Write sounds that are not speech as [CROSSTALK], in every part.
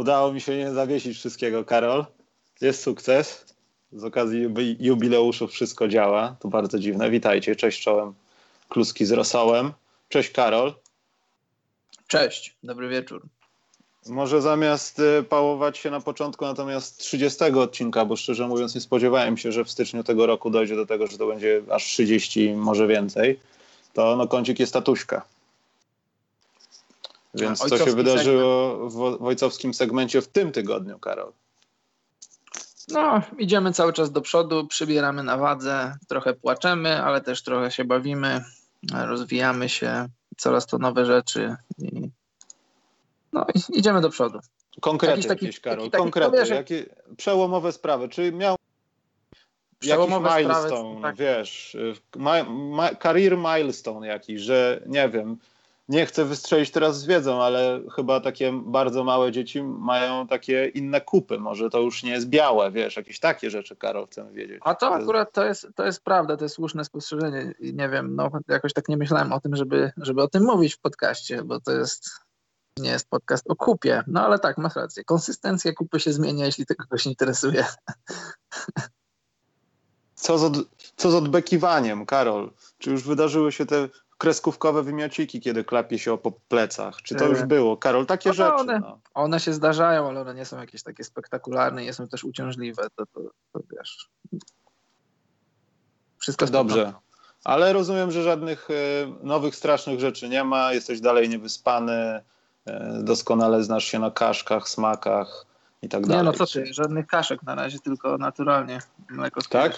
Udało mi się nie zawiesić wszystkiego, Karol. Jest sukces. Z okazji jubileuszów wszystko działa. To bardzo dziwne. Witajcie. Cześć czołem. Kluski z rosołem. Cześć Karol. Cześć. Dobry wieczór. Może zamiast y, pałować się na początku natomiast 30 odcinka, bo szczerze mówiąc nie spodziewałem się, że w styczniu tego roku dojdzie do tego, że to będzie aż 30, może więcej, to no kącik jest tatuśka. Więc co się wydarzyło segment. w ojcowskim segmencie w tym tygodniu, Karol? No, idziemy cały czas do przodu, przybieramy na wadze, trochę płaczemy, ale też trochę się bawimy, rozwijamy się, coraz to nowe rzeczy i no idziemy do przodu. Konkrety taki, jakieś, Karol, taki, konkrety, wiesz, jakie przełomowe sprawy, czy miał przełomowe jakiś milestone, sprawy, tak. wiesz, ma, ma, career milestone jakiś, że nie wiem, nie chcę wystrzelić teraz z wiedzą, ale chyba takie bardzo małe dzieci mają takie inne kupy. Może to już nie jest białe, wiesz, jakieś takie rzeczy, Karol, chcemy wiedzieć. A to, to akurat jest... to jest, to jest prawda, to jest słuszne spostrzeżenie. Nie wiem, no jakoś tak nie myślałem o tym, żeby, żeby o tym mówić w podcaście, bo to jest nie jest podcast o kupie. No ale tak, masz rację. Konsystencja kupy się zmienia, jeśli to kogoś interesuje. Co z, od, co z odbekiwaniem, Karol? Czy już wydarzyły się te kreskówkowe wymiociki, kiedy klapie się po plecach? Czy to już e, było? Karol, takie no, rzeczy. One, no. one się zdarzają, ale one nie są jakieś takie spektakularne, nie są też uciążliwe. To, to, to wiesz. Wszystko Dobrze. Ale rozumiem, że żadnych y, nowych, strasznych rzeczy nie ma. Jesteś dalej niewyspany E, doskonale znasz się na kaszkach, smakach i tak dalej. Nie no co ty, żadnych kaszek na razie, tylko naturalnie mleko z Tak?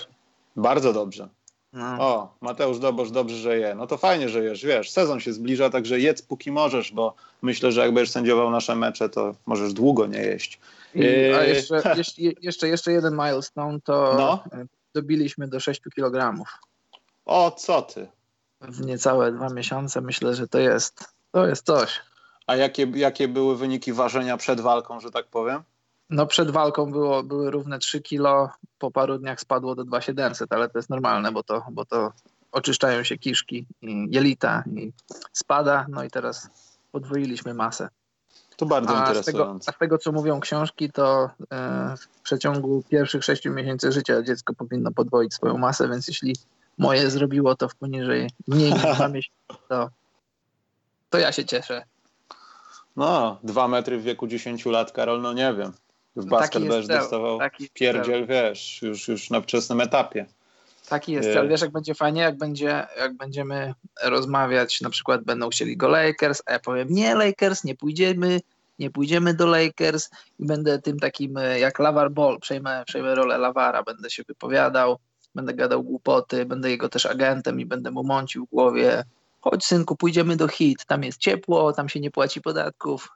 Bardzo dobrze. No. O, Mateusz Dobosz, dobrze, że je. No to fajnie, że jesz, wiesz, sezon się zbliża, także jedz póki możesz, bo myślę, że jak będziesz sędziował nasze mecze, to możesz długo nie jeść. I, a e, jeszcze, [LAUGHS] jeszcze, jeszcze jeden milestone, to no? dobiliśmy do 6 kg. O, co ty? W niecałe dwa miesiące myślę, że to jest, to jest coś. A jakie, jakie były wyniki ważenia przed walką, że tak powiem? No przed walką było, były równe 3 kilo, po paru dniach spadło do 2700, ale to jest normalne, bo to, bo to oczyszczają się kiszki i jelita i spada, no i teraz podwoiliśmy masę. To bardzo a interesujące. Z tego, a z tego, co mówią książki, to e, w przeciągu pierwszych 6 miesięcy życia dziecko powinno podwoić swoją masę, więc jeśli moje zrobiło to w poniżej mniej niż 2 [LAUGHS] miesiące, to, to ja się cieszę. No, dwa metry w wieku 10 lat, Karol, no nie wiem. W no basket będziesz dostawał pierdziel, wiesz, już, już na wczesnym etapie. Taki jest cel. Wiesz, jak będzie fajnie, jak, będzie, jak będziemy rozmawiać, na przykład będą chcieli go Lakers, a ja powiem nie Lakers, nie pójdziemy, nie pójdziemy do Lakers i będę tym takim jak Lavar Ball, przejmę, przejmę rolę Lavara, będę się wypowiadał, będę gadał głupoty, będę jego też agentem i będę mu mącił w głowie chodź synku, pójdziemy do HIT, tam jest ciepło, tam się nie płaci podatków.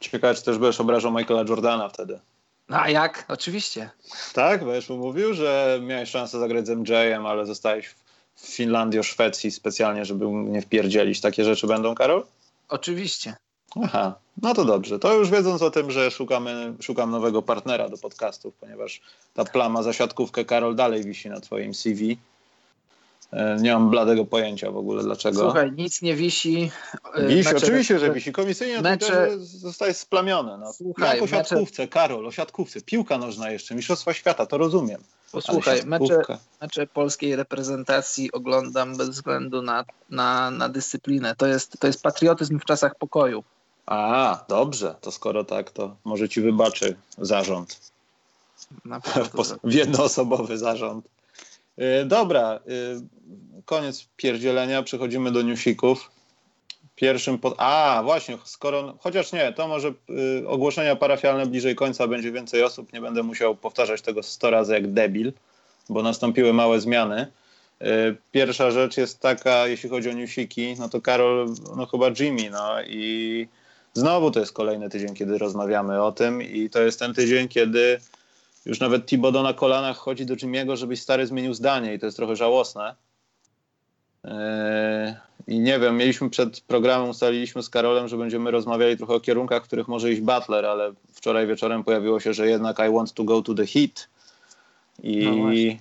Ciekawe, czy też będziesz obrażał Michaela Jordana wtedy. A jak? Oczywiście. Tak? Będziesz mu mówił, że miałeś szansę zagrać z MJ-em, ale zostałeś w Finlandii o Szwecji specjalnie, żeby nie wpierdzielić. Takie rzeczy będą, Karol? Oczywiście. Aha, no to dobrze. To już wiedząc o tym, że szukamy, szukam nowego partnera do podcastów, ponieważ ta plama za siatkówkę Karol dalej wisi na twoim CV. E, nie mam bladego pojęcia w ogóle dlaczego. Słuchaj, nic nie wisi. E, wisi, mecze, oczywiście, że wisi. Komisyjnie mecze, zostaje splamione. No. Słuchaj, Jak o siatkówce, mecze... Karol, o siatkówce. Piłka nożna jeszcze, Mistrzostwa Świata, to rozumiem. Posłuchaj, mecze, mecze polskiej reprezentacji oglądam bez względu na, na, na dyscyplinę. To jest, to jest patriotyzm w czasach pokoju. A, dobrze. To skoro tak, to może ci wybaczy zarząd. [LAUGHS] W jednoosobowy zarząd. Y, dobra, y, koniec pierdzielenia, przechodzimy do newsików. Pierwszym pod... A, właśnie, skoro... Chociaż nie, to może y, ogłoszenia parafialne bliżej końca będzie więcej osób, nie będę musiał powtarzać tego 100 razy jak debil, bo nastąpiły małe zmiany. Pierwsza rzecz jest taka, jeśli chodzi o newsiki, no to Karol, no chyba Jimmy, no i znowu to jest kolejny tydzień, kiedy rozmawiamy o tym i to jest ten tydzień, kiedy już nawet Thibodeau na kolanach chodzi do Jimmy'ego, żebyś stary zmienił zdanie i to jest trochę żałosne. Yy, I nie wiem, mieliśmy przed programem, ustaliliśmy z Karolem, że będziemy rozmawiali trochę o kierunkach, w których może iść Butler, ale wczoraj wieczorem pojawiło się, że jednak I want to go to the heat. I, no I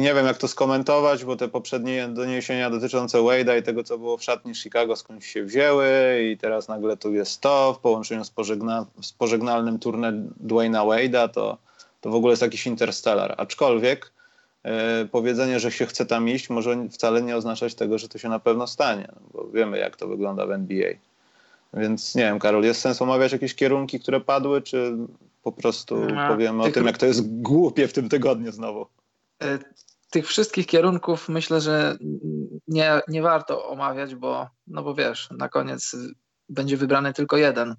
nie wiem, jak to skomentować, bo te poprzednie doniesienia dotyczące Wade'a i tego, co było w szatni Chicago, skądś się wzięły i teraz nagle tu jest to w połączeniu z, pożegna, z pożegnalnym turne Dwayna Wade'a, to, to w ogóle jest jakiś interstellar. Aczkolwiek e, powiedzenie, że się chce tam iść, może wcale nie oznaczać tego, że to się na pewno stanie, no, bo wiemy, jak to wygląda w NBA. Więc nie wiem, Karol, jest sens omawiać jakieś kierunki, które padły, czy po prostu no, powiemy o tym, jak to jest głupie w tym tygodniu znowu? E, tych wszystkich kierunków myślę, że nie, nie warto omawiać, bo, no bo wiesz, na koniec będzie wybrany tylko jeden.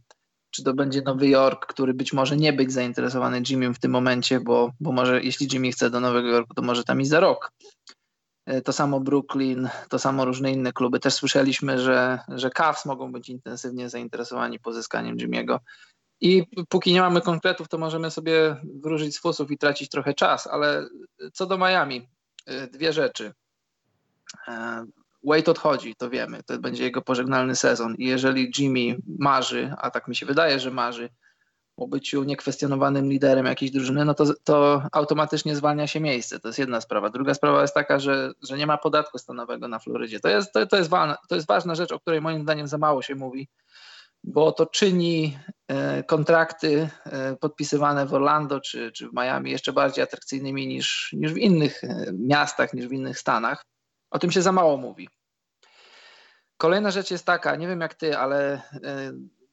Czy to będzie Nowy Jork, który być może nie być zainteresowany Jimmym w tym momencie, bo, bo może jeśli Jimmy chce do Nowego Jorku, to może tam i za rok. E, to samo Brooklyn, to samo różne inne kluby. Też słyszeliśmy, że, że Cavs mogą być intensywnie zainteresowani pozyskaniem Jimmy'ego. I póki nie mamy konkretów, to możemy sobie wróżyć z fusów i tracić trochę czas, ale co do Miami, y, dwie rzeczy. Wade odchodzi, to wiemy, to będzie jego pożegnalny sezon i jeżeli Jimmy marzy, a tak mi się wydaje, że marzy o byciu niekwestionowanym liderem jakiejś drużyny, no to, to automatycznie zwalnia się miejsce. To jest jedna sprawa. Druga sprawa jest taka, że, że nie ma podatku stanowego na Florydzie. To jest, to, to, jest ważna, to jest ważna rzecz, o której moim zdaniem za mało się mówi bo to czyni e, kontrakty e, podpisywane w Orlando czy, czy w Miami jeszcze bardziej atrakcyjnymi niż, niż w innych e, miastach, niż w innych stanach. O tym się za mało mówi. Kolejna rzecz jest taka, nie wiem jak ty, ale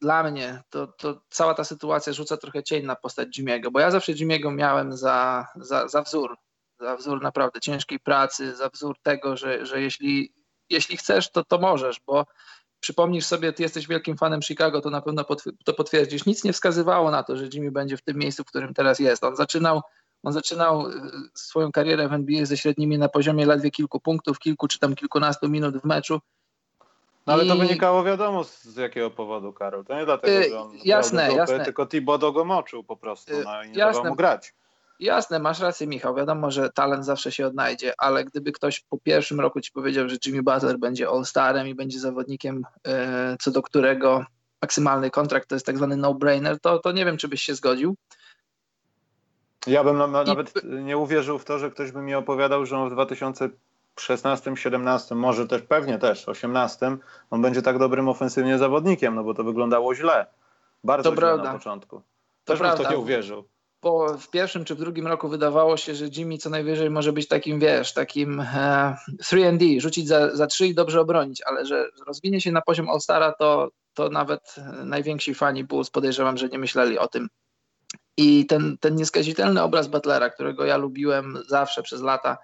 dla mnie to, to cała ta sytuacja rzuca trochę cień na postać Jimmy'ego, bo ja zawsze Jimmy'ego miałem za, za, za wzór, za wzór naprawdę ciężkiej pracy, za wzór tego, że, że jeśli, jeśli chcesz, to, to możesz, bo przypomnisz sobie, ty jesteś wielkim fanem Chicago, to na pewno to potwierdzisz. Nic nie wskazywało na to, że Jimmy będzie w tym miejscu, w którym teraz jest. On zaczynał, on zaczynał e, swoją karierę w NBA ze średnimi na poziomie ledwie kilku punktów, kilku czy tam kilkunastu minut w meczu. No ale I... to wynikało wiadomo z jakiego powodu, Karol. To nie dlatego, e, że on jasne, dupy, jasne. tylko Thibodeau go moczył po prostu no, i nie jasne. mu grać. Jasne, masz rację, Michał. Wiadomo, że talent zawsze się odnajdzie, ale gdyby ktoś po pierwszym roku ci powiedział, że Jimmy Butler będzie all-starem i będzie zawodnikiem, e, co do którego maksymalny kontrakt to jest tak zwany no-brainer, to, to nie wiem, czy byś się zgodził. Ja bym nawet I... nie uwierzył w to, że ktoś by mi opowiadał, że on w 2016, 17, może też pewnie też 18, on będzie tak dobrym ofensywnie zawodnikiem, no bo to wyglądało źle. Bardzo to źle prawda. na początku. Też to bym w to nie uwierzył po, w pierwszym czy w drugim roku wydawało się, że Jimmy co najwyżej może być takim, wiesz, takim e, 3D, rzucić za, za 3 i dobrze obronić, ale że rozwinie się na poziom All-Stara, to, to nawet najwięksi fani Bulls podejrzewam, że nie myśleli o tym. I ten, ten nieskazitelny obraz Butlera, którego ja lubiłem zawsze przez lata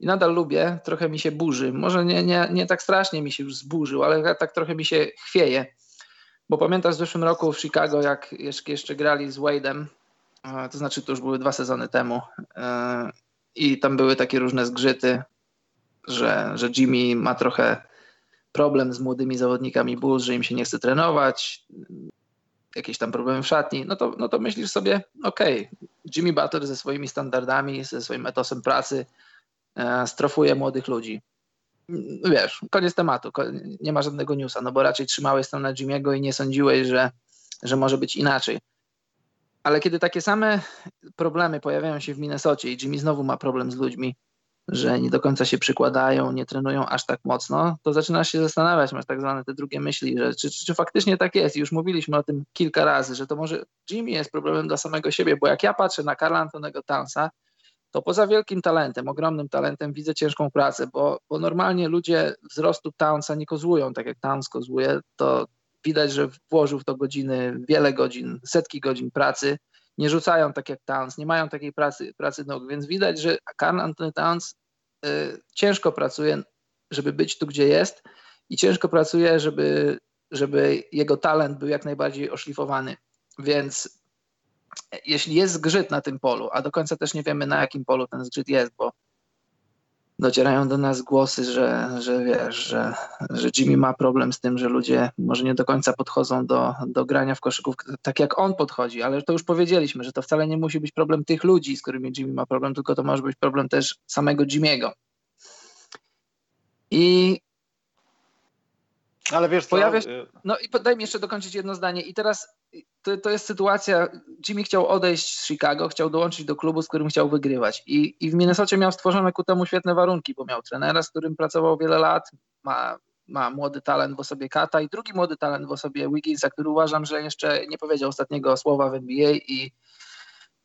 i nadal lubię, trochę mi się burzy. Może nie, nie, nie tak strasznie mi się już zburzył, ale tak trochę mi się chwieje. Bo pamiętasz w zeszłym roku w Chicago, jak jeszcze, jeszcze grali z Wade'em, to znaczy to już były dwa sezony temu e, i tam były takie różne zgrzyty, że, że Jimmy ma trochę problem z młodymi zawodnikami Bulls, że im się nie chce trenować, jakieś tam problemy w szatni, no to, no to myślisz sobie, okej, okay, Jimmy Butler ze swoimi standardami, ze swoim etosem pracy e, strofuje młodych ludzi. Wiesz, koniec tematu, nie ma żadnego newsa, no bo raczej trzymałeś na Jimmy'ego i nie sądziłeś, że, że może być inaczej. Ale kiedy takie same problemy pojawiają się w Minnesocie i Jimmy znowu ma problem z ludźmi, że nie do końca się przykładają, nie trenują aż tak mocno, to zaczynasz się zastanawiać, masz tak zwane te drugie myśli, że czy, czy, czy faktycznie tak jest. Już mówiliśmy o tym kilka razy, że to może Jimmy jest problemem dla samego siebie, bo jak ja patrzę na Karla Antonego Townsa, to poza wielkim talentem, ogromnym talentem widzę ciężką pracę, bo, bo normalnie ludzie wzrostu Townsa nie kozłują tak jak Towns kozłuje, to widać, że włożył w to godziny, wiele godzin, setki godzin pracy. Nie rzucają tak jak Towns, nie mają takiej pracy, pracy nóg, więc widać, że Karl Anthony Towns y, ciężko pracuje, żeby być tu, gdzie jest i ciężko pracuje, żeby, żeby jego talent był jak najbardziej oszlifowany. Więc jeśli jest zgrzyt na tym polu, a do końca też nie wiemy na jakim polu ten zgrzyt jest, bo docierają do nas głosy, że, że wiesz, że, że Jimmy ma problem z tym, że ludzie może nie do końca podchodzą do, do grania w koszykówkę tak jak on podchodzi, ale to już powiedzieliśmy, że to wcale nie musi być problem tych ludzi, z którymi Jimmy ma problem, tylko to może być problem też samego Jimmy'ego. I ale wiesz, pojawia się, no i daj mi jeszcze dokończyć jedno zdanie. I teraz to, to jest sytuacja, Jimmy chciał odejść z Chicago, chciał dołączyć do klubu, z którym chciał wygrywać i, i w Minnesocie miał stworzone ku temu świetne warunki, bo miał trenera, z którym pracował wiele lat, ma, ma młody talent w osobie Kata i drugi młody talent w osobie Wigginsa, który uważam, że jeszcze nie powiedział ostatniego słowa w NBA i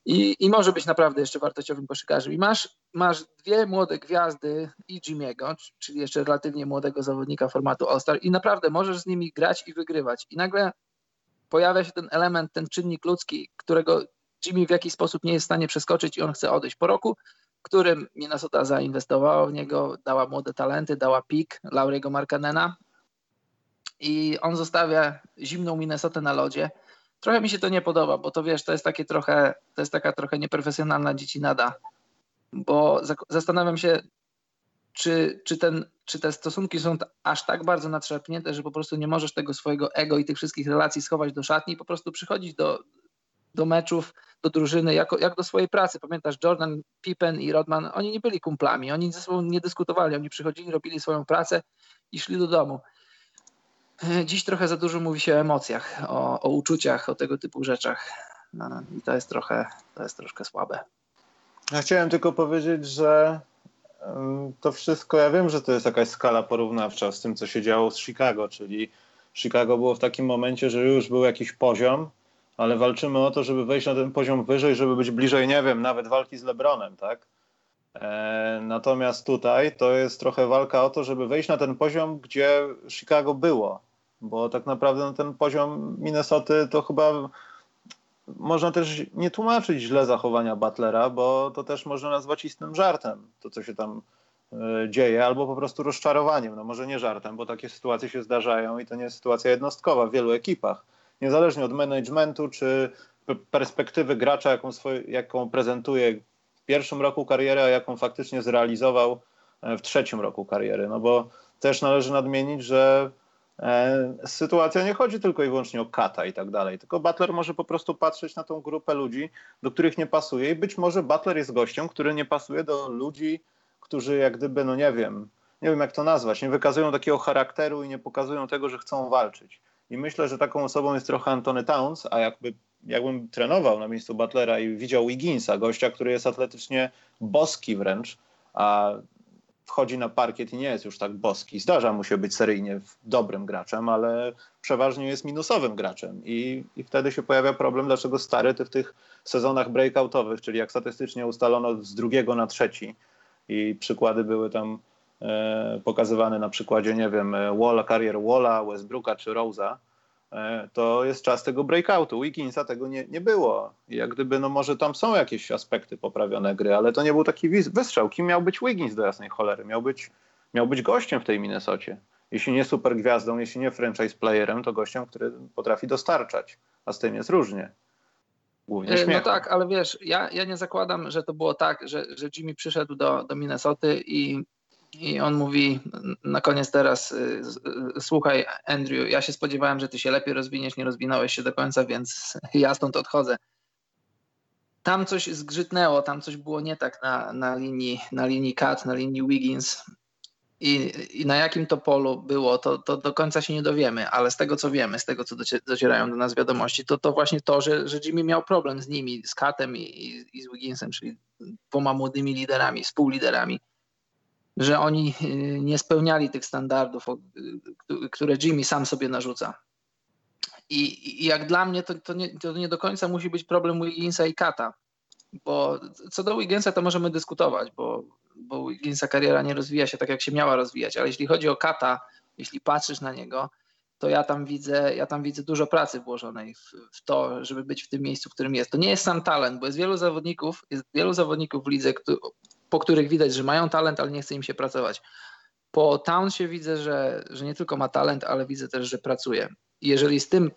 i, I może być naprawdę jeszcze wartościowym koszykarzem. I masz, masz dwie młode gwiazdy i Jimmy'ego, czyli jeszcze relatywnie młodego zawodnika formatu All-Star i naprawdę możesz z nimi grać i wygrywać. I nagle pojawia się ten element, ten czynnik ludzki, którego Jimmy w jakiś sposób nie jest w stanie przeskoczyć i on chce odejść po roku, którym Minnesota zainwestowała w niego, dała młode talenty, dała pik Lauriego Markanena i on zostawia zimną Minnesotę na lodzie. Trochę mi się to nie podoba, bo to wiesz, to jest takie trochę, to jest taka trochę nieprofesjonalna dziecinada, bo zastanawiam się, czy, czy, ten, czy te stosunki są aż tak bardzo natrzepnięte, że po prostu nie możesz tego swojego ego i tych wszystkich relacji schować do szatni i po prostu przychodzić do, do meczów, do drużyny, jako, jak do swojej pracy. Pamiętasz, Jordan, Pippen i Rodman, oni nie byli kumplami, oni ze sobą nie dyskutowali, oni przychodzili, robili swoją pracę i szli do domu. Dziś trochę za dużo mówi się o emocjach, o, o uczuciach, o tego typu rzeczach. No, I to jest trochę, to jest troszkę słabe. Ja chciałem tylko powiedzieć, że to wszystko, ja wiem, że to jest jakaś skala porównawcza z tym, co się działo z Chicago, czyli Chicago było w takim momencie, że już był jakiś poziom, ale walczymy o to, żeby wejść na ten poziom wyżej, żeby być bliżej, nie wiem, nawet walki z LeBronem, tak? E, natomiast tutaj to jest trochę walka o to, żeby wejść na ten poziom, gdzie Chicago było, bo tak naprawdę na ten poziom Minnesoty to chyba można też nie tłumaczyć źle zachowania Butlera, bo to też można nazwać istnym żartem, to co się tam e, dzieje, albo po prostu rozczarowaniem. No może nie żartem, bo takie sytuacje się zdarzają i to nie jest sytuacja jednostkowa w wielu ekipach. Niezależnie od managementu czy perspektywy gracza, jaką, jaką prezentuje w pierwszym roku kariery, a jaką faktycznie zrealizował e, w trzecim roku kariery. No bo też należy nadmienić, że sytuacja nie chodzi tylko i wyłącznie o kata i tak dalej, tylko Butler może po prostu patrzeć na tą grupę ludzi, do których nie pasuje i być może Butler jest gościem, który nie pasuje do ludzi, którzy jak gdyby, no nie wiem, nie wiem jak to nazwać, nie wykazują takiego charakteru i nie pokazują tego, że chcą walczyć. I myślę, że taką osobą jest trochę Antony Towns, a jakby jakbym trenował na miejscu Butlera i widział Wigginsa, gościa, który jest atletycznie boski wręcz, a wchodzi na parkiet i nie jest już tak boski. Zdarza mu się być seryjnie dobrym graczem, ale przeważnie jest minusowym graczem. I, i wtedy się pojawia problem, dlaczego stary ty w tych sezonach breakoutowych, czyli jak statystycznie ustalono z drugiego na trzeci. I przykłady były tam e, pokazywane na przykładzie, nie wiem, Walla, karier Walla, Westbrooka czy Rose'a, E, to jest czas tego breakoutu. Wigginsa tego nie, nie było. I jak gdyby, no może tam są jakieś aspekty poprawione gry, ale to nie był taki wystrzał. Kim miał być Wiggins do jasnej cholery? Miał być, miał być gościem w tej Minnesocie. Jeśli nie super gwiazdą, jeśli nie franchise playerem, to gościem, który potrafi dostarczać. A z tym jest różnie. Głównie e, No tak, ale wiesz, ja, ja nie zakładam, że to było tak, że, że Jimmy przyszedł do, do Minnesoty i i on mówi na koniec teraz, y, y, słuchaj Andrew, ja się spodziewałem, że ty się lepiej rozwiniesz, nie rozwinąłeś się do końca, więc [LAUGHS] ja stąd odchodzę. Tam coś zgrzytnęło, tam coś było nie tak na, na, linii, na linii Cat, na linii Wiggins. I, I, na jakim to polu było, to, to do końca się nie dowiemy, ale z tego co wiemy, z tego co docierają do nas wiadomości, to to właśnie to, że, że Jimmy miał problem z nimi, z Katem i, i, i z Wigginsem, czyli dwoma młodymi liderami, współliderami że oni y, nie spełniali tych standardów, y, które Jimmy sam sobie narzuca. I, jak dla mnie to, to, nie, to nie do końca musi być problem Wigginsa i Kata, bo co do Wigginsa to możemy dyskutować, bo, bo Wigginsa kariera nie rozwija się tak, jak się miała rozwijać, ale jeśli chodzi o Kata, jeśli patrzysz na niego, to ja tam widzę, ja tam widzę dużo pracy włożonej w, w, to, żeby być w tym miejscu, w którym jest. To nie jest sam talent, bo jest wielu zawodników, jest wielu zawodników w lidze, po których widać, że mają talent, ale nie chce im się pracować. Po Townsie widzę, że, że nie tylko ma talent, ale widzę też, że pracuje. Jeżeli z tym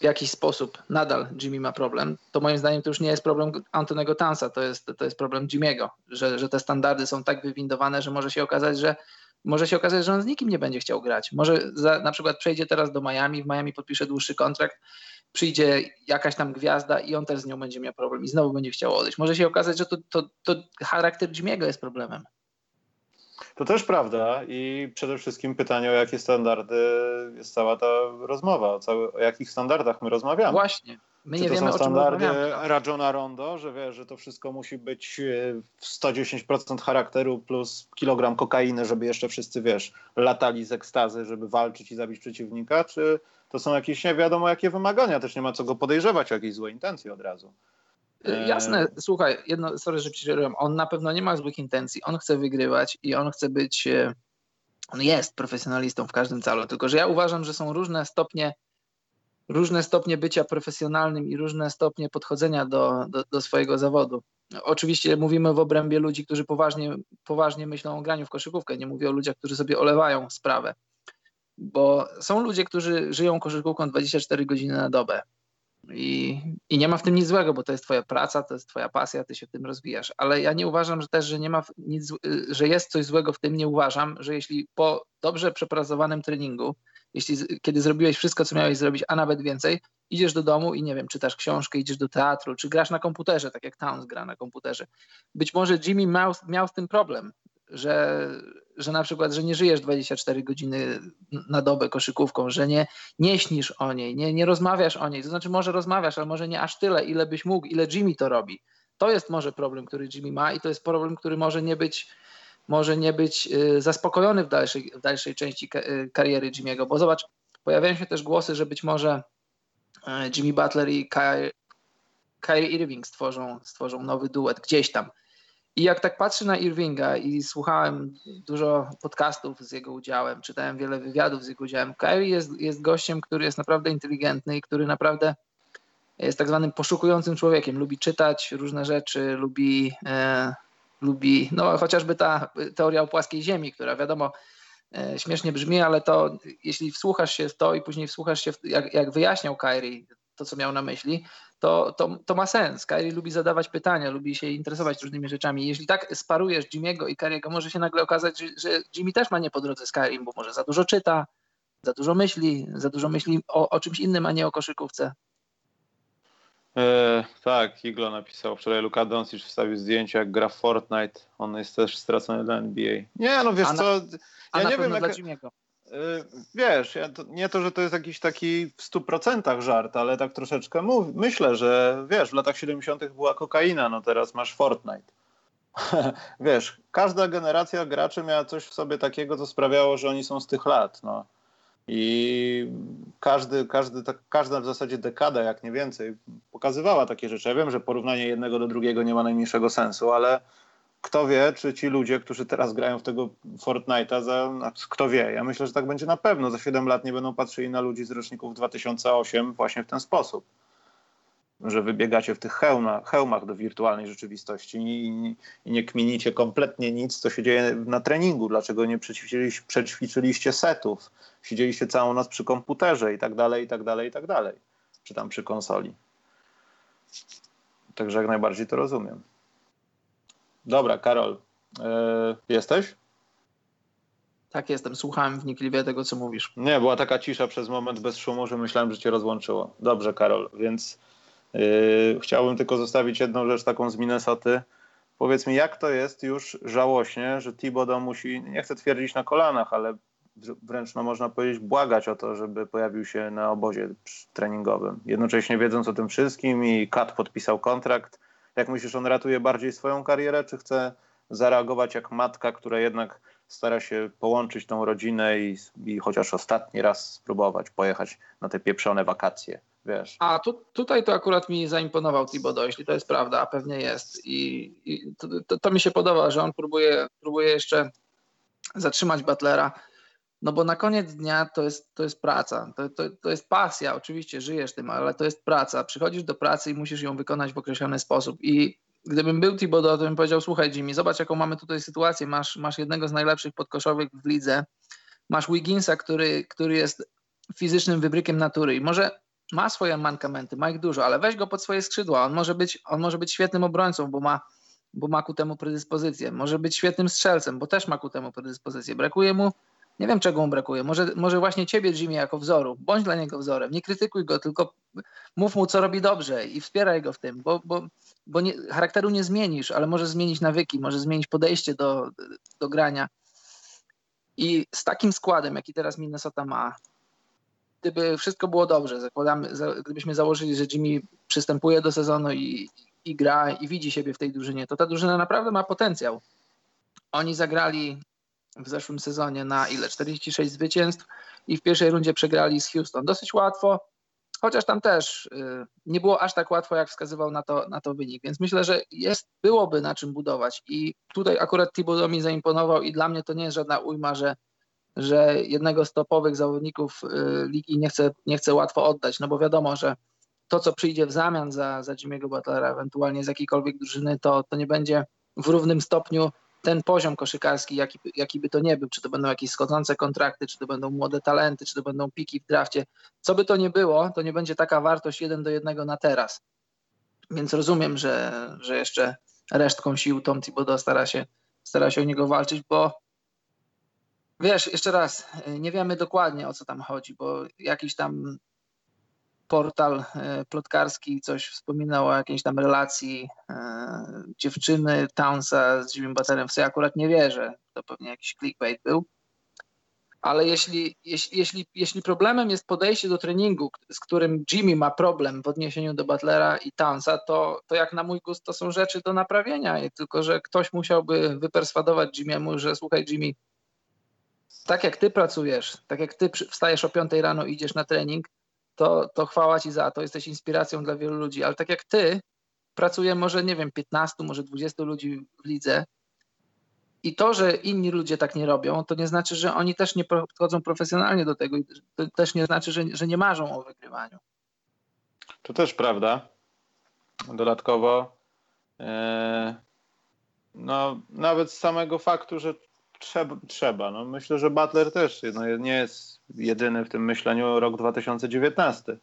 w jakiś sposób nadal Jimmy ma problem, to moim zdaniem to już nie jest problem Antonego Townsa, to jest, to jest problem Jimmy'ego, że, że te standardy są tak wywindowane, że może się okazać, że może się okazać, że on z nikim nie będzie chciał grać. Może za, na przykład przejdzie teraz do Miami, w Miami podpisze dłuższy kontrakt, przyjdzie jakaś tam gwiazda i on też z nią będzie miał problem i znowu będzie chciał odejść. Może się okazać, że to, to, to charakter Jimmy'ego jest problemem. To też prawda i przede wszystkim pytanie o jakie standardy jest cała ta rozmowa, o, cały, o jakich standardach my rozmawiamy. Właśnie. My Czy nie to wiemy, są standardy. Rajona Rondo, że wie, że to wszystko musi być e, w 110% charakteru plus kilogram kokainy, żeby jeszcze wszyscy, wiesz, latali z ekstazy, żeby walczyć i zabić przeciwnika, czy to są jakieś nie wiadomo jakie wymagania, też nie ma co go podejrzewać o jakieś złe intencje od razu. Y, Jasne, słuchaj, jedno, sorry, że przerywam. On na pewno nie ma złych intencji. On chce wygrywać i on chce być. e, On jest profesjonalistą w każdym calu. Tylko, że ja uważam, że są różne stopnie, różne stopnie bycia profesjonalnym i różne stopnie podchodzenia do, do, do swojego zawodu. Oczywiście mówimy w obrębie ludzi, którzy poważnie, poważnie myślą o graniu w koszykówkę. Nie mówię o ludziach, którzy sobie olewają sprawę. Bo są ludzie, którzy żyją koszykówką 24 godziny na dobę. I, I nie ma w tym nic złego, bo to jest twoja praca, to jest twoja pasja, ty się w tym rozwijasz. Ale ja nie uważam, że też, że nie ma nic, y, że jest coś złego w tym, nie uważam, że jeśli po dobrze przepracowanym treningu, jeśli kiedy zrobiłeś wszystko, co miałeś zrobić, a nawet więcej, idziesz do domu i nie wiem, czytasz książkę, idziesz do teatru, czy grasz na komputerze, tak jak Towns gra na komputerze. Być może Jimmy miał, miał z tym problem, że, że na przykład, że nie żyjesz 24 godziny na dobę koszykówką, że nie, nie śnisz o niej, nie, nie rozmawiasz o niej. To znaczy, może rozmawiasz, ale może nie aż tyle, ile byś mógł, ile Jimmy to robi. To jest może problem, który Jimmy ma i to jest problem, który może nie być, może nie być y, zaspokojony w dalszej, w dalszej części y, kariery Jimmy'ego, bo zobacz, pojawiają się też głosy, że być może y, Jimmy Butler i Ky- Kyrie Irving stworzą, stworzą nowy duet gdzieś tam. I jak tak patrzę na Irvinga i słuchałem dużo podcastów z jego udziałem, czytałem wiele wywiadów z jego udziałem, Kyrie jest, jest gościem, który jest naprawdę inteligentny i który naprawdę jest tak zwanym poszukującym człowiekiem. Lubi czytać różne rzeczy, lubi, e, lubi no chociażby ta teoria o płaskiej ziemi, która wiadomo e, śmiesznie brzmi, ale to jeśli wsłuchasz się w to i później wsłuchasz się w, jak, jak wyjaśniał Kyrie to, co miał na myśli, to, to, to ma sens. Kyrie lubi zadawać pytania, lubi się interesować różnymi rzeczami. Jeśli tak sparujesz Jimmy'ego i Kyriego, może się nagle okazać, że, że Jimmy też ma nie po drodze z Kyrie, bo może za dużo czyta, za dużo myśli, za dużo myśli o, o czymś innym, a nie o koszykówce. E, tak, Iglo napisał wczoraj, Luka Doncic wstawił zdjęcie jak gra w Fortnite, on jest też stracony dla NBA. Nie, no wiesz A na- co, ja nie wiem, jak, Wiesz, ja to, nie to, że to jest jakiś taki w 100% żart, ale tak troszeczkę mów, myślę, że wiesz, w latach 70. była kokaina, no teraz masz Fortnite. [LAUGHS] wiesz, każda generacja graczy miała coś w sobie takiego, co sprawiało, że oni są z tych lat. No. I każdy, każdy, tak, każda w zasadzie dekada, jak nie więcej, pokazywała takie rzeczy. Ja wiem, że porównanie jednego do drugiego nie ma najmniejszego sensu, ale kto wie, czy ci ludzie, którzy teraz grają w tego Fortnite'a, za, kto wie, ja myślę, że tak będzie na pewno. Za 7 lat nie będą patrzyli na ludzi z roczników 2008 właśnie w ten sposób. Że wybiegacie w tych hełmach, hełmach do wirtualnej rzeczywistości i, i nie kminicie kompletnie nic, co się dzieje na treningu. Dlaczego nie przećwiczyliście setów, siedzieliście całą noc przy komputerze i tak dalej, i tak dalej, i tak dalej. Czy tam przy konsoli. Także jak najbardziej to rozumiem. Dobra, Karol, yy, jesteś? Tak jestem, słuchałem wnikliwie tego, co mówisz. Nie, była taka cisza przez moment bez szumu, że myślałem, że cię rozłączyło. Dobrze, Karol, więc yy, chciałbym tylko zostawić jedną rzecz taką z Minnesoty. Powiedz mi, jak to jest już żałośnie, że Thibodeau musi, nie chcę twierdzić na kolanach, ale wręcz no, można powiedzieć błagać o to, żeby pojawił się na obozie treningowym. Jednocześnie wiedząc o tym wszystkim i Kat podpisał kontrakt. Jak myślisz, on ratuje bardziej swoją karierę, czy chce zareagować jak matka, która jednak stara się połączyć tą rodzinę i, i chociaż ostatni raz spróbować pojechać na te pieprzone wakacje, wiesz. A tu, tutaj to akurat mi zaimponował Thibodeau, jeśli to jest prawda, a pewnie jest. I, i to, to, to, mi się podoba, że on próbuje, próbuje jeszcze zatrzymać Butlera, no bo na koniec dnia to jest, to jest praca, to, to, to jest pasja, oczywiście żyjesz tym, ale to jest praca. Przychodzisz do pracy i musisz ją wykonać w określony sposób. I gdybym był Thibodeau, to bym powiedział, słuchaj Jimmy, zobacz jaką mamy tutaj sytuację, masz, masz jednego z najlepszych podkoszowych w lidze, masz Wigginsa, który, który jest fizycznym wybrykiem natury. I może ma swoje mankamenty, ma ich dużo, ale weź go pod swoje skrzydła, on może być, on może być świetnym obrońcą, bo ma, bo ma ku temu predyspozycję, może być świetnym strzelcem, bo też ma ku temu predyspozycję, brakuje mu nie wiem, czego mu brakuje. Może, może właśnie ciebie, Jimmy, jako wzoru. Bądź dla niego wzorem. Nie krytykuj go, tylko mów mu, co robi dobrze i wspieraj go w tym, bo, bo, bo nie, charakteru nie zmienisz, ale może zmienić nawyki, może zmienić podejście do, do grania. I z takim składem, jaki teraz Minnesota ma, gdyby wszystko było dobrze, zakładamy, gdybyśmy założyli, że Jimmy przystępuje do sezonu i, i gra i widzi siebie w tej drużynie, to ta drużyna naprawdę ma potencjał. Oni zagrali w zeszłym sezonie na ile? 46 zwycięstw i w pierwszej rundzie przegrali z Houston. Dosyć łatwo, chociaż tam też y, nie było aż tak łatwo, jak wskazywał na to, na to wynik. Więc myślę, że jest, byłoby na czym budować. I tutaj akurat Thibodeau mi zaimponował i dla mnie to nie jest żadna ujma, że, że jednego z topowych zawodników y, ligi nie chce, nie chce łatwo oddać, no bo wiadomo, że to, co przyjdzie w zamian za, za Jimmy'ego Butlera, ewentualnie z jakiejkolwiek drużyny, to, to nie będzie w równym stopniu ten poziom koszykarski, jaki, jaki by to nie był, czy to będą jakieś schodzące kontrakty, czy to będą młode talenty, czy to będą piki w drafcie, co by to nie było, to nie będzie taka wartość jeden do jednego na teraz. Więc rozumiem, że, że jeszcze resztką sił Tom Thibodeau stara się, stara się o niego walczyć, bo wiesz, jeszcze raz, nie wiemy dokładnie o co tam chodzi, bo jakiś tam portal e, plotkarski coś wspominał o jakiejś tam relacji e, dziewczyny Townsa z Jimmy Butlerem, w co ja akurat nie wierzę, to pewnie jakiś clickbait był. Ale jeśli, jeśli, jeśli, jeśli problemem jest podejście do treningu, z którym Jimmy ma problem w odniesieniu do Butlera i Townsa, to, to jak na mój gust to są rzeczy do naprawienia. Tylko, że ktoś musiałby wyperswadować Jimmy'emu, że słuchaj Jimmy, tak jak ty pracujesz, tak jak ty wstajesz o 5 rano i idziesz na trening, to, to chwała Ci za to, jesteś inspiracją dla wielu ludzi, ale tak jak Ty, pracuje może, nie wiem, 15, może 20 ludzi w lidze i to, że inni ludzie tak nie robią, to nie znaczy, że oni też nie podchodzą profesjonalnie do tego i to też nie znaczy, że, że nie marzą o wygrywaniu. To też prawda. Dodatkowo e, no, nawet z samego faktu, że trzeba, trzeba. No, myślę, że Butler też no, nie jest jedyny w tym myśleniu rok 2019.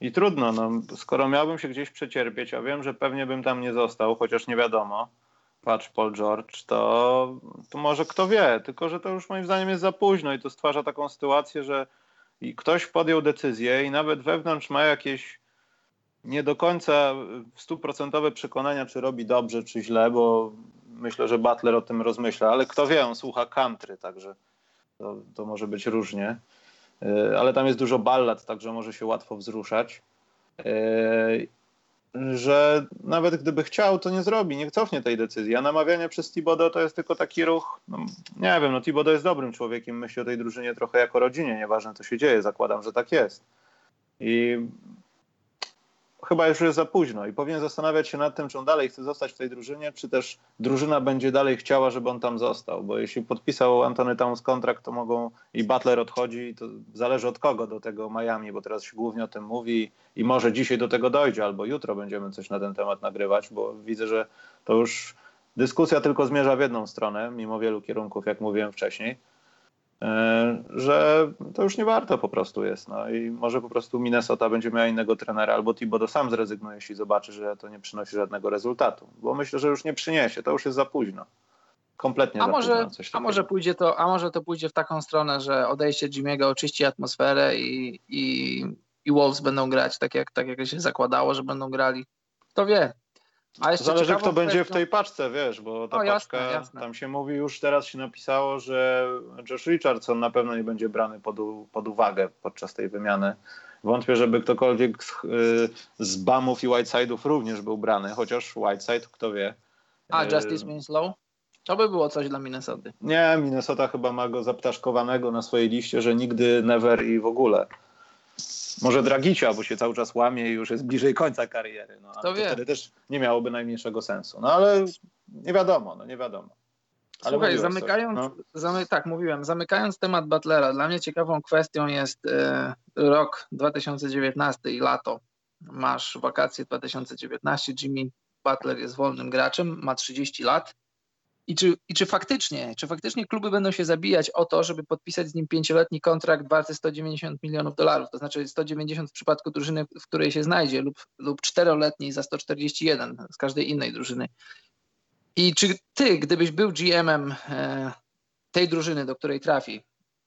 I trudno, no, skoro miałbym się gdzieś przecierpieć, a wiem, że pewnie bym tam nie został, chociaż nie wiadomo, patrz Paul George, to, to może kto wie, tylko że to już moim zdaniem jest za późno i to stwarza taką sytuację, że ktoś podjął decyzję i nawet wewnątrz ma jakieś nie do końca stuprocentowe przekonania, czy robi dobrze, czy źle, bo myślę, że Butler o tym rozmyśla, ale kto wie, on słucha country, także to, to może być różnie. E, ale tam jest dużo ballad, także może się łatwo wzruszać. E, że nawet gdyby chciał, to nie zrobi, nie cofnie tej decyzji. A namawianie przez Tibodo to jest tylko taki ruch, no, nie wiem, no Tibodo jest dobrym człowiekiem, myśli o tej drużynie trochę jako rodzinie, nieważne co się dzieje, zakładam, że tak jest. I chyba już jest za późno i powinien zastanawiać się nad tym, czy on dalej chce zostać w tej drużynie, czy też drużyna będzie dalej chciała, żeby on tam został, bo jeśli podpisał Antony Towns kontrakt, to mogą i Butler odchodzi, to zależy od kogo do tego Miami, bo teraz się głównie o tym mówi i może dzisiaj do tego dojdzie, albo jutro będziemy coś na ten temat nagrywać, bo widzę, że to już dyskusja tylko zmierza w jedną stronę, mimo wielu kierunków, jak mówiłem wcześniej że to już nie warto po prostu jest. No i może po prostu Minnesota będzie miała innego trenera, albo Thibodeau sam zrezygnuje, jeśli zobaczy, że to nie przynosi żadnego rezultatu. Bo myślę, że już nie przyniesie, to już jest za późno. Kompletnie a za może, późno. a może pójdzie to, a może to pójdzie w taką stronę, że odejście Jimmy'ego oczyści atmosferę i, i, i Wolves będą grać tak jak, tak jak się zakładało, że będą grali. Kto wie, Zależy, kto będzie w tej paczce, wiesz, bo ta paczka, jasne, jasne. tam się mówi, już teraz się napisało, że Josh Richardson na pewno nie będzie brany pod, pod uwagę podczas tej wymiany. Wątpię, żeby ktokolwiek z, y, z Bamów i Whiteside'ów również był brany, chociaż Whiteside, kto wie. A, y, Justice Winslow? To by było coś dla Minnesota. Nie, Minnesota chyba ma go zaptaszkowanego na swojej liście, że nigdy, never i w ogóle. Może Dragicia, bo się cały czas łamie i już jest bliżej końca kariery. No, ale to, to wtedy też nie miałoby najmniejszego sensu. No ale nie wiadomo, no nie wiadomo. Ale Słuchaj, zamykając, no. zamy, tak mówiłem, zamykając temat Butlera, dla mnie ciekawą kwestią jest e, rok 2019 i lato. Masz wakacje 2019, Jimmy Butler jest wolnym graczem, ma 30 lat i czy, I czy faktycznie, czy faktycznie kluby będą się zabijać o to, żeby podpisać z nim pięcioletni kontrakt warty 190 milionów dolarów, to znaczy 190 w przypadku drużyny, w której się znajdzie, lub, lub czteroletni za 141 z każdej innej drużyny. I czy ty, gdybyś był GM-em e, tej drużyny, do której trafi,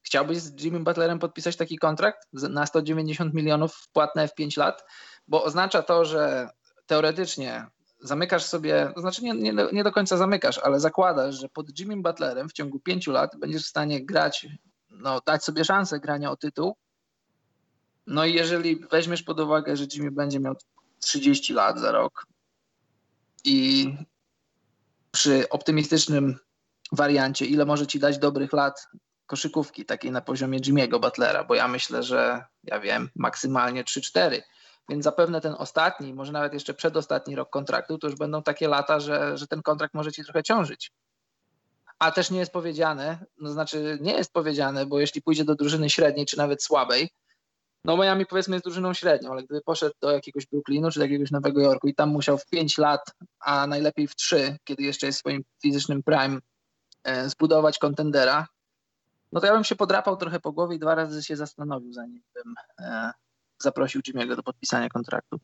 chciałbyś z Jimmy Butlerem podpisać taki kontrakt na 190 milionów płatne w 5 lat? Bo oznacza to, że teoretycznie zamykasz sobie, to znaczy nie, nie, nie do końca zamykasz, ale zakładasz, że pod Jimmy Butlerem w ciągu pięciu lat będziesz w stanie grać, no dać sobie szansę grania o tytuł. No i jeżeli weźmiesz pod uwagę, że Jimmy będzie miał 30 lat za rok i przy optymistycznym wariancie, ile może ci dać dobrych lat koszykówki, takiej na poziomie Jimmy'ego Butlera, bo ja myślę, że ja wiem, maksymalnie 3-4 więc zapewne ten ostatni, może nawet jeszcze przedostatni rok kontraktu, to już będą takie lata, że, że ten kontrakt może ci trochę ciążyć. A też nie jest powiedziane, no znaczy nie jest powiedziane, bo jeśli pójdzie do drużyny średniej czy nawet słabej, no Miami powiedzmy jest drużyną średnią, ale gdyby poszedł do jakiegoś Brooklynu czy do jakiegoś Nowego Jorku i tam musiał w 5 lat, a najlepiej w 3, kiedy jeszcze jest w swoim fizycznym prime, e, zbudować kontendera, no to ja bym się podrapał trochę po głowie i dwa razy się zastanowił, zanim bym e, zaprosił Jimmy'ego do podpisania kontraktu.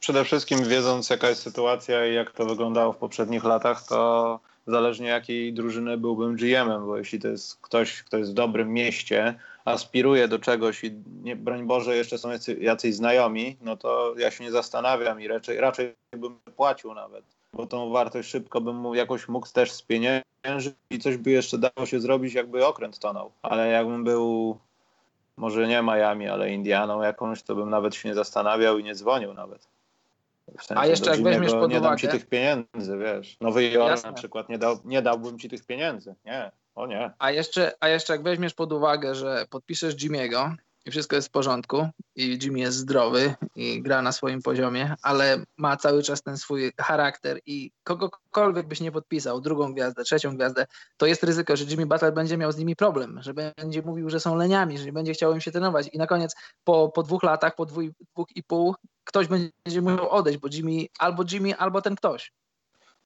Przede wszystkim wiedząc jaka jest sytuacja i jak to wyglądało w poprzednich latach, to zależnie jakiej drużyny byłbym GM-em, bo jeśli to jest ktoś, kto jest w dobrym mieście, aspiruje do czegoś i nie, broń Boże jeszcze są jacy, jacyś znajomi, no to ja się nie zastanawiam i raczej, raczej bym płacił nawet, bo tą wartość szybko bym mu jakoś mógł też spieniężyć i coś by jeszcze dało się zrobić, jakby okręt tonął. Ale jakbym był może nie Miami, ale Indianą jakąś, to bym nawet się nie zastanawiał i nie dzwonił nawet. W sensie A jeszcze jak weźmiesz pod Nie dam ci tych pieniędzy, wiesz. Nowy Jork na przykład nie, dał, nie dałbym ci tych pieniędzy. Nie, o nie. A jeszcze, a jeszcze jak weźmiesz pod uwagę, że podpiszesz Jimmy'ego, i wszystko jest w porządku i Jimmy jest zdrowy i gra na swoim poziomie, ale ma cały czas ten swój charakter i kogokolwiek byś nie podpisał, drugą gwiazdę, trzecią gwiazdę, to jest ryzyko, że Jimmy Butler będzie miał z nimi problem, że będzie mówił, że są leniami, że nie będzie chciał im się trenować i na koniec po, po dwóch latach, po dwóch, dwóch i pół ktoś będzie musiał odejść, bo Jimmy, albo Jimmy, albo ten ktoś.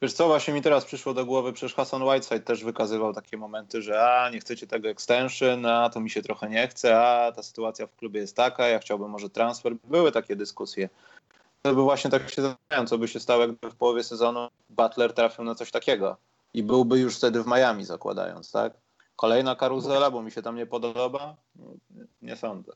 Wiesz co, właśnie mi teraz przyszło do głowy, przecież Hassan Whiteside też wykazywał takie momenty, że a, nie chcecie tego extension, a to mi się trochę nie chce, a ta sytuacja w klubie jest taka, ja chciałbym może transfer. Były takie dyskusje. To by właśnie tak się zastanawiam, co by się stało, jakby w połowie sezonu Butler trafił na coś takiego i byłby już wtedy w Miami zakładając, tak? Kolejna karuzela, bo mi się tam nie podoba? Nie, sądzę.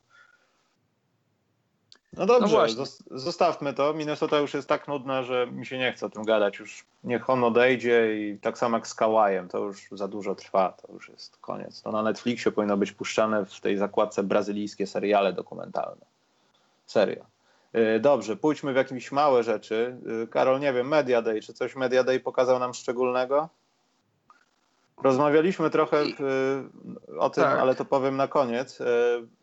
No dobrze, no zostawmy to. Minnesota już jest tak nudna, że mi się nie chce o tym gadać. Już niech on odejdzie i tak samo jak z Kawajem, to już za dużo trwa, to już jest koniec. To na Netflixie powinno być puszczane w tej zakładce brazylijskie seriale dokumentalne. Serio. Y, dobrze, pójdźmy w jakieś małe rzeczy. Y, Karol, nie wiem, Media Day, czy coś Media Day pokazał nam szczególnego? Rozmawialiśmy trochę y, o tym, tak. ale to powiem na koniec. Y,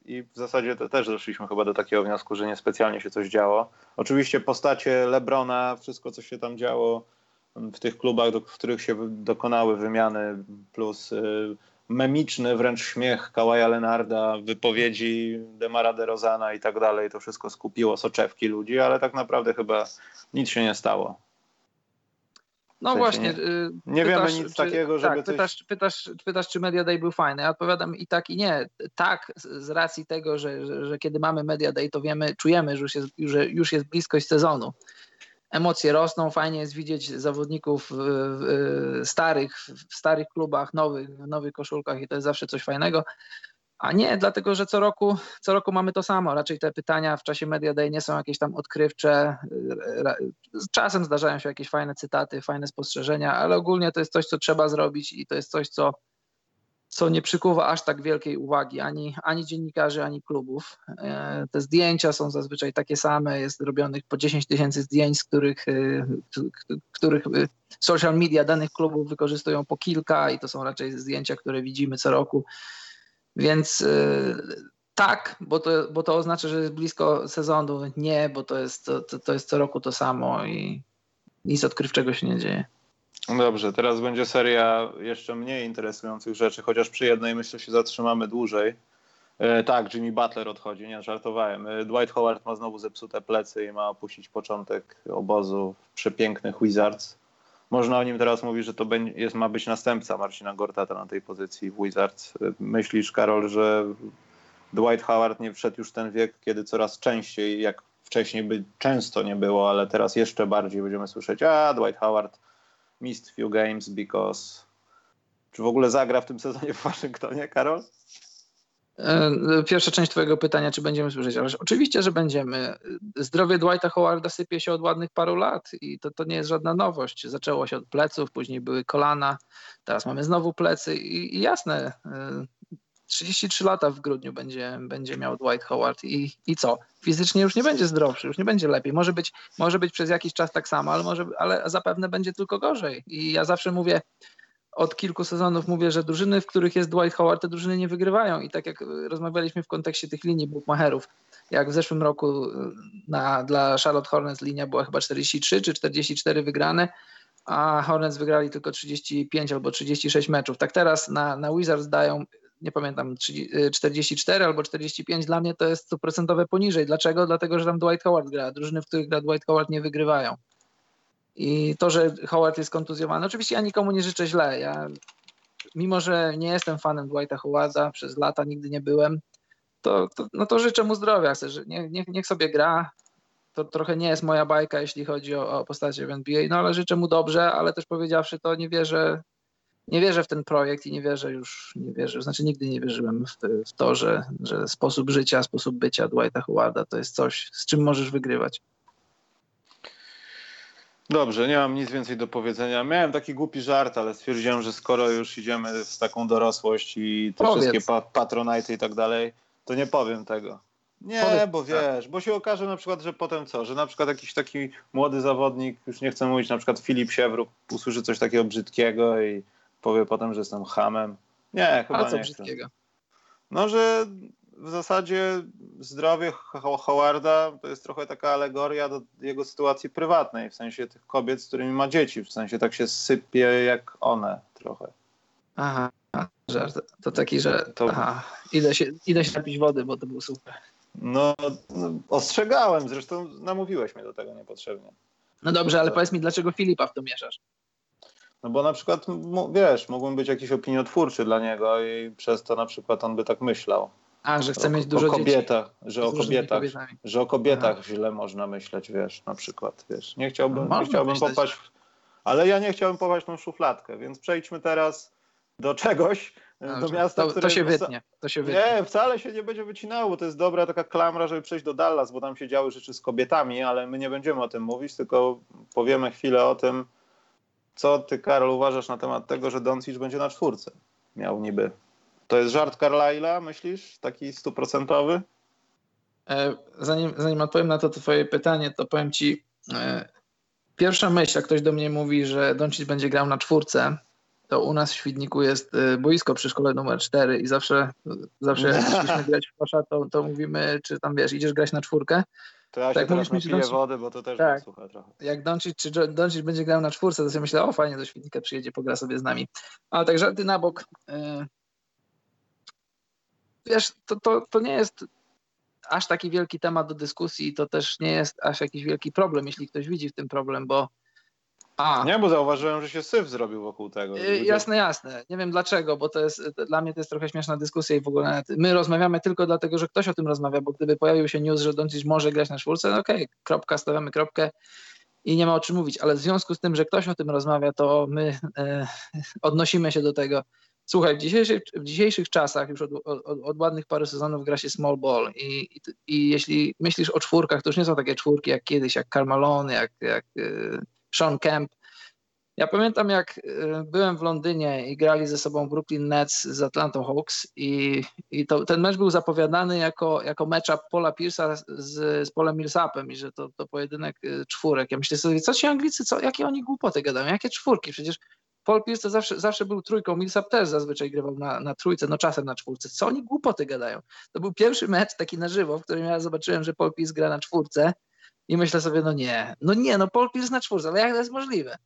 I w zasadzie też doszliśmy chyba do takiego wniosku, że niespecjalnie się coś działo. Oczywiście postacie Lebrona, wszystko co się tam działo w tych klubach, do, w których się dokonały wymiany, plus y, memiczny wręcz śmiech Kawaja Lenarda, wypowiedzi Demara DeRozana i tak dalej, to wszystko skupiło soczewki ludzi, ale tak naprawdę chyba nic się nie stało. No w sensie właśnie. Nie, y, nie pytasz, wiemy nic czy, takiego, żeby tak, pytasz, pytasz, pytasz, czy Media Day był fajny. Ja odpowiadam i tak, i nie. Tak, z racji tego, że, że, że kiedy mamy Media Day, to wiemy, czujemy, że już jest, że już jest bliskość sezonu. Emocje rosną, fajnie jest widzieć zawodników starych, w starych klubach, nowych, w nowych koszulkach i to jest zawsze coś fajnego. A nie, dlatego że co roku, co roku mamy to samo. Raczej te pytania w czasie Media Day nie są jakieś tam odkrywcze. Czasem zdarzają się jakieś fajne cytaty, fajne spostrzeżenia, ale ogólnie to jest coś, co trzeba zrobić i to jest coś, co, co nie przykuwa aż tak wielkiej uwagi ani, ani dziennikarzy, ani klubów. E, te zdjęcia są zazwyczaj takie same, jest robionych po 10 tysięcy zdjęć, z których, e, których e, social media danych klubów wykorzystują po kilka i to są raczej zdjęcia, które widzimy co roku. Więc y, tak, bo to, bo to oznacza, że jest blisko sezonu. Nie, bo to jest, to, to jest co roku to samo i nic odkrywczego się nie dzieje. Dobrze, teraz będzie seria jeszcze mniej interesujących rzeczy, chociaż przy jednej myślę się zatrzymamy dłużej. E, tak, Jimmy Butler odchodzi, nie żartowałem. E, Dwight Howard ma znowu zepsute plecy i ma opuścić początek obozu przepięknych Wizards. Można o nim teraz mówić, że to jest, ma być następca Marcina Gortata na tej pozycji w Wizards. Myślisz, Karol, że Dwight Howard nie wszedł już ten wiek, kiedy coraz częściej, jak wcześniej by często nie było, ale teraz jeszcze bardziej będziemy słyszeć, a Dwight Howard missed few games because... Czy w ogóle zagra w tym sezonie w Waszyngtonie, Karol? E, pierwsza część Twojego pytania, czy będziemy słyszeć, ale oczywiście, że będziemy. Zdrowie Dwighta Howarda sypie się od ładnych paru lat i to, to nie jest żadna nowość. Zaczęło się od pleców, później były kolana, teraz mamy znowu plecy i, i jasne, 33 e, lata w grudniu będzie, będzie miał Dwight Howard i, i co? Fizycznie już nie będzie zdrowszy, już nie będzie lepiej. Może być, może być przez jakiś czas tak samo, ale, może, ale zapewne będzie tylko gorzej. I ja zawsze mówię, od kilku sezonów mówię, że drużyny, w których jest Dwight Howard, te drużyny nie wygrywają. I tak jak rozmawialiśmy w kontekście tych linii bookmacherów, jak w zeszłym roku na, dla Charlotte Hornets linia była chyba 43 czy 44 wygrane, a Hornets wygrali tylko 35 albo 36 meczów. Tak teraz na, na Wizards dają, nie pamiętam, 44 albo 45. Dla mnie to jest stuprocentowe poniżej. Dlaczego? Dlatego, że tam Dwight Howard gra. Drużyny, w których gra Dwight Howard nie wygrywają. I to, że Howard jest kontuzjowany, oczywiście ja nikomu nie życzę źle. Ja, mimo, że nie jestem fanem Dwighta Howarda, przez lata nigdy nie byłem, to, to, no to życzę mu zdrowia. Chcę, że niech, niech, sobie gra. To trochę nie jest moja bajka, jeśli chodzi o, o postacie w NBA, no ale życzę mu dobrze, ale też powiedziawszy to, nie wierzę, nie wierzę w ten projekt i nie wierzę już, nie wierzę, znaczy nigdy nie wierzyłem w, w to, że, że sposób życia, sposób bycia Dwighta Howarda to jest coś, z czym możesz wygrywać. Dobrze, nie mam nic więcej do powiedzenia. Miałem taki głupi żart, ale stwierdziłem, że skoro już idziemy w taką dorosłość i te Powiedz. wszystkie pa patronajty i tak dalej, to nie powiem tego. Nie, Powiedz, bo tak. wiesz, tak. bo się okaże na przykład, że potem co, że na przykład jakiś taki młody zawodnik, już nie chcę mówić, na przykład Filip Siewruk usłyszy coś takiego brzydkiego i powie potem, że jestem hamem. Nie, chyba A co nie brzydkiego? Chcę. No, że w zasadzie zdrowie Howarda to jest trochę taka alegoria do jego sytuacji prywatnej, w sensie tych kobiet, z którymi ma dzieci, w sensie tak się sypie jak one trochę. Aha, żart. To taki, że to... aha, idę, się, idę się napić wody, bo to był super. No, no, ostrzegałem, zresztą namówiłeś mnie do tego niepotrzebnie. No dobrze, ale powiedz mi, dlaczego Filipa w to mieszasz? No bo na przykład, wiesz, mógłbym być jakiś opiniotwórczy dla niego i przez to na przykład on by tak myślał. A, że chce mieć dużo o kobietach, dzieci. Że o kobietach, że o kobietach Aha. źle można myśleć, wiesz, na przykład, wiesz. Nie chciałbym, no, nie chciałbym popaść, w, ale ja nie chciałbym popaść w tą szufladkę, więc przejdźmy teraz do czegoś, Dobrze. do miasta, to, które... To się wytnie, to się wytnie. Nie, wcale się nie będzie wycinało, to jest dobra taka klamra, żeby przejść do Dallas, bo tam się działy rzeczy z kobietami, ale my nie będziemy o tym mówić, tylko powiemy chwilę o tym, co ty, Karol, uważasz na temat tego, że Doncic będzie na czwórce? Miał niby to jest żart Carlyla, myślisz? Taki stuprocentowy? E, zanim, zanim odpowiem na to twoje pytanie, to powiem ci, e, pierwsza myśl, jak ktoś do mnie mówi, że Doncic będzie grał na czwórce, to u nas w Świdniku jest e, boisko przy szkole numer 4 i zawsze, zawsze jak [LAUGHS] chcieliśmy grać w kosza, to, to mówimy, czy tam wiesz, idziesz grać na czwórkę. To ja się tak, teraz napiję Doncic... wody, bo to też tak. słucha trochę. Jak Doncic czy Doncic będzie grał na czwórce, to sobie myślę, o fajnie, do Świdnika przyjedzie, pogra sobie z nami. Ale tak żarty na bok wiesz, to, to, to nie jest aż taki wielki temat do dyskusji, to też nie jest aż jakiś wielki problem, jeśli ktoś widzi w tym problem, bo a. Nie, bo zauważyłem, że się syf zrobił wokół tego. Yy, jasne, jasne. Nie wiem dlaczego, bo to jest dla mnie to jest trochę śmieszna dyskusja i w ogóle my rozmawiamy tylko dlatego, że ktoś o tym rozmawia, bo gdyby pojawił się news, że Doncic może grać na czwórce, no okej, okay, kropka, stawiamy kropkę i nie ma o czym mówić, ale w związku z tym, że ktoś o tym rozmawia, to my e, [LAUGHS] odnosimy się do tego Słuchaj, w dzisiejszych, w dzisiejszych czasach, już od, od, od, ładnych paru sezonów gra się small ball i, i, i, jeśli myślisz o czwórkach, to już nie są takie czwórki jak kiedyś, jak Carmalon, jak, jak y, Sean Kemp. Ja pamiętam, jak y, byłem w Londynie i grali ze sobą Brooklyn Nets z Atlanta Hawks i, i to, ten mecz był zapowiadany jako, jako matchup Paula Pierce'a z, z Polem Millsapem i że to, to pojedynek y, czwórek. Ja myślę sobie, co ci Anglicy, co, jakie oni głupoty gadają, jakie czwórki, przecież Paul Pierce to zawsze, zawsze był trójką, Millsap też zazwyczaj grywał na, na trójce, no czasem na czwórce. Co oni głupoty gadają? To był pierwszy mecz taki na żywo, w którym ja zobaczyłem, że Paul Pierce gra na czwórce i myślę sobie, no nie, no nie, no Paul Pierce na czwórce, ale jak to jest możliwe?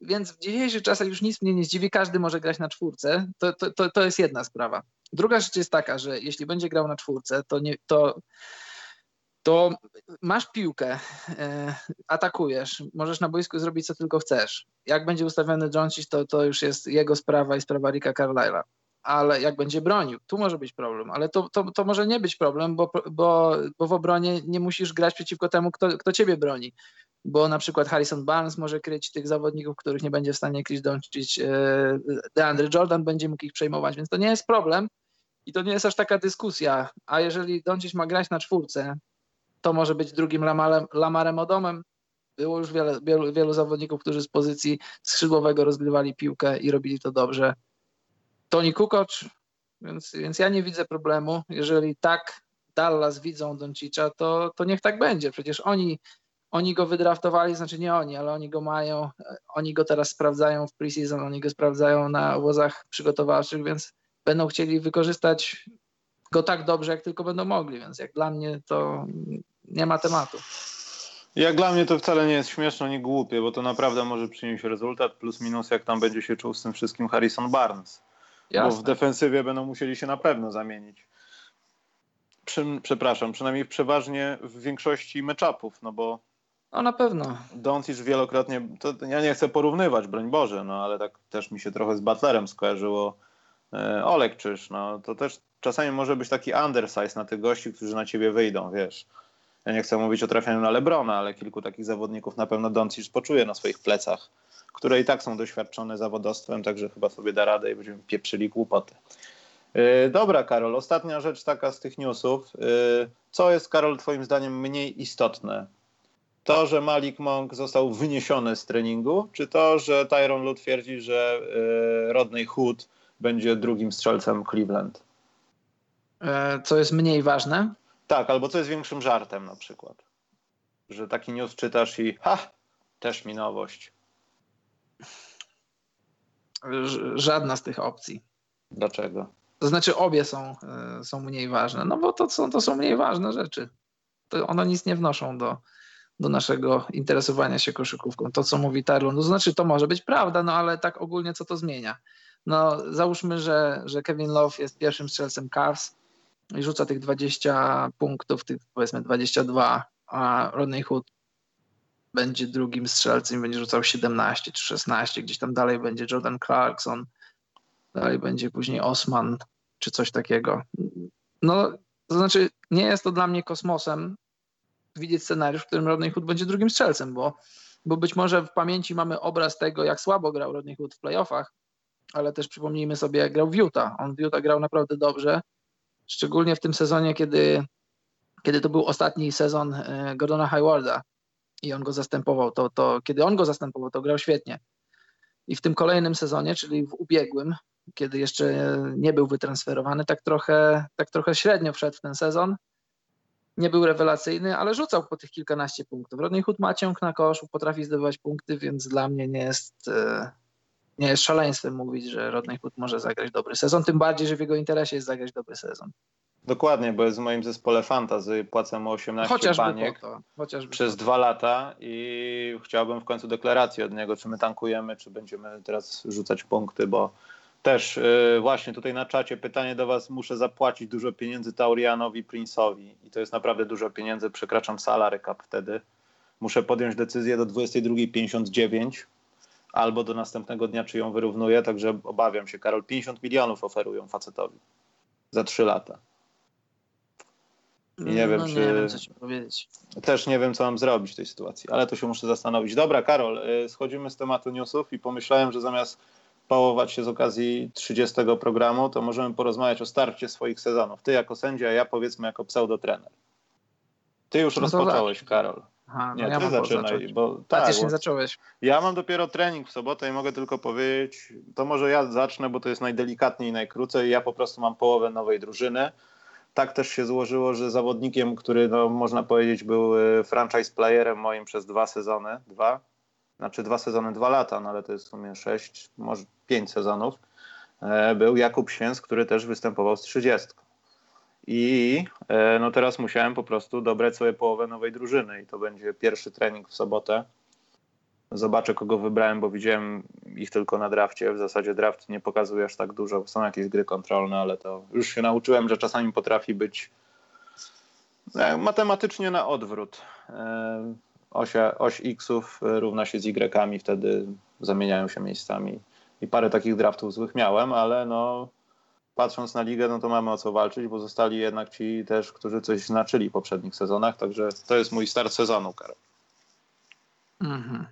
Więc w dzisiejszych czasach już nic mnie nie zdziwi, każdy może grać na czwórce, to, to, to, to jest jedna sprawa. Druga rzecz jest taka, że jeśli będzie grał na czwórce, to, nie, to to masz piłkę, e, atakujesz, możesz na boisku zrobić co tylko chcesz. Jak będzie ustawiony Joncic, to, to już jest jego sprawa i sprawa Ricka Carlyle'a. Ale jak będzie bronił, tu może być problem, ale to, to, to może nie być problem, bo, bo, bo w obronie nie musisz grać przeciwko temu, kto, kto ciebie broni. Bo na przykład Harrison Barnes może kryć tych zawodników, których nie będzie w stanie kryć Doncic, e, DeAndre Jordan będzie mógł ich przejmować, więc to nie jest problem I to nie jest aż taka dyskusja. A jeżeli Doncic ma grać na czwórce, to może być drugim Lamarem, Lamarem Odomem. Było już wiele, wielu, wielu zawodników, którzy z pozycji skrzydłowego rozgrywali piłkę i robili to dobrze. Toni Kukoc, więc, więc ja nie widzę problemu. Jeżeli tak Dallas widzą Doncicza, to, to niech tak będzie. Przecież oni, oni go wydraftowali, znaczy nie oni, ale oni go mają, oni go teraz sprawdzają w preseason, oni go sprawdzają na łozach przygotowawczych, więc będą chcieli wykorzystać go tak dobrze, jak tylko będą mogli, więc jak dla mnie to nie ma tematu. Jak dla mnie to wcale nie jest śmieszne ani głupie, bo to naprawdę może przynieść rezultat plus minus, jak tam będzie się czuł z tym wszystkim Harrison Barnes. Jasne. Bo w defensywie będą musieli się na pewno zamienić. Przy, przepraszam, przynajmniej przeważnie w większości meczapów, no bo no na pewno. Doncic wielokrotnie, to ja nie chcę porównywać, broń Boże, no ale tak też mi się trochę z Butlerem skojarzyło e, Olek Czyż, no to też czasami może być taki undersize na tych gości, którzy na ciebie wyjdą, wiesz. Ja nie chcę mówić o trafianiu na Lebrona, ale kilku takich zawodników na pewno Doncic poczuje na swoich plecach, które i tak są doświadczone zawodowstwem, także chyba sobie da radę i będziemy pieprzyli głupoty. Yy, dobra, Karol, ostatnia rzecz taka z tych newsów. Yy, co jest, Karol, twoim zdaniem mniej istotne? To, że Malik Monk został wyniesiony z treningu, czy to, że Tyron Lue twierdzi, że yy, Rodney Hood będzie drugim strzelcem Cleveland? E, co jest mniej ważne? Tak, albo co jest większym żartem na przykład. Że taki news czytasz i ha, też mi nowość. Żadna z tych opcji. Dlaczego? To znaczy obie są, e, są mniej ważne, no bo to są, to są mniej ważne rzeczy. To one nic nie wnoszą do, do naszego interesowania się koszykówką. To, co mówi Tarlon, to znaczy to może być prawda, no ale tak ogólnie co to zmienia? No załóżmy, że, że Kevin Love jest pierwszym strzelcem Cavs, i rzuca tych 20 punktów, tych powiedzmy 22, a Rodney Hood będzie drugim strzelcem będzie rzucał 17 czy 16, gdzieś tam dalej będzie Jordan Clarkson, dalej będzie później Osman czy coś takiego. No, to znaczy nie jest to dla mnie kosmosem widzieć scenariusz, w którym Rodney Hood będzie drugim strzelcem, bo, bo być może w pamięci mamy obraz tego, jak słabo grał Rodney Hood w playoffach, ale też przypomnijmy sobie, jak grał w Utah. On w Utah grał naprawdę dobrze szczególnie w tym sezonie, kiedy, kiedy to był ostatni sezon e, Gordona Haywarda i on go zastępował, to, to kiedy on go zastępował, to grał świetnie. I w tym kolejnym sezonie, czyli w ubiegłym, kiedy jeszcze nie był wytransferowany, tak trochę, tak trochę średnio wszedł w ten sezon. Nie był rewelacyjny, ale rzucał po tych kilkanaście punktów. Rodney Hood ma ciąg na koszu, potrafi zdobywać punkty, więc dla mnie nie jest, e, nie jest szaleństwem mówić, że Rodney Hood może zagrać dobry sezon, tym bardziej, że w jego interesie jest zagrać dobry sezon. Dokładnie, bo jest w moim zespole fantazy, płacę mu 18 chociażby baniek to, przez dwa lata i chciałbym w końcu deklaracji od niego, czy my tankujemy, czy będziemy teraz rzucać punkty, bo też yy, właśnie tutaj na czacie pytanie do Was, muszę zapłacić dużo pieniędzy Taurianowi Prince'owi i to jest naprawdę dużo pieniędzy, przekraczam salary cap wtedy. Muszę podjąć decyzję do 22.59 albo do następnego dnia, czy ją wyrównuję, także obawiam się, Karol, 50 milionów oferują facetowi za 3 lata. I nie wiem, no, czy... nie wiem, co ci powiedzieć. Też nie wiem, co mam zrobić w tej sytuacji, ale to się muszę zastanowić. Dobra, Karol, y, schodzimy z tematu newsów i pomyślałem, że zamiast pałować się z okazji 30 programu, to możemy porozmawiać o starcie swoich sezonów. Ty jako sędzia, a ja powiedzmy jako pseudotrener. Ty już no rozpocząłeś, tak. Karol. Aha, no nie, ja ty zaczynaj, bo tak, ty nie zacząłeś. Ja mam dopiero trening w sobotę i mogę tylko powiedzieć, to może ja zacznę, bo to jest najdelikatniej i najkrócej. Ja po prostu mam połowę nowej drużyny. Tak też się złożyło, że zawodnikiem, który no, można powiedzieć był y, franchise playerem moim przez dwa sezony, dwa, znaczy dwa sezony, dwa lata, no ale to jest w sumie sześć, może pięć sezonów, e, był Jakub Święc, który też występował z 30. I e, no teraz musiałem po prostu dobrać sobie połowę nowej drużyny i to będzie pierwszy trening w sobotę. Zobaczę, kogo wybrałem, bo widziałem ich tylko na drafcie. W zasadzie draft nie pokazuje aż tak dużo. Są jakieś gry kontrolne, ale to już się nauczyłem, że czasami potrafi być e, matematycznie na odwrót. E, osia, oś X-ów równa się z Y, wtedy zamieniają się miejscami. I parę takich draftów złych miałem, ale no patrząc na ligę, no to mamy o co walczyć, bo zostali jednak ci też, którzy coś znaczyli w poprzednich sezonach, także to jest mój start sezonu, Karol. Mhm.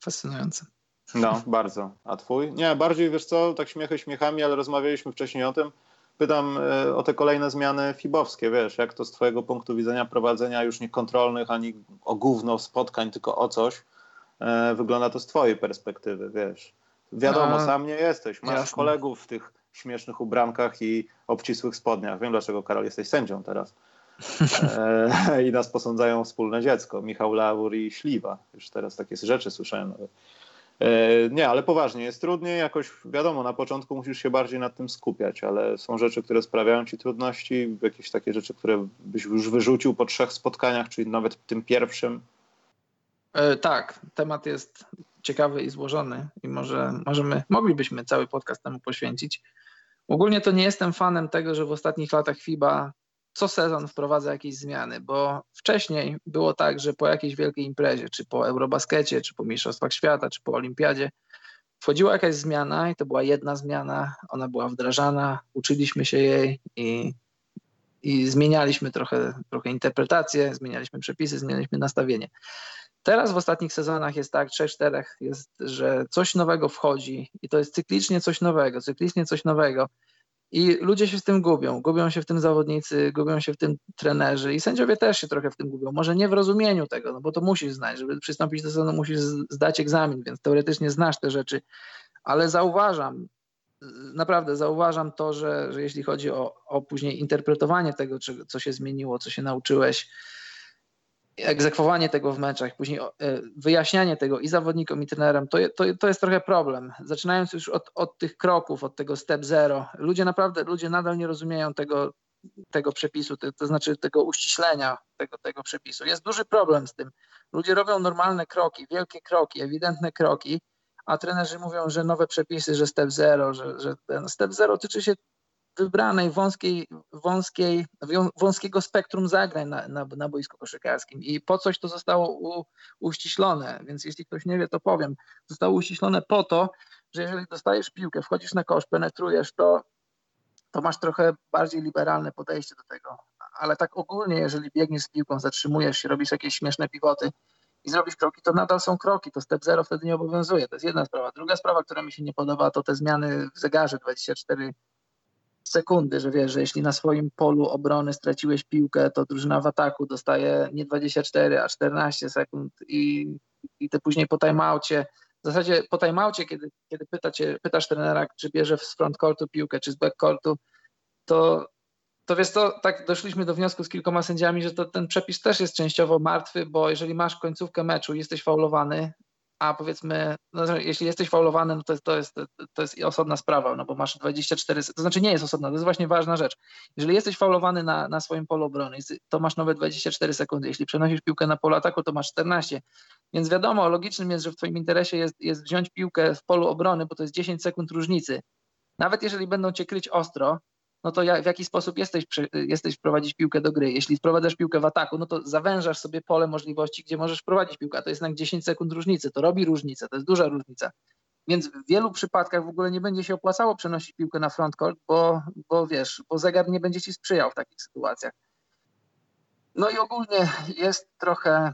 Fascynujące. No, bardzo. A twój? Nie, bardziej wiesz co, tak śmiechy śmiechami, ale rozmawialiśmy wcześniej o tym. pytam e, o te kolejne zmiany fibowskie, wiesz, jak to z twojego punktu widzenia prowadzenia już nie kontrolnych, ani o gówno spotkań, tylko o coś, e, wygląda to z twojej perspektywy, wiesz. Wiadomo, no, sam nie jesteś, masz jasne. kolegów w tych śmiesznych ubrankach i obcisłych spodniach. Wiem, dlaczego, Karol, jesteś sędzią teraz. [LAUGHS] E, I nas posądzają wspólne dziecko, Michał Laur i Śliwa. Już teraz takie rzeczy słyszałem nawet. E, nie, ale poważnie, jest trudniej, jakoś wiadomo, na początku musisz się bardziej nad tym skupiać, ale są rzeczy, które sprawiają ci trudności, jakieś takie rzeczy, które byś już wyrzucił po trzech spotkaniach, czyli nawet tym pierwszym. E, tak, temat jest ciekawy i złożony i może możemy, moglibyśmy cały podcast temu poświęcić. Ogólnie to nie jestem fanem tego, że w ostatnich latach FIBA co sezon wprowadza jakieś zmiany, bo wcześniej było tak, że po jakiejś wielkiej imprezie, czy po Eurobaskecie, czy po Mistrzostwach Świata, czy po Olimpiadzie, wchodziła jakaś zmiana i to była jedna zmiana, ona była wdrażana, uczyliśmy się jej i, i zmienialiśmy trochę, trochę interpretację, zmienialiśmy przepisy, zmienialiśmy nastawienie. Teraz w ostatnich sezonach jest tak, trzech, czterech jest, że coś nowego wchodzi i to jest cyklicznie coś nowego, cyklicznie coś nowego i ludzie się w tym gubią. Gubią się w tym zawodnicy, gubią się w tym trenerzy i sędziowie też się trochę w tym gubią. Może nie w rozumieniu tego, no bo to musisz znać. Żeby przystąpić do sezonu, musisz zdać egzamin, więc teoretycznie znasz te rzeczy. Ale zauważam, naprawdę zauważam to, że, że jeśli chodzi o, o później interpretowanie tego, co się zmieniło, co się nauczyłeś, egzekwowanie tego w meczach, później e, wyjaśnianie tego i zawodnikom, i trenerem, to, to, to jest trochę problem. Zaczynając już od, od tych kroków, od tego step zero, ludzie naprawdę, ludzie nadal nie rozumieją tego, tego przepisu, to, to znaczy tego uściślenia tego, tego przepisu. Jest duży problem z tym. Ludzie robią normalne kroki, wielkie kroki, ewidentne kroki, a trenerzy mówią, że nowe przepisy, że step zero, że, że ten step zero tyczy się wybranej wąskiej, wąskiej, wąskiego spektrum zagrań na, na, na boisku koszykarskim i po coś to zostało u, uściślone, więc jeśli ktoś nie wie, to powiem. Zostało uściślone po to, że jeżeli dostajesz piłkę, wchodzisz na kosz, penetrujesz, to, to masz trochę bardziej liberalne podejście do tego. Ale tak ogólnie, jeżeli biegniesz z piłką, zatrzymujesz się, robisz jakieś śmieszne pivoty i zrobisz kroki, to nadal są kroki, to step zero wtedy nie obowiązuje. To jest jedna sprawa. Druga sprawa, która mi się nie podoba, to te zmiany w zegarze 24 sekundy, że wiesz, że jeśli na swoim polu obrony straciłeś piłkę, to drużyna w ataku dostaje nie 24, a 14 sekund i, i te później po timeoutie, w zasadzie po timeoutie, kiedy, kiedy pytacie, pytasz trenera, czy bierze z front courtu piłkę, czy z back courtu, to, to wiesz to, tak doszliśmy do wniosku z kilkoma sędziami, że to, ten przepis też jest częściowo martwy, bo jeżeli masz końcówkę meczu i jesteś faulowany, a powiedzmy, no, jeśli jesteś faulowany, no to, to, jest, to jest osobna sprawa, no bo masz 24, to znaczy nie jest osobna, to jest właśnie ważna rzecz. Jeżeli jesteś faulowany na, na swoim polu obrony, to masz nowe 24 sekundy. Jeśli przenosisz piłkę na polu ataku, to masz 14. Więc wiadomo, logicznym jest, że w twoim interesie jest, jest wziąć piłkę w polu obrony, bo to jest 10 sekund różnicy. Nawet jeżeli będą cię kryć ostro, no to w jaki sposób jesteś, jesteś wprowadzić piłkę do gry. Jeśli wprowadzasz piłkę w ataku, no to zawężasz sobie pole możliwości, gdzie możesz wprowadzić piłkę, a to jest jednak 10 sekund różnicy, to robi różnicę, to jest duża różnica. Więc w wielu przypadkach w ogóle nie będzie się opłacało przenosić piłkę na frontcourt, bo, bo wiesz, bo zegar nie będzie ci sprzyjał w takich sytuacjach. No i ogólnie jest trochę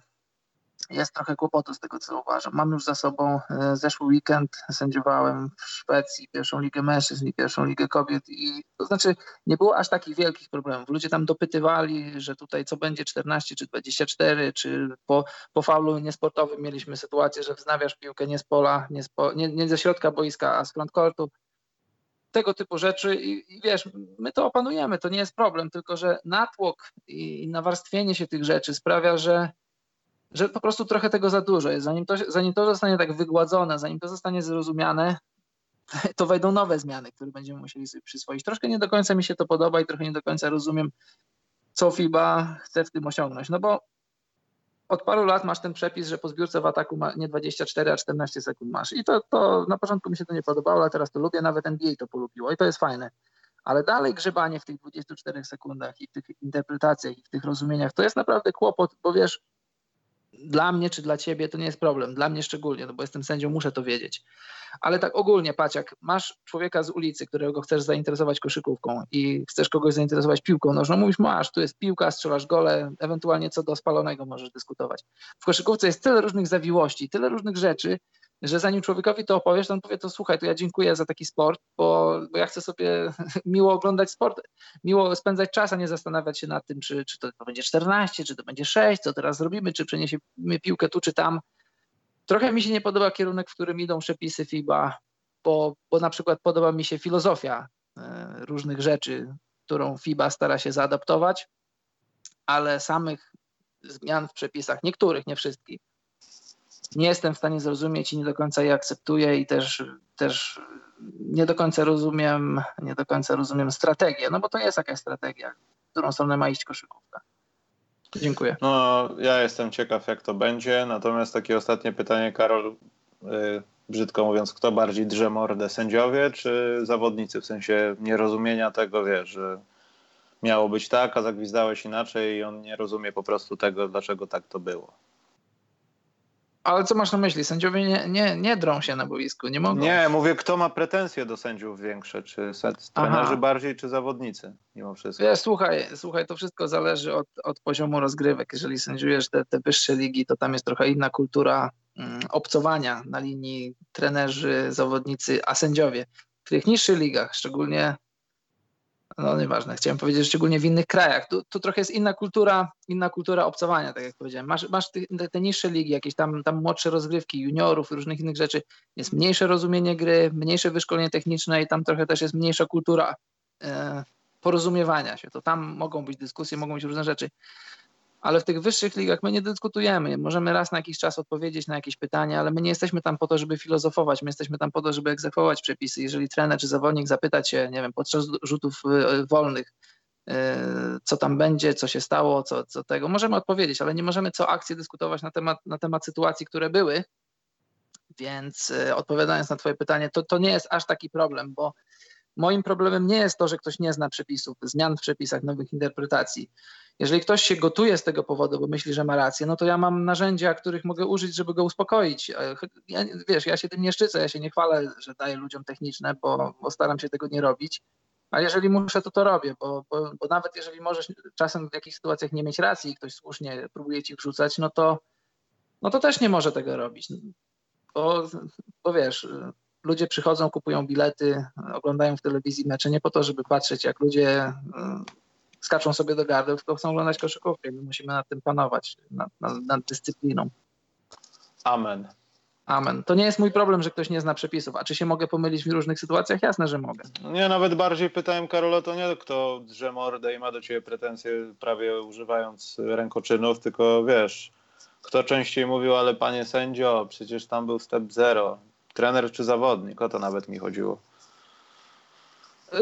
jest trochę kłopotu z tego, co uważam. Mam już za sobą e, zeszły weekend, sędziowałem w Szwecji pierwszą ligę mężczyzn i pierwszą ligę kobiet i to znaczy nie było aż takich wielkich problemów. Ludzie tam dopytywali, że tutaj co będzie 14 czy 24, czy po, po faulu niesportowym mieliśmy sytuację, że wznawiasz piłkę nie z pola, nie, z po, nie, nie ze środka boiska, a z frontcourtu tego typu rzeczy i, i, wiesz, my to opanujemy, to nie jest problem, tylko że natłok i nawarstwienie się tych rzeczy sprawia, że że po prostu trochę tego za dużo jest. Zanim to, zanim to zostanie tak wygładzone, zanim to zostanie zrozumiane, [LAUGHS] to wejdą nowe zmiany, które będziemy musieli sobie przyswoić. Troszkę nie do końca mi się to podoba i trochę nie do końca rozumiem, co FIBA chce w tym osiągnąć. No bo od paru lat masz ten przepis, że po zbiórce w ataku ma nie 24, a 14 sekund masz. I to, to na początku mi się to nie podobało, ale teraz to lubię, nawet NBA to polubiło i to jest fajne. Ale dalej grzebanie w tych 24 sekundach i w tych interpretacjach i w tych rozumieniach to jest naprawdę kłopot, bo wiesz, dla mnie czy dla ciebie to nie jest problem, dla mnie szczególnie, no bo jestem sędzią, muszę to wiedzieć. Ale tak ogólnie, patrz, jak masz człowieka z ulicy, którego chcesz zainteresować koszykówką i chcesz kogoś zainteresować piłką nożną, mówisz, masz, tu jest piłka, strzelasz gole, ewentualnie co do spalonego możesz dyskutować. W koszykówce jest tyle różnych zawiłości, tyle różnych rzeczy, że zanim człowiekowi to opowiesz, to on powie, to słuchaj, to ja dziękuję za taki sport, bo, bo ja chcę sobie [LAUGHS] miło oglądać sport, miło spędzać czas, a nie zastanawiać się nad tym, czy, czy to będzie 14, czy to będzie 6, co teraz zrobimy, czy przeniesiemy piłkę tu, czy tam. Trochę mi się nie podoba kierunek, w którym idą przepisy FIBA, bo, bo na przykład podoba mi się filozofia e, różnych rzeczy, którą FIBA stara się zaadaptować, ale samych zmian w przepisach, niektórych, nie wszystkich, nie jestem w stanie zrozumieć i nie do końca je akceptuję i też, też nie do końca rozumiem, nie do końca rozumiem strategię, no bo to jest jakaś strategia, w którą stronę ma iść koszykówka. Dziękuję. No, ja jestem ciekaw, jak to będzie. Natomiast takie ostatnie pytanie, Karol, yy, brzydko mówiąc, kto bardziej drze mordę, sędziowie czy zawodnicy? W sensie nierozumienia tego, wiesz, że miało być tak, a zagwizdałeś inaczej i on nie rozumie po prostu tego, dlaczego tak to było. Ale co masz na myśli? Sędziowie nie, nie, nie drą się na boisku, nie mogą. Nie, mówię, kto ma pretensje do sędziów większe, czy trenerzy bardziej, czy zawodnicy, mimo wszystko. Wiesz, słuchaj, słuchaj, to wszystko zależy od, od poziomu rozgrywek. Jeżeli sędziujesz te, te wyższe ligi, to tam jest trochę inna kultura mm, obcowania na linii trenerzy, zawodnicy, a sędziowie. W tych niższych ligach, szczególnie no nieważne, chciałem powiedzieć, że szczególnie w innych krajach, tu, tu trochę jest inna kultura, inna kultura obcowania, tak jak powiedziałem. Masz, masz te, te, niższe ligi, jakieś tam, tam młodsze rozgrywki, juniorów, różnych innych rzeczy, jest mniejsze rozumienie gry, mniejsze wyszkolenie techniczne i tam trochę też jest mniejsza kultura e, porozumiewania się. To tam mogą być dyskusje, mogą być różne rzeczy ale w tych wyższych ligach my nie dyskutujemy. Możemy raz na jakiś czas odpowiedzieć na jakieś pytania, ale my nie jesteśmy tam po to, żeby filozofować, my jesteśmy tam po to, żeby egzekwować przepisy. Jeżeli trener czy zawodnik zapyta cię, nie wiem, podczas rzutów y, wolnych, y, co tam będzie, co się stało, co, co tego, możemy odpowiedzieć, ale nie możemy co akcję dyskutować na temat, na temat sytuacji, które były. Więc y, odpowiadając na Twoje pytanie, to, to nie jest aż taki problem, bo moim problemem nie jest to, że ktoś nie zna przepisów, zmian w przepisach, nowych interpretacji. Jeżeli ktoś się gotuje z tego powodu, bo myśli, że ma rację, no to ja mam narzędzia, których mogę użyć, żeby go uspokoić. E, ja, wiesz, ja się tym nie szczycę, ja się nie chwalę, że daję ludziom techniczne, bo, bo staram się tego nie robić. A jeżeli muszę, to to robię, bo, bo, bo, nawet jeżeli możesz czasem w jakichś sytuacjach nie mieć racji i ktoś słusznie próbuje ci wrzucać, no to, no to też nie może tego robić. Bo, bo wiesz, ludzie przychodzą, kupują bilety, oglądają w telewizji mecze nie po to, żeby patrzeć, jak ludzie skaczą sobie do gardeł, tylko chcą oglądać koszykówkę. My musimy nad tym panować, nad, nad, nad dyscypliną. Amen. Amen. To nie jest mój problem, że ktoś nie zna przepisów. A czy się mogę pomylić w różnych sytuacjach? Jasne, że mogę. Nie, nawet bardziej pytałem Karola, to nie kto drze mordę i ma do ciebie pretensje prawie używając rękoczynów, tylko wiesz, kto częściej mówił, ale panie sędzio, przecież tam był step zero. Trener czy zawodnik? O to nawet mi chodziło.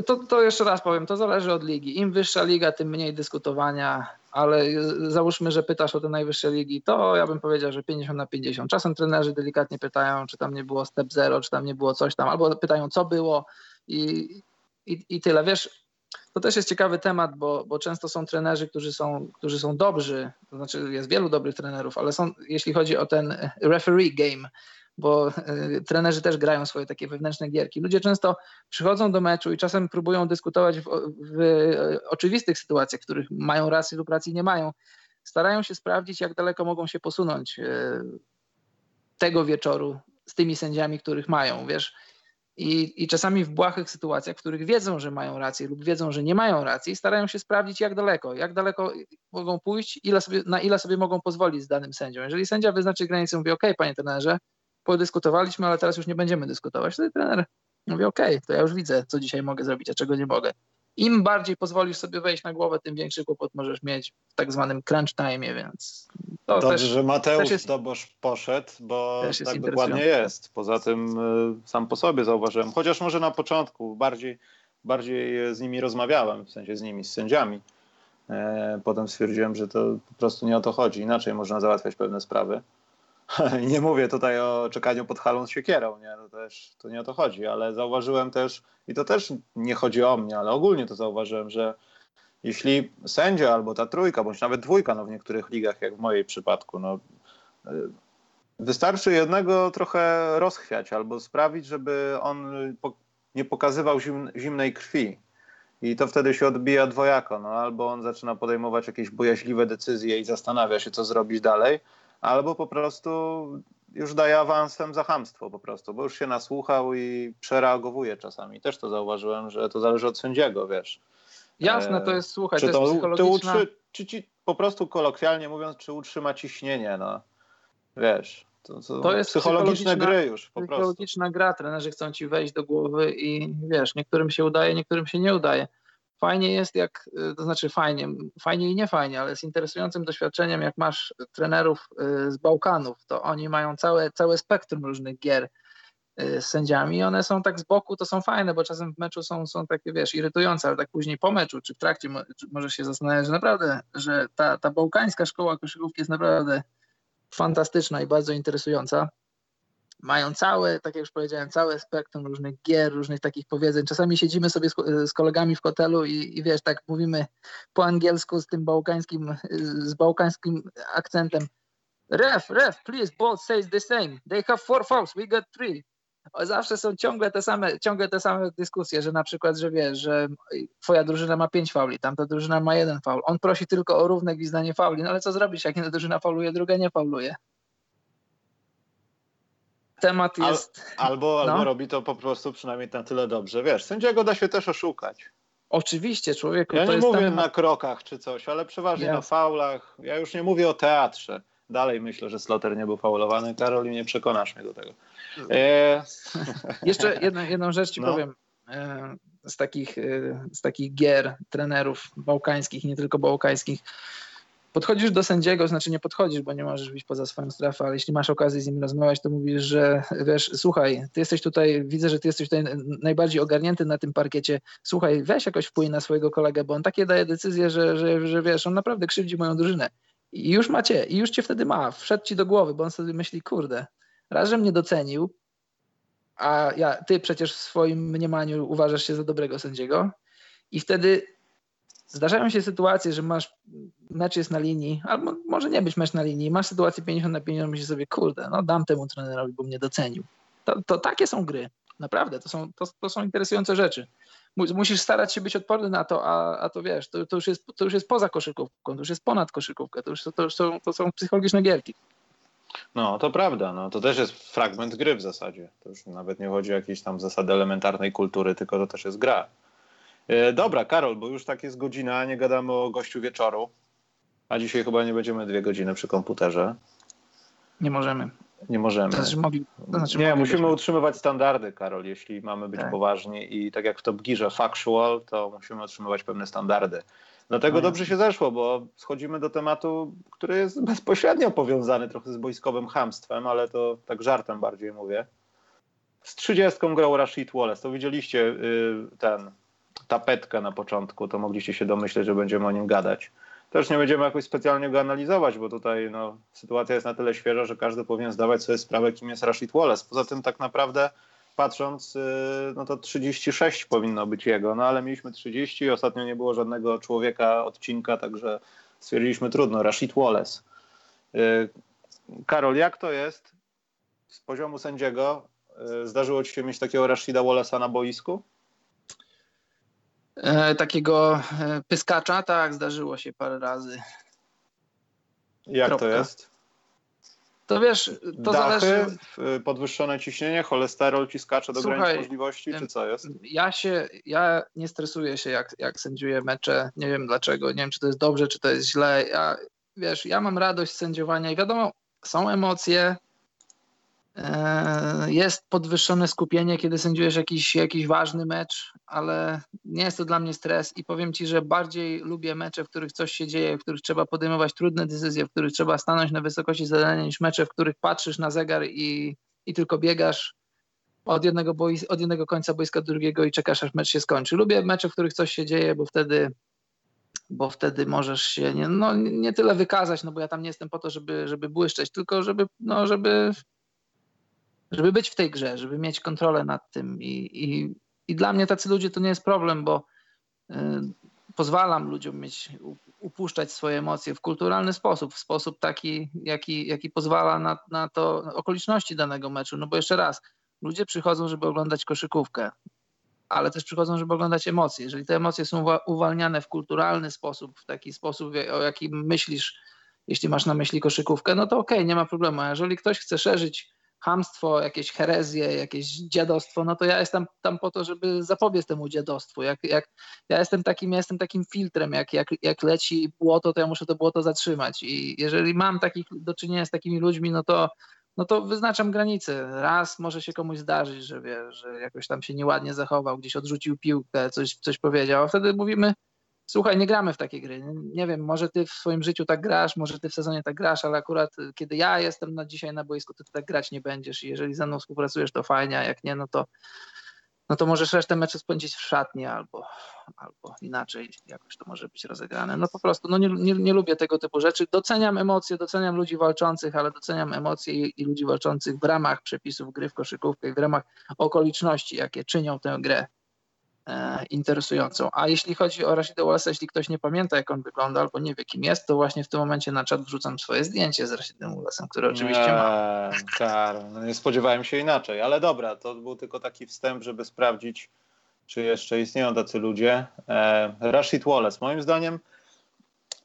To, to jeszcze raz powiem, to zależy od ligi. Im wyższa liga, tym mniej dyskutowania, ale załóżmy, że pytasz o te najwyższe ligi, to ja bym powiedział, że 50 na 50. Czasem trenerzy delikatnie pytają, czy tam nie było step zero, czy tam nie było coś tam, albo pytają, co było i, i, i tyle. Wiesz, to też jest ciekawy temat, bo, bo często są trenerzy, którzy są, którzy są dobrzy, to znaczy jest wielu dobrych trenerów, ale są, jeśli chodzi o ten referee game, bo e, trenerzy też grają swoje takie wewnętrzne gierki. Ludzie często przychodzą do meczu i czasem próbują dyskutować w, w oczywistych sytuacjach, w których mają rację lub racji nie mają. Starają się sprawdzić, jak daleko mogą się posunąć e, tego wieczoru z tymi sędziami, których mają, wiesz. I, I czasami w błahych sytuacjach, w których wiedzą, że mają rację lub wiedzą, że nie mają racji, starają się sprawdzić, jak daleko, jak daleko mogą pójść, ile sobie, na ile sobie mogą pozwolić z danym sędzią. Jeżeli sędzia wyznaczy granicę, mówi: OK, panie trenerze, podyskutowaliśmy, ale teraz już nie będziemy dyskutować. Wtedy trener mówi, OK, to ja już widzę, co dzisiaj mogę zrobić, a czego nie mogę. Im bardziej pozwolisz sobie wejść na głowę, tym większy kłopot możesz mieć w tak zwanym crunch time, więc to Dobrze, też, że Mateusz jest, Dobosz poszedł, bo tak dokładnie jest. Poza tym y, sam po sobie zauważyłem, chociaż może na początku bardziej, bardziej z nimi rozmawiałem, w sensie z nimi, z sędziami. E, potem stwierdziłem, że to po prostu nie o to chodzi. Inaczej można załatwiać pewne sprawy. [LAUGHS] nie mówię tutaj o czekaniu pod halą z siekierą, nie? To też to nie o to chodzi, ale zauważyłem też, i to też nie chodzi o mnie, ale ogólnie to zauważyłem, że jeśli sędzia albo ta trójka, bądź nawet dwójka, no w niektórych ligach, jak w mojej przypadku, no y, wystarczy jednego trochę rozchwiać albo sprawić, żeby on nie pokazywał zimnej krwi. I to wtedy się odbija dwojako. No, albo on zaczyna podejmować jakieś bojaźliwe decyzje i zastanawia się, co zrobić dalej, albo po prostu już daje awansem za hamstwo po prostu, bo już się nasłuchał i przereagowuje czasami. Też to zauważyłem, że to zależy od sędziego, wiesz. Jasne, to jest, słuchaj, czy to, jest psychologiczna... Utrzy, czy ci, po prostu kolokwialnie mówiąc, czy utrzyma ciśnienie, no. Wiesz, to, to, to jest psychologiczne gry już po psychologiczna prostu. gra, trenerzy chcą ci wejść do głowy i wiesz, niektórym się udaje, niektórym się nie udaje. Fajnie jest jak, y, to znaczy fajnie, fajnie i nie fajnie, ale z interesującym doświadczeniem, jak masz trenerów y, z Bałkanów, to oni mają całe, całe spektrum różnych gier y, z sędziami. One są tak z boku, to są fajne, bo czasem w meczu są, są takie, wiesz, irytujące, ale tak później po meczu, czy w trakcie możesz się zastanawiać, że naprawdę, że ta, ta bałkańska szkoła koszykówki jest naprawdę fantastyczna i bardzo interesująca mają całe, tak jak już powiedziałem, całe spektrum różnych gier, różnych takich powiedzeń. Czasami siedzimy sobie z, z kolegami w hotelu i, i, wiesz, tak mówimy po angielsku z tym bałkańskim, z bałkańskim akcentem. Ref, ref, please, both says the same. They have four fouls, we got three. Zawsze są ciągle te same, ciągle te same dyskusje, że na przykład, że wiesz, że twoja drużyna ma pięć fauli, tamta drużyna ma jeden faul. On prosi tylko o równe gwizdanie fauli, no ale co zrobisz, jak jedna drużyna fauluje, druga nie fauluje? Temat jest. Al, albo, no. albo robi to po prostu przynajmniej na tyle dobrze. Wiesz, sędziego da się też oszukać. Oczywiście, człowieku. Ja nie mówię temat... na krokach czy coś, ale przeważnie na faulach. Ja już nie mówię o teatrze. Dalej myślę, że Sloter nie był faulowany. Karol, nie przekonasz mnie do tego. E... [LAUGHS] Jeszcze jedną, jedną rzecz ci no. powiem. E, z takich, e, z takich gier trenerów bałkańskich, nie tylko bałkańskich podchodzisz do sędziego, znaczy nie podchodzisz, bo nie możesz wyjść poza swoją strefę, ale jeśli masz okazję z nim rozmawiać, to mówisz, że wiesz, słuchaj, ty jesteś tutaj, widzę, że ty jesteś tutaj najbardziej ogarnięty na tym parkiecie, słuchaj, weź jakoś wpływ na swojego kolegę, bo on takie daje decyzje, że, że, że wiesz, on naprawdę krzywdzi moją drużynę. I już macie, i już cię wtedy ma, wszedł ci do głowy, bo on sobie myśli, kurde, raz, że mnie docenił, a ja, ty przecież w swoim mniemaniu uważasz się za dobrego sędziego i wtedy Zdarzają się sytuacje, że masz mecz jest na linii, albo może nie być mecz na linii, masz sytuację 50 na 50, myślisz sobie, kurde, no dam temu trenerowi, bo mnie docenił. To, to takie są gry, naprawdę, to są, to, to są interesujące rzeczy. Musisz starać się być odporny na to, a, a to wiesz, to, to, już jest, to już jest poza koszykówką, to już jest ponad koszykówkę, to już, to już są, to są psychologiczne gierki. No, to prawda. No, to też jest fragment gry w zasadzie. To już nawet nie chodzi o jakieś tam zasady elementarnej kultury, tylko to też jest gra. E, dobra, Karol, bo już tak jest godzina, nie gadamy o gościu wieczoru. A dzisiaj chyba nie będziemy dwie godziny przy komputerze. Nie możemy. Nie możemy. To znaczy mogli, to znaczy nie, musimy być. utrzymywać standardy, Karol, jeśli mamy być tak. poważni i tak jak w Top Gearze factual, to musimy utrzymywać pewne standardy. Dlatego no dobrze się zeszło, bo schodzimy do tematu, który jest bezpośrednio powiązany trochę z boiskowym hamstwem, ale to tak żartem bardziej mówię. Z 30 grał Rashid Wallace. To widzieliście yy, ten tapetkę na początku, to mogliście się domyśleć, że będziemy o nim gadać. Też nie będziemy jakoś specjalnie go analizować, bo tutaj no, sytuacja jest na tyle świeża, że każdy powinien zdawać sobie sprawę, kim jest Rashid Wallace. Poza tym tak naprawdę patrząc, y, no to 36 powinno być jego, no ale mieliśmy 30, ostatnio nie było żadnego człowieka, odcinka, także stwierdziliśmy trudno, Rashid Wallace. Y, Karol, jak to jest z poziomu sędziego? Y, zdarzyło ci się mieć takiego Rashida Wallace'a na boisku? E, takiego e, pyskacza, tak, zdarzyło się parę razy. Jak Kropka. to jest? To wiesz, to Dachy, zależy... podwyższone ciśnienie, cholesterol ci skacze do Słuchaj, granic możliwości, czy co jest? Ja się, ja nie stresuję się, jak, jak sędziuję mecze. Nie wiem dlaczego, nie wiem, czy to jest dobrze, czy to jest źle. Ja, wiesz, ja mam radość sędziowania i wiadomo, są emocje, jest podwyższone skupienie, kiedy sędziujesz jakiś, jakiś ważny mecz, ale nie jest to dla mnie stres i powiem Ci, że bardziej lubię mecze, w których coś się dzieje, w których trzeba podejmować trudne decyzje, w których trzeba stanąć na wysokości zadania, niż mecze, w których patrzysz na zegar i, i tylko biegasz od jednego, bois, od jednego końca boiska do drugiego i czekasz, aż mecz się skończy. Lubię mecze, w których coś się dzieje, bo wtedy bo wtedy możesz się nie, no, nie tyle wykazać, no bo ja tam nie jestem po to, żeby, żeby błyszczeć, tylko żeby, no, żeby żeby być w tej grze, żeby mieć kontrolę nad tym. I, i, i dla mnie tacy ludzie to nie jest problem, bo y, pozwalam ludziom mieć, upuszczać swoje emocje w kulturalny sposób, w sposób taki, jaki, jaki pozwala na, na to okoliczności danego meczu. No bo jeszcze raz, ludzie przychodzą, żeby oglądać koszykówkę, ale też przychodzą, żeby oglądać emocje. Jeżeli te emocje są uwalniane w kulturalny sposób, w taki sposób, o jakim myślisz, jeśli masz na myśli koszykówkę, no to okej, okay, nie ma problemu. A jeżeli ktoś chce szerzyć hamstwo, jakieś herezje, jakieś dziadostwo, no to ja jestem tam po to, żeby zapobiec temu dziadostwu. Jak, jak, ja, jestem takim, jestem takim filtrem, jak, jak, jak leci błoto, to ja muszę to błoto zatrzymać. I jeżeli mam takich do czynienia z takimi ludźmi, no to no to wyznaczam granice. Raz może się komuś zdarzyć, że wie, że jakoś tam się nieładnie zachował, gdzieś odrzucił piłkę, coś, coś powiedział, a wtedy mówimy, słuchaj, nie gramy w takie gry. Nie wiem, może ty w swoim życiu tak grasz, może ty w sezonie tak grasz, ale akurat y, kiedy ja jestem na dzisiaj na boisku, to ty tak grać nie będziesz i jeżeli ze mną współpracujesz, to fajnie, a jak nie, no to no to możesz resztę meczu spędzić w szatni albo, albo inaczej jakoś to może być rozegrane. No po prostu no nie, nie, nie lubię tego typu rzeczy. Doceniam emocje, doceniam ludzi walczących, ale doceniam emocje i, i ludzi walczących w ramach przepisów gry w koszykówkę w ramach okoliczności, jakie czynią tę grę interesującą. A jeśli chodzi o Rashida Wallace'a, jeśli ktoś nie pamięta, jak on wygląda albo nie wie, kim jest, to właśnie w tym momencie na czat wrzucam swoje zdjęcie z Rashidem Wallace'em, które oczywiście ma. Kar, no nie spodziewałem się inaczej, ale dobra, to był tylko taki wstęp, żeby sprawdzić, czy jeszcze istnieją tacy ludzie. E, Rashid Wallace, moim zdaniem,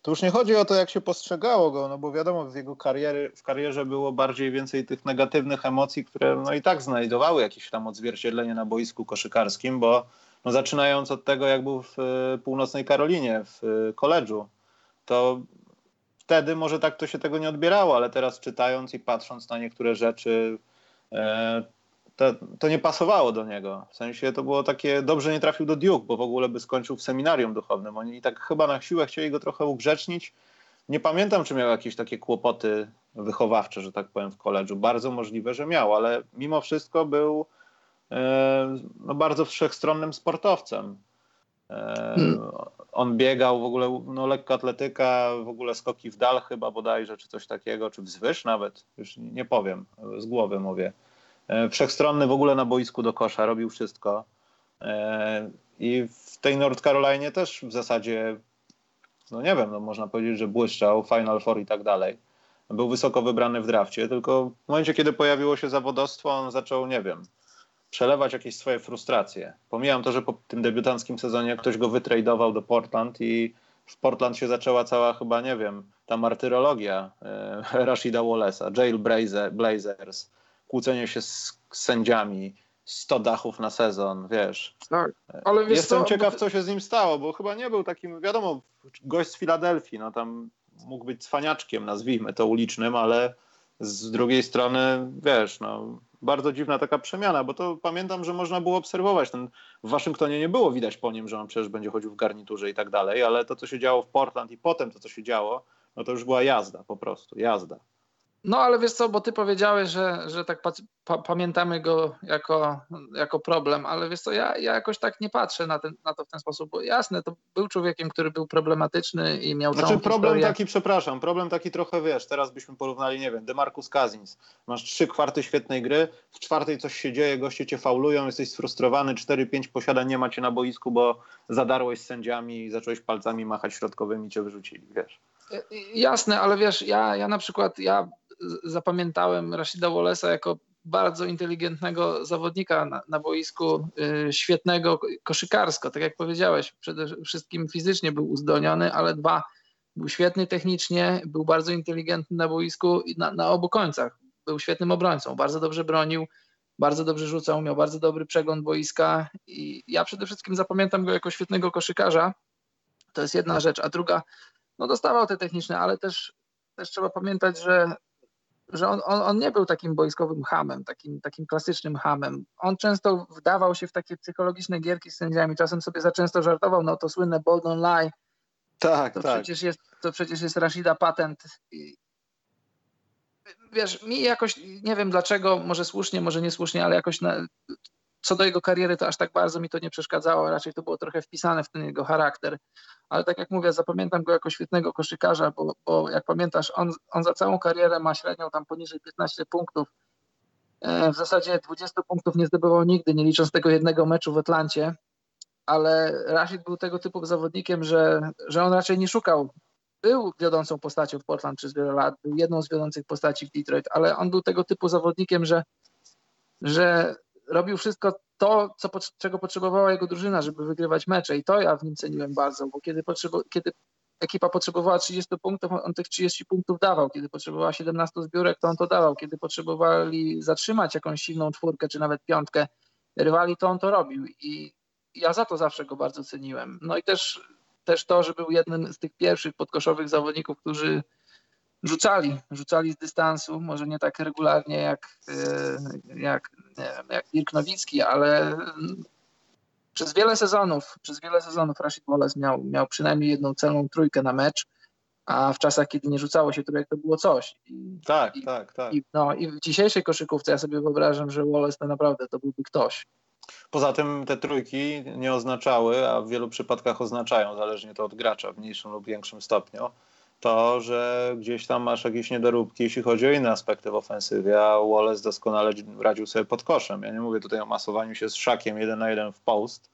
to już nie chodzi o to, jak się postrzegało go, no bo wiadomo, w jego kariery, w karierze było bardziej więcej tych negatywnych emocji, które no i tak znajdowały jakieś tam odzwierciedlenie na boisku koszykarskim, bo no zaczynając od tego, jak był w e, północnej Karolinie, w e, koledżu, to wtedy może tak to się tego nie odbierało, ale teraz czytając i patrząc na niektóre rzeczy, e, to, to, nie pasowało do niego. W sensie to było takie, dobrze nie trafił do Duke, bo w ogóle by skończył w seminarium duchownym. Oni tak chyba na siłę chcieli go trochę ugrzecznić. Nie pamiętam, czy miał jakieś takie kłopoty wychowawcze, że tak powiem, w koledżu. Bardzo możliwe, że miał, ale mimo wszystko był no, bardzo wszechstronnym sportowcem. E, hmm. On biegał w ogóle, no lekkoatletyka, w ogóle skoki w dal chyba bodajże, czy coś takiego, czy wzwyż nawet, już nie powiem, z głowy mówię. E, wszechstronny w ogóle na boisku do kosza, robił wszystko. I w tej North Carolinie też w zasadzie, no nie wiem, no można powiedzieć, że błyszczał, Final Four i tak dalej. Był wysoko wybrany w drafcie, tylko w momencie, kiedy pojawiło się zawodowstwo, on zaczął, nie wiem, przelewać jakieś swoje frustracje. Pomijam to, że po tym debiutanckim sezonie ktoś go wytradował do Portland i w Portland się zaczęła cała chyba, nie wiem, ta martyrologia e, [LAUGHS] Rashida Wallace'a, Jail Blazers, kłócenie się z sędziami, 100 dachów na sezon, wiesz. Tak, ale wiesz Jestem co, ciekaw, co się z nim stało, bo chyba nie był takim, wiadomo, gość z Filadelfii, no tam mógł być cwaniaczkiem, nazwijmy to ulicznym, ale z drugiej strony, wiesz, no bardzo dziwna taka przemiana, bo to pamiętam, że można było obserwować. Ten, w Waszyngtonie nie było widać po nim, że on przecież będzie chodził w garniturze i tak dalej, ale to, co się działo w Portland i potem to, co się działo, no to już była jazda po prostu, jazda. No ale wiesz co, bo ty powiedziałeś, że, że tak pa pamiętamy go jako, jako problem, ale wiesz co, ja, ja jakoś tak nie patrzę na, ten, na to w ten sposób, bo jasne, to był człowiekiem, który był problematyczny i miał Znaczy problem historię. taki, przepraszam, problem taki trochę, wiesz, teraz byśmy porównali, nie wiem, DeMarcus Cousins, masz trzy kwarty świetnej gry, w czwartej coś się dzieje, goście cię faulują, jesteś sfrustrowany, 4-5 posiada, nie macie na boisku, bo zadarłeś z sędziami i zacząłeś palcami machać środkowymi, cię wyrzucili, wiesz. Jasne, ale wiesz, ja, ja na przykład, ja zapamiętałem Rashida Wallace'a jako bardzo inteligentnego zawodnika na, na boisku, y, świetnego koszykarsko, tak jak powiedziałeś, przede wszystkim fizycznie był uzdolniony, ale dwa, był świetny technicznie, był bardzo inteligentny na boisku i na, na obu końcach. Był świetnym obrońcą, bardzo dobrze bronił, bardzo dobrze rzucał, miał bardzo dobry przegląd boiska i ja przede wszystkim zapamiętam go jako świetnego koszykarza. To jest jedna rzecz, a druga, no dostawał te techniczne, ale też, też trzeba pamiętać, że że on, on, on, nie był takim boiskowym hamem, takim, takim klasycznym hamem. On często wdawał się w takie psychologiczne gierki z sędziami, czasem sobie za często żartował, no to słynne bold on lie. Tak, to tak. Przecież jest, to przecież jest Rashida patent. Wiesz, mi jakoś, nie wiem dlaczego, może słusznie, może niesłusznie, ale jakoś na, co do jego kariery, to aż tak bardzo mi to nie przeszkadzało, raczej to było trochę wpisane w ten jego charakter. Ale tak jak mówię, zapamiętam go jako świetnego koszykarza, bo, bo jak pamiętasz, on, on za całą karierę ma średnią tam poniżej 15 punktów. E, w zasadzie 20 punktów nie zdobywał nigdy, nie licząc tego jednego meczu w Atlancie. Ale Rashid był tego typu zawodnikiem, że, że on raczej nie szukał był wiodącą postacią w Portland przez wiele lat, był jedną z wiodących postaci w Detroit, ale on był tego typu zawodnikiem, że, że robił wszystko to, co, czego potrzebowała jego drużyna, żeby wygrywać mecze i to ja w nim ceniłem bardzo, bo kiedy, kiedy ekipa potrzebowała 30 punktów, on tych 30 punktów dawał. Kiedy potrzebowała 17 zbiórek, to on to dawał. Kiedy potrzebowali zatrzymać jakąś silną czwórkę, czy nawet piątkę rywali, to on to robił. I ja za to zawsze go bardzo ceniłem. No i też, też to, że był jednym z tych pierwszych podkoszowych zawodników, którzy rzucali, rzucali z dystansu, może nie tak regularnie jak, e, jak, nie wiem, jak Dirk Nowicki, ale przez wiele sezonów, przez wiele sezonów Rashid Wallace miał, miał przynajmniej jedną celną trójkę na mecz, a w czasach, kiedy nie rzucało się trójek, to było coś. I, tak, i, tak, tak. I, no, I w dzisiejszej koszykówce ja sobie wyobrażam, że Wallace to naprawdę to byłby ktoś. Poza tym te trójki nie oznaczały, a w wielu przypadkach oznaczają, zależnie to od gracza w mniejszym lub większym stopniu, to, że gdzieś tam masz jakieś niedoróbki, jeśli chodzi o inne aspekty w ofensywie, a Wallace doskonale radził sobie pod koszem. Ja nie mówię tutaj o masowaniu się z szakiem jeden na jeden w post,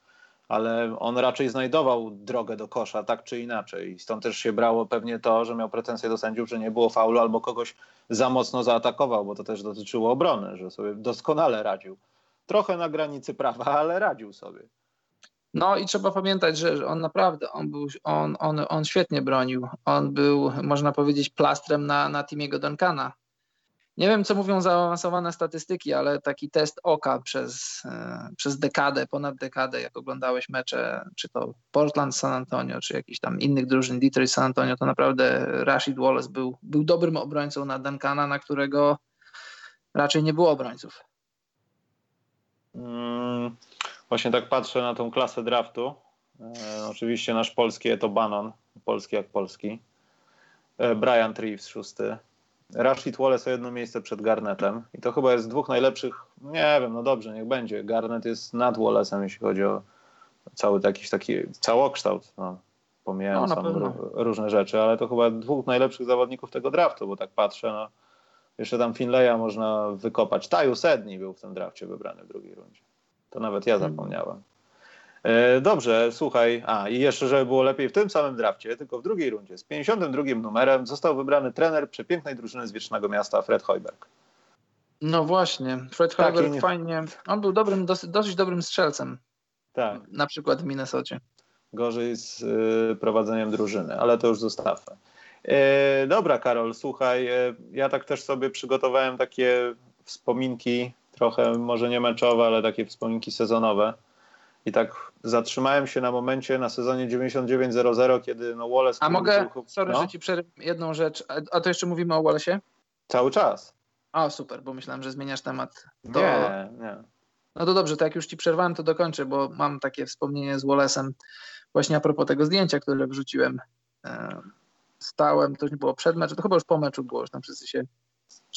ale on raczej znajdował drogę do kosza, tak czy inaczej. I stąd też się brało pewnie to, że miał pretensje do sędziów, że nie było faulu albo kogoś za mocno zaatakował, bo to też dotyczyło obrony, że sobie doskonale radził. Trochę na granicy prawa, ale radził sobie. No i trzeba pamiętać, że on naprawdę, on, był, on, on, on świetnie bronił. On był, można powiedzieć, plastrem na, na Timiego Duncana. Nie wiem, co mówią zaawansowane statystyki, ale taki test oka przez, e, przez dekadę, ponad dekadę, jak oglądałeś mecze, czy to Portland, San Antonio, czy jakiś tam innych drużyn, Detroit, San Antonio, to naprawdę Rashid Wallace był, był dobrym obrońcą na Duncana, na którego raczej nie było obrońców. Hmm. Właśnie tak patrzę na tą klasę draftu. E, oczywiście nasz polski to Bannon, polski jak polski. E, Brian Treves szósty. Rashid Wallace o jedno miejsce przed Garnetem. I to chyba jest dwóch najlepszych, nie wiem, no dobrze, niech będzie. Garnet jest nad Wallace'em, jeśli chodzi o cały jakiś taki całokształt. No, pomijając no, różne rzeczy, ale to chyba dwóch najlepszych zawodników tego draftu, bo tak patrzę, no, jeszcze tam Finleya można wykopać. Taju Sedni był w tym drafcie wybrany w drugiej rundzie. To nawet ja hmm. zapomniałem. E, dobrze, słuchaj. A i jeszcze, żeby było lepiej w tym samym drafcie, tylko w drugiej rundzie, z 52 numerem został wybrany trener przepięknej drużyny z Wiecznego Miasta, Fred Hoiberg. No właśnie, Fred Hoiberg nie... fajnie. On był dobrym, dosyć, dosyć dobrym strzelcem. Tak. Na przykład w Minnesocie. Gorzej z y, prowadzeniem drużyny, ale to już zostawmy. E, dobra, Karol, słuchaj, e, ja tak też sobie przygotowałem takie wspominki trochę może nie meczowe, ale takie wspominki sezonowe. I tak zatrzymałem się na momencie na sezonie 99-00, kiedy no Wallace... A mogę, sorry, no? że ci przerwę jedną rzecz. A to jeszcze mówimy o Wallace'ie? Cały czas. A, super, bo myślałem, że zmieniasz temat. To... Nie, nie. No to dobrze, to jak już ci przerwałem, to dokończę, bo mam takie wspomnienie z Wallace'em właśnie a propos tego zdjęcia, które wrzuciłem. E, stałem, to nie było przed meczem, to chyba już po meczu było, że tam wszyscy się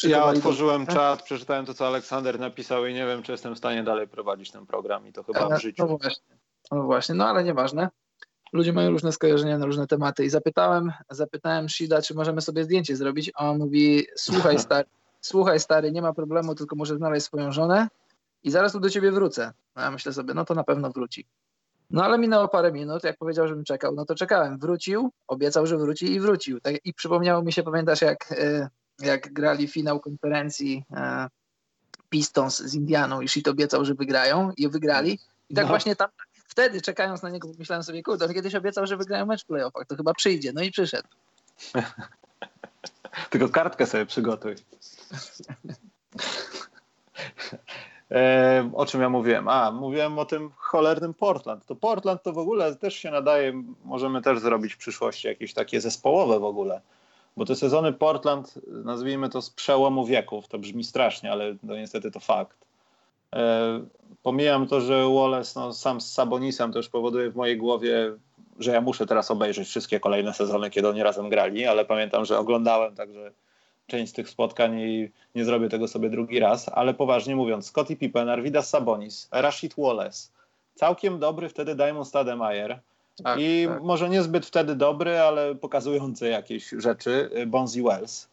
ja otworzyłem do... czat, przeczytałem to, co Aleksander napisał i nie wiem, czy jestem w stanie dalej prowadzić ten program i to chyba w e, życiu. No właśnie, no właśnie, no ale nieważne. Ludzie mają różne skojarzenia na różne tematy i zapytałem, zapytałem Shida, czy możemy sobie zdjęcie zrobić, a on mówi, słuchaj [LAUGHS] stary, słuchaj stary, nie ma problemu, tylko muszę znaleźć swoją żonę i zaraz tu do ciebie wrócę. No ja myślę sobie, no to na pewno wróci. No ale minęło parę minut, jak powiedział, żebym czekał, no to czekałem. Wrócił, obiecał, że wróci i wrócił. Tak, I przypomniało mi się, pamiętasz, jak e, jak grali finał konferencji e, Pistons z Indianą i Shit obiecał, że wygrają i wygrali. I tak no. właśnie tam wtedy czekając na niego myślałem sobie, kurde, on kiedyś obiecał, że wygrają mecz w playoffach, to chyba przyjdzie. No i przyszedł. [LAUGHS] Tylko kartkę sobie przygotuj. [LAUGHS] E, o czym ja mówiłem? A, mówiłem o tym cholernym Portland. To Portland to w ogóle też się nadaje, możemy też zrobić w przyszłości jakieś takie zespołowe w ogóle bo te sezony Portland, nazwijmy to z przełomu wieków, to brzmi strasznie, ale no niestety to fakt. E, pomijam to, że Wallace no, sam z Sabonisem to już powoduje w mojej głowie, że ja muszę teraz obejrzeć wszystkie kolejne sezony, kiedy oni razem grali, ale pamiętam, że oglądałem także część z tych spotkań i nie zrobię tego sobie drugi raz, ale poważnie mówiąc, Scottie Pippen, Arvidas Sabonis, Rashid Wallace, całkiem dobry wtedy Diamond Stademeyer, tak, I tak. może niezbyt wtedy dobry, ale pokazujący jakieś rzeczy, y, Bonzi Wells.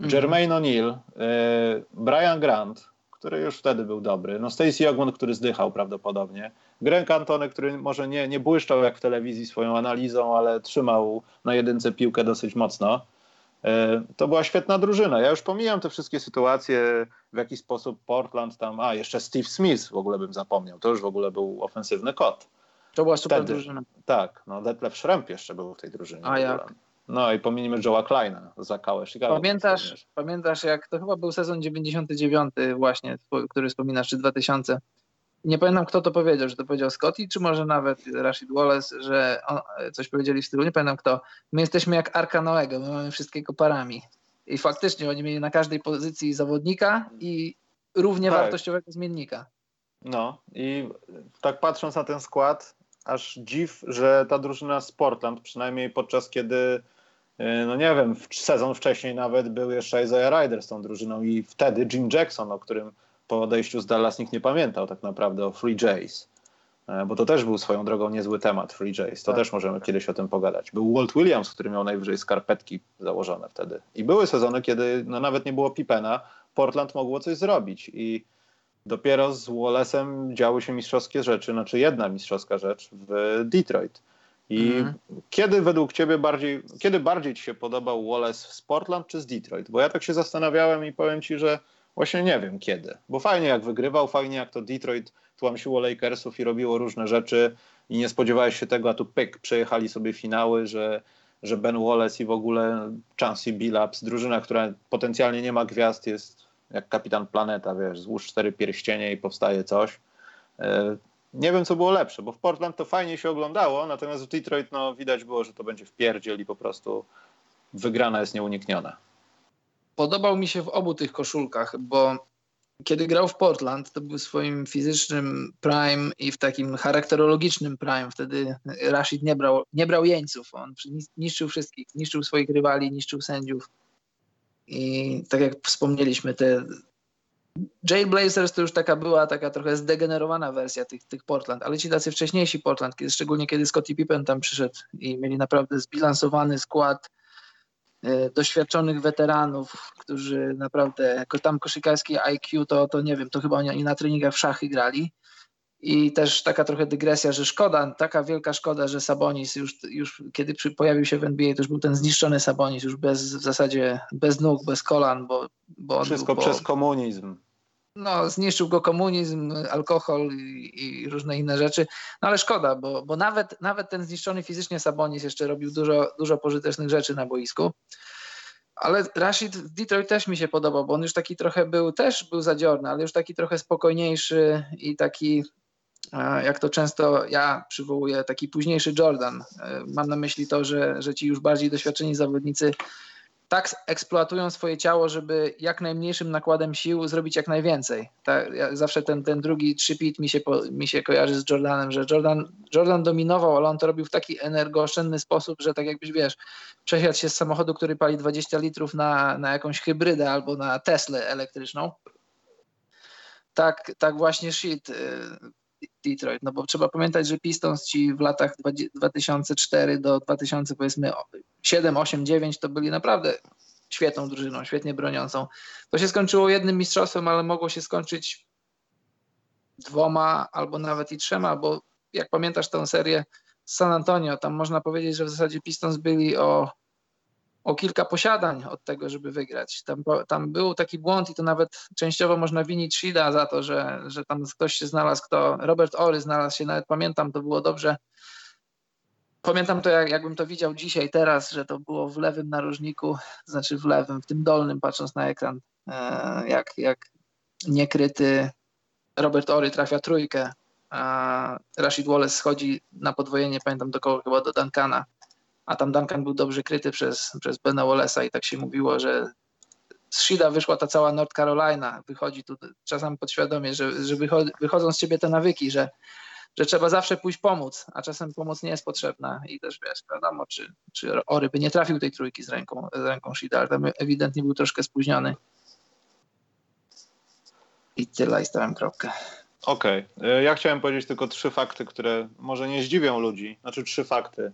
Mhm. Jermaine O'Neal, y, Brian Grant, który już wtedy był dobry, no Stacey Ogman, który zdychał prawdopodobnie, Greg Cantone, który może nie, nie błyszczał jak w telewizji swoją analizą, ale trzymał na jedynce piłkę dosyć mocno. Y, to była świetna drużyna. Ja już pomijam te wszystkie sytuacje, w jaki sposób Portland tam, a jeszcze Steve Smith w ogóle bym zapomniał, to już w ogóle był ofensywny kot. To była super Wtedy, drużyna. Tak, no Detlef Schrempf jeszcze był w tej drużynie. A jak? No i pominiemy Joe'a Kleina za Kałę Chicago. Pamiętasz, pamiętasz jak to chyba był sezon 99 właśnie, który wspominasz, czy 2000. Nie pamiętam kto to powiedział, że to powiedział Scotty, czy może nawet Rashid Wallace, że on, coś powiedzieli w stylu, nie pamiętam kto. My jesteśmy jak Arka Noego, my mamy wszystkiego parami. I faktycznie oni mieli na każdej pozycji zawodnika i równie tak. wartościowego zmiennika. No i tak patrząc na ten skład, aż dziw, że ta drużyna z Portland, przynajmniej podczas kiedy, y, no nie wiem, sezon wcześniej nawet był jeszcze Isaiah Ryder z tą drużyną i wtedy Jim Jackson, o którym po odejściu z Dallas nikt nie pamiętał tak naprawdę o Free Jays. E, bo to też był swoją drogą niezły temat Free Jays. To tak. też możemy kiedyś o tym pogadać. Był Walt Williams, który miał najwyżej skarpetki założone wtedy. I były sezony, kiedy no, nawet nie było Pipena, Portland mogło coś zrobić i dopiero z Wallace'em działy się mistrzowskie rzeczy, znaczy jedna mistrzowska rzecz w Detroit. I mm. kiedy według ciebie bardziej, kiedy bardziej ci się podobał Wallace z Portland czy z Detroit? Bo ja tak się zastanawiałem i powiem ci, że właśnie nie wiem kiedy. Bo fajnie jak wygrywał, fajnie jak to Detroit tłamsiło Lakersów i robiło różne rzeczy i nie spodziewałeś się tego, a tu pyk, przejechali sobie finały, że, że Ben Wallace i w ogóle Chancey Billups, drużyna, która potencjalnie nie ma gwiazd, jest jak kapitan planeta, wiesz, złóż cztery pierścienie i powstaje coś. E, nie wiem, co było lepsze, bo w Portland to fajnie się oglądało, natomiast w Detroit no, widać było, że to będzie w pierdziel i po prostu wygrana jest nieunikniona. Podobał mi się w obu tych koszulkach, bo kiedy grał w Portland, to był w swoim fizycznym prime i w takim charakterologicznym prime. Wtedy Rashid nie brał, nie brał jeńców. On niszczył wszystkich, niszczył swoich rywali, niszczył sędziów. I tak jak wspomnieliśmy, te Jailblazers to już taka była taka trochę zdegenerowana wersja tych, tych Portland, ale ci tacy wcześniejsi Portland, kiedy, szczególnie kiedy Scottie Pippen tam przyszedł i mieli naprawdę zbilansowany skład e, doświadczonych weteranów, którzy naprawdę, tam koszykarskie IQ, to, to nie wiem, to chyba oni na treningach w szachy grali. I też taka trochę dygresja, że szkoda, taka wielka szkoda, że Sabonis już, już kiedy przy, pojawił się w NBA, to już był ten zniszczony Sabonis, już bez, w zasadzie bez nóg, bez kolan, bo, bo Wszystko był, przez komunizm. No, zniszczył go komunizm, alkohol i, i, różne inne rzeczy. No ale szkoda, bo, bo nawet, nawet ten zniszczony fizycznie Sabonis jeszcze robił dużo, dużo pożytecznych rzeczy na boisku. Ale Rashid w Detroit też mi się podobał, bo on już taki trochę był, też był zadziorny, ale już taki trochę spokojniejszy i taki jak to często ja przywołuję, taki późniejszy Jordan. E, mam na myśli to, że, że ci już bardziej doświadczeni zawodnicy tak eksploatują swoje ciało, żeby jak najmniejszym nakładem sił zrobić jak najwięcej. Tak, ja zawsze ten, ten drugi trzypit mi się, mi się kojarzy z Jordanem, że Jordan, Jordan dominował, ale on to robił w taki energooszczędny sposób, że tak jakbyś wiesz, przesiadł się z samochodu, który pali 20 litrów na, na jakąś hybrydę albo na Teslę elektryczną. Tak, tak właśnie shit Detroit, no bo trzeba pamiętać, że Pistons ci w latach 2004 do 2000 powiedzmy 7, 8, 9 to byli naprawdę świetną drużyną, świetnie broniącą. To się skończyło jednym mistrzostwem, ale mogło się skończyć dwoma albo nawet i trzema, bo jak pamiętasz tę serię z San Antonio, tam można powiedzieć, że w zasadzie Pistons byli o o kilka posiadań od tego, żeby wygrać. Tam, tam był taki błąd i to nawet częściowo można winić Shida za to, że, że tam ktoś się znalazł, kto, Robert Ory znalazł się, nawet pamiętam, to było dobrze. Pamiętam to, jak, jakbym to widział dzisiaj, teraz, że to było w lewym narożniku, znaczy w lewym, w tym dolnym, patrząc na ekran, e, jak, jak niekryty Robert Ory trafia trójkę, a Rashid Wallace schodzi na podwojenie, pamiętam do kogo, chyba do Duncana a tam Duncan był dobrze kryty przez, przez Bena Wallace'a i tak się mówiło, że z Shida wyszła ta cała North Carolina, wychodzi tu czasem podświadomie, że, że wychodzą z ciebie te nawyki, że, że trzeba zawsze pójść pomóc, a czasem pomoc nie jest potrzebna i też wiesz, wiadomo, czy, czy Ory by nie trafił tej trójki z ręką, z ręką Shida, ale tam ewidentnie był troszkę spóźniony. I tyle, i stałem kropkę. Okej, okay. ja chciałem powiedzieć tylko trzy fakty, które może nie zdziwią ludzi, znaczy trzy fakty,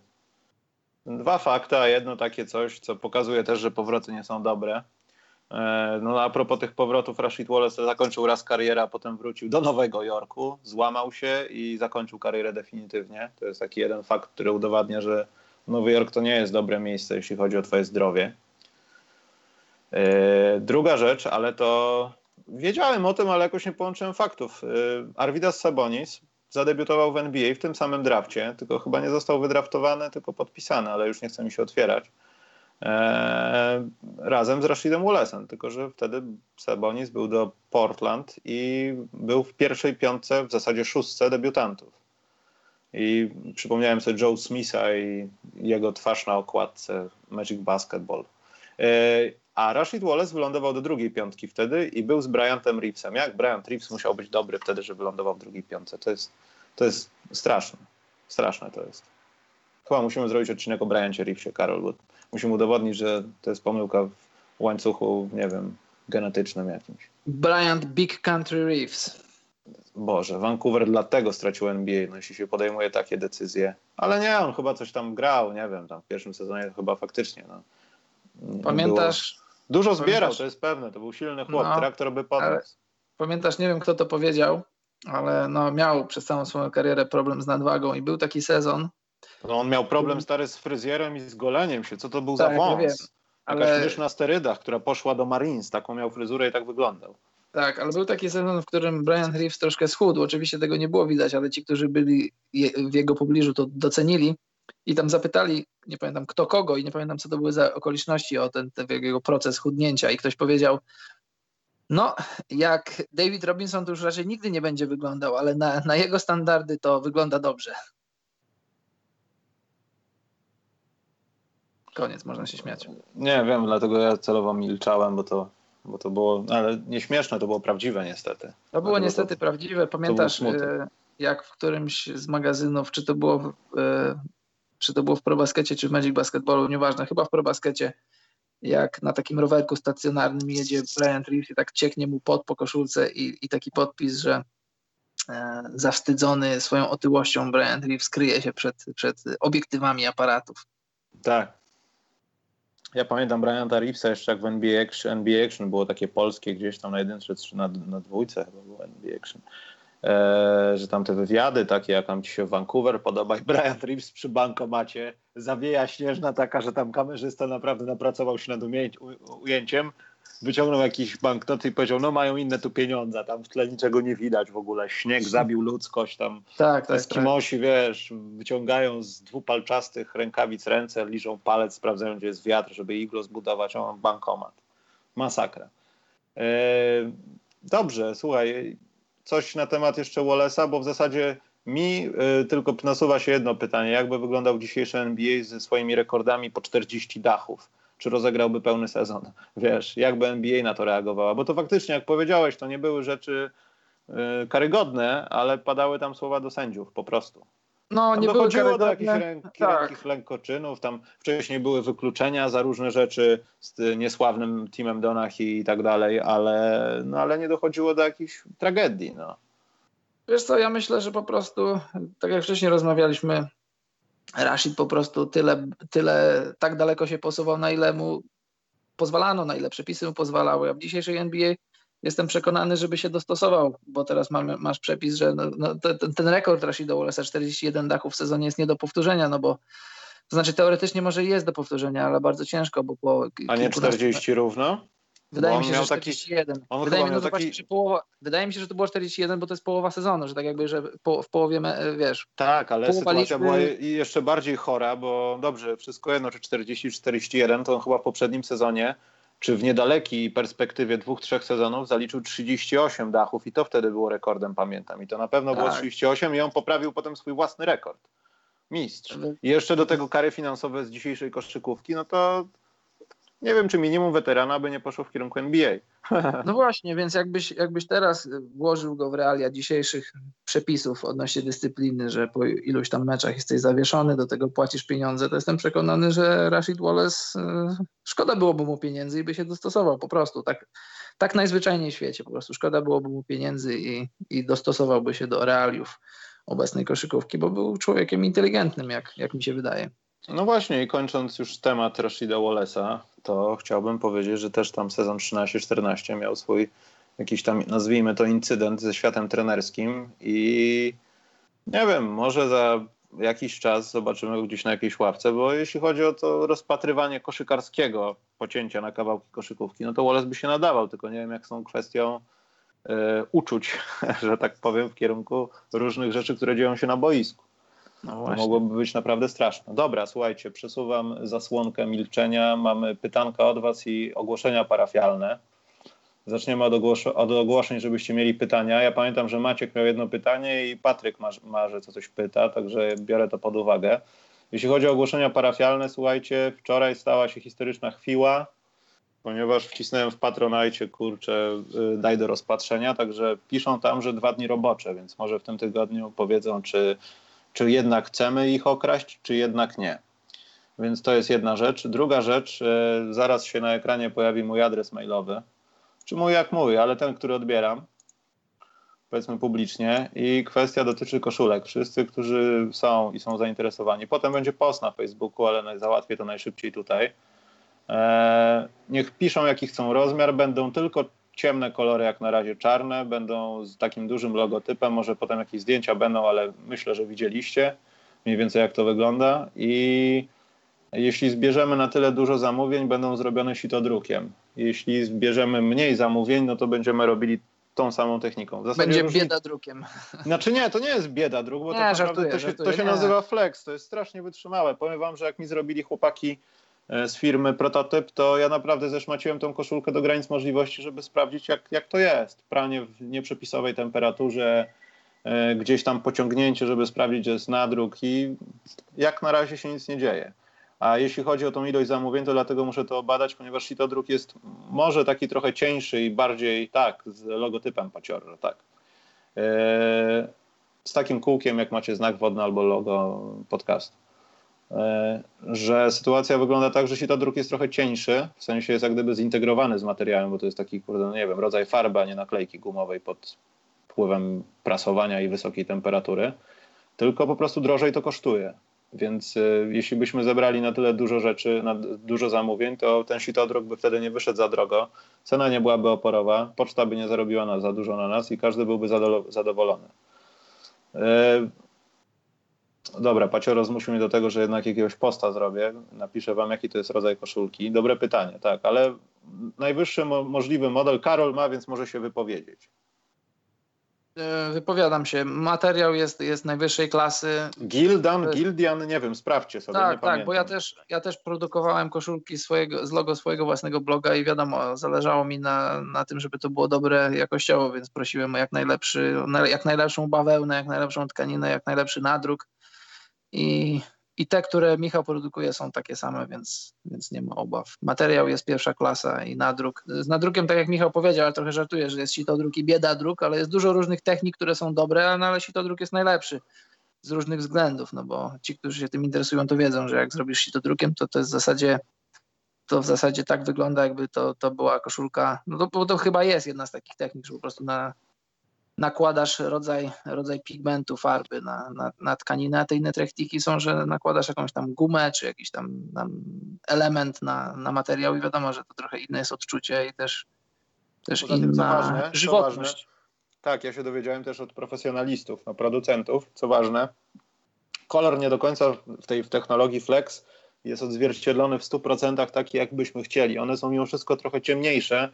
Dwa fakty, a jedno takie coś, co pokazuje też, że powroty nie są dobre. E, no a propos tych powrotów, Rashid Wallace zakończył raz karierę, a potem wrócił do Nowego Jorku, złamał się i zakończył karierę definitywnie. To jest taki jeden fakt, który udowadnia, że Nowy Jork to nie jest dobre miejsce, jeśli chodzi o twoje zdrowie. E, druga rzecz, ale to wiedziałem o tym, ale jakoś nie połączyłem faktów. E, Arvidas Sabonis zadebiutował w NBA w tym samym drafcie, tylko chyba nie został wydraftowany, tylko podpisany, ale już nie chce mi się otwierać. Eee, razem z Rashidem Wallace'em, tylko że wtedy Sabonis był do Portland i był w pierwszej piątce, w zasadzie szóstce debiutantów. I przypomniałem sobie Joe Smitha i jego twarz na okładce Magic Basketball. Eee, a Rashid Wallace wylądował do drugiej piątki wtedy i był z Bryantem Reevesem. Jak Bryant Reeves musiał być dobry wtedy, że wylądował w drugiej piątce? To jest, to jest straszne. Straszne to jest. Chyba musimy zrobić odcinek o Bryancie Reevesie, Karol, bo musimy udowodnić, że to jest pomyłka w łańcuchu, nie wiem, genetycznym jakimś. Bryant Big Country Reeves. Boże, Vancouver dlatego stracił NBA, no jeśli się podejmuje takie decyzje. Ale nie, on chyba coś tam grał, nie wiem, tam w pierwszym sezonie chyba faktycznie. No, Pamiętasz? Dużo zbierał, pamiętasz? to jest pewne, to był silny chłop, no, traktor by podniósł. Pamiętasz, nie wiem kto to powiedział, ale no, miał przez całą swoją karierę problem z nadwagą i był taki sezon. No on miał problem stary z fryzjerem i z goleniem się, co to był tak, za wąs? Ja ale... Jakaś na sterydach, która poszła do Marines, taką miał fryzurę i tak wyglądał. Tak, ale był taki sezon, w którym Brian Reeves troszkę schudł. Oczywiście tego nie było widać, ale ci, którzy byli w jego pobliżu, to docenili i tam zapytali, nie pamiętam kto kogo i nie pamiętam co to były za okoliczności o ten, ten jego proces chudnięcia i ktoś powiedział, no jak David Robinson to już raczej nigdy nie będzie wyglądał, ale na, na jego standardy to wygląda dobrze. Koniec, można się śmiać. Nie wiem, dlatego ja celowo milczałem, bo to, bo to było, ale nieśmieszne, to było prawdziwe niestety. To było niestety to, prawdziwe. Pamiętasz, e, jak w którymś z magazynów, czy to było e, czy to było w ProBaskecie, czy w Magic Basketballu, nieważne, chyba w ProBaskecie, jak na takim rowerku stacjonarnym jedzie Brian Reeves i tak cieknie mu pod po koszulce i, i taki podpis, że e, zawstydzony swoją otyłością Brian Reeves kryje się przed, przed obiektywami aparatów. Tak. Ja pamiętam Briana Reevesa jeszcze jak w NBA Action, NBA Action było takie polskie gdzieś tam na jedynce czy na, na dwójce chyba było NBA Action że tam te wywiady takie, jak tam ci się Vancouver podoba i [LAUGHS] Brian Reeves przy bankomacie, zawieja śnieżna taka, że tam kamerzysta naprawdę napracował się nad ujęciem, wyciągnął jakiś banknot i powiedział, no mają inne tu pieniądze, tam w tle niczego nie widać w ogóle, śnieg zabił ludzkość, tam tak, tak, Eskimosi, tak. wiesz, wyciągają z dwupalczastych rękawic ręce, liżą palec, sprawdzają, gdzie jest wiatr, żeby iglo zbudować, a on bankomat. Masakra. E, dobrze, słuchaj, coś na temat jeszcze Wallace'a, bo w zasadzie mi y, tylko nasuwa się jedno pytanie. Jakby wyglądał dzisiejszy NBA ze swoimi rekordami po 40 dachów? Czy rozegrałby pełny sezon? Wiesz, jakby NBA na to reagowała? Bo to faktycznie, jak powiedziałeś, to nie były rzeczy y, karygodne, ale padały tam słowa do sędziów po prostu. No, nie dochodziło do jakichś ręk, tak. lękoczynów, tam wcześniej były wykluczenia za różne rzeczy z niesławnym Teamem Donach i tak dalej, ale, no, ale nie dochodziło do jakichś tragedii. No. Wiesz co, ja myślę, że po prostu, tak jak wcześniej rozmawialiśmy, Rashid po prostu tyle, tyle tak daleko się posuwał, na ile mu pozwalano, na ile przepisy mu pozwalały. A w dzisiejszej NBA jestem przekonany, żeby się dostosował, bo teraz mamy, masz przepis, że no, no, ten, ten rekord Rashida Wallace'a 41 dachów w sezonie jest nie do powtórzenia, no bo to znaczy teoretycznie może jest do powtórzenia, ale bardzo ciężko, bo po A nie 40 równo? Wydaje mi się, że 41. Taki, wydaje, mi, no taki... połowa, wydaje mi się, że to było 41, bo to jest połowa sezonu, że tak jakby, że po, w połowie, wiesz... Tak, ale sytuacja liczby... była jeszcze bardziej chora, bo dobrze, wszystko jedno, czy 40-41, to on chyba w poprzednim sezonie czy w niedalekiej perspektywie dwóch, trzech sezonów zaliczył 38 dachów i to wtedy było rekordem, pamiętam. I to na pewno tak. było 38 i on poprawił potem swój własny rekord. Mistrz. I jeszcze do tego kary finansowe z dzisiejszej koszykówki, no to nie wiem, czy minimum weterana by nie poszło w kierunku NBA. No właśnie, więc jakbyś, jakbyś teraz włożył go w realia dzisiejszych przepisów odnośnie dyscypliny, że po iluś tam meczach jesteś zawieszony, do tego płacisz pieniądze, to jestem przekonany, że Rashid Wallace e, szkoda byłoby mu pieniędzy i by się dostosował po prostu. Tak, tak najzwyczajniej w świecie, po prostu szkoda byłoby mu pieniędzy i, i dostosowałby się do realiów obecnej koszykówki, bo był człowiekiem inteligentnym, jak, jak mi się wydaje. No właśnie i kończąc już temat Rashida Wallace'a, to chciałbym powiedzieć, że też tam sezon 13-14 miał swój jakiś tam, nazwijmy to, incydent ze światem trenerskim i nie wiem, może za jakiś czas zobaczymy go gdzieś na jakiejś ławce, bo jeśli chodzi o to rozpatrywanie koszykarskiego pocięcia na kawałki koszykówki, no to Wallace by się nadawał, tylko nie wiem jak tą kwestią uczuć, [LAUGHS] że tak powiem, w kierunku różnych rzeczy, które dzieją się na boisku. No to mogłoby być naprawdę straszne. Dobra, słuchajcie, przesuwam zasłonkę milczenia. Mamy pytanka od Was i ogłoszenia parafialne. Zaczniemy od, ogłos od ogłoszeń, żebyście mieli pytania. Ja pamiętam, że Maciek miał jedno pytanie i Patryk ma, ma że co coś pyta, także biorę to pod uwagę. Jeśli chodzi o ogłoszenia parafialne, słuchajcie, wczoraj stała się historyczna chwila, ponieważ wcisnąłem w Patronajcie, kurczę, y, daj do rozpatrzenia, także piszą tam, że dwa dni robocze, więc może w tym tygodniu powiedzą, czy, czy jednak chcemy ich okraść, czy jednak nie. Więc to jest jedna rzecz. Druga rzecz, y, zaraz się na ekranie pojawi mój adres mailowy, czy mój jak mój, ale ten, który odbieram powiedzmy publicznie i kwestia dotyczy koszulek. Wszyscy, którzy są i są zainteresowani. Potem będzie post na Facebooku, ale załatwię to najszybciej tutaj. Eee, niech piszą jaki chcą rozmiar, będą tylko ciemne kolory, jak na razie czarne, będą z takim dużym logotypem, może potem jakieś zdjęcia będą, ale myślę, że widzieliście mniej więcej jak to wygląda i jeśli zbierzemy na tyle dużo zamówień, będą zrobione sitodrukiem. Jeśli zbierzemy mniej zamówień, no to będziemy robili tą samą techniką. Będzie różnic... bieda drukiem. Znaczy nie, to nie jest bieda druk, bo nie, to, żartuję, to, się, żartuję, to się nazywa flex, to jest strasznie wytrzymałe. Powiem wam, że jak mi zrobili chłopaki z firmy prototyp, to ja naprawdę zeszmaciłem tą koszulkę do granic możliwości, żeby sprawdzić jak, jak to jest. Pranie w nieprzepisowej temperaturze, e, gdzieś tam pociągnięcie, żeby sprawdzić, że jest nadruk i jak na razie się nic nie dzieje. A jeśli chodzi o tą ilość zamówień, to dlatego muszę to badać, ponieważ sitodruk jest może taki trochę cieńszy i bardziej tak, z logotypem paciorro, tak. Eee, z takim kółkiem, jak macie znak wodny albo logo podcastu. Eee, że sytuacja wygląda tak, że sitodruk jest trochę cieńszy, w sensie jest jak gdyby zintegrowany z materiałem, bo to jest taki, kurde, no nie wiem, rodzaj farby, a nie naklejki gumowej pod wpływem prasowania i wysokiej temperatury, tylko po prostu drożej to kosztuje. Więc y, jeśli byśmy zebrali na tyle dużo rzeczy, na dużo zamówień, to ten sitodruk by wtedy nie wyszedł za drogo, cena nie byłaby oporowa, poczta by nie zarobiła na, za dużo na nas i każdy byłby zadowolony. Dobra, Pacioro zmusił mnie do tego, że jednak jakiegoś posta zrobię. Napiszę wam, jaki to jest rodzaj koszulki. Dobre pytanie, tak, ale najwyższy mo możliwy model Karol ma, więc może się wypowiedzieć. E, wypowiadam się. Materiał jest, jest najwyższej klasy. Gildan, Gildian, nie wiem, sprawdźcie sobie. Tak, tak, bo ja też, ja też produkowałem koszulki swojego, z logo swojego własnego bloga i wiadomo, zależało mi na, na tym, żeby to było dobre jakościowo, więc prosiłem o jak najlepszy, jak najlepszą bawełnę, jak najlepszą tkaninę, jak najlepszy nadruk. I i te, które Michał produkuje, są takie same, więc, więc nie ma obaw. Materiał jest pierwsza klasa i nadruk. Z nadrukiem, tak jak Michał powiedział, ale trochę żartuję, że jest sitodruk i bieda druk, ale jest dużo różnych technik, które są dobre, no ale sitodruk jest najlepszy z różnych względów, no bo ci, którzy się tym interesują, to wiedzą, że jak zrobisz sitodrukiem, to to jest w zasadzie to w zasadzie tak wygląda, jakby to, to była koszulka, no to, to chyba jest jedna z takich technik, że po prostu na, nakładasz rodzaj, rodzaj pigmentu, farby na, na, na tkaninę, a te inne techniki są, że nakładasz jakąś tam gumę, czy jakiś tam, tam, element na, na materiał i wiadomo, że to trochę inne jest odczucie i też, też Poza inna tym, ważne, żywotność. Tak, ja się dowiedziałem też od profesjonalistów, no, producentów, co ważne, kolor nie do końca w tej w technologii Flex jest odzwierciedlony w 100% taki, jak byśmy chcieli. One są mimo wszystko trochę ciemniejsze,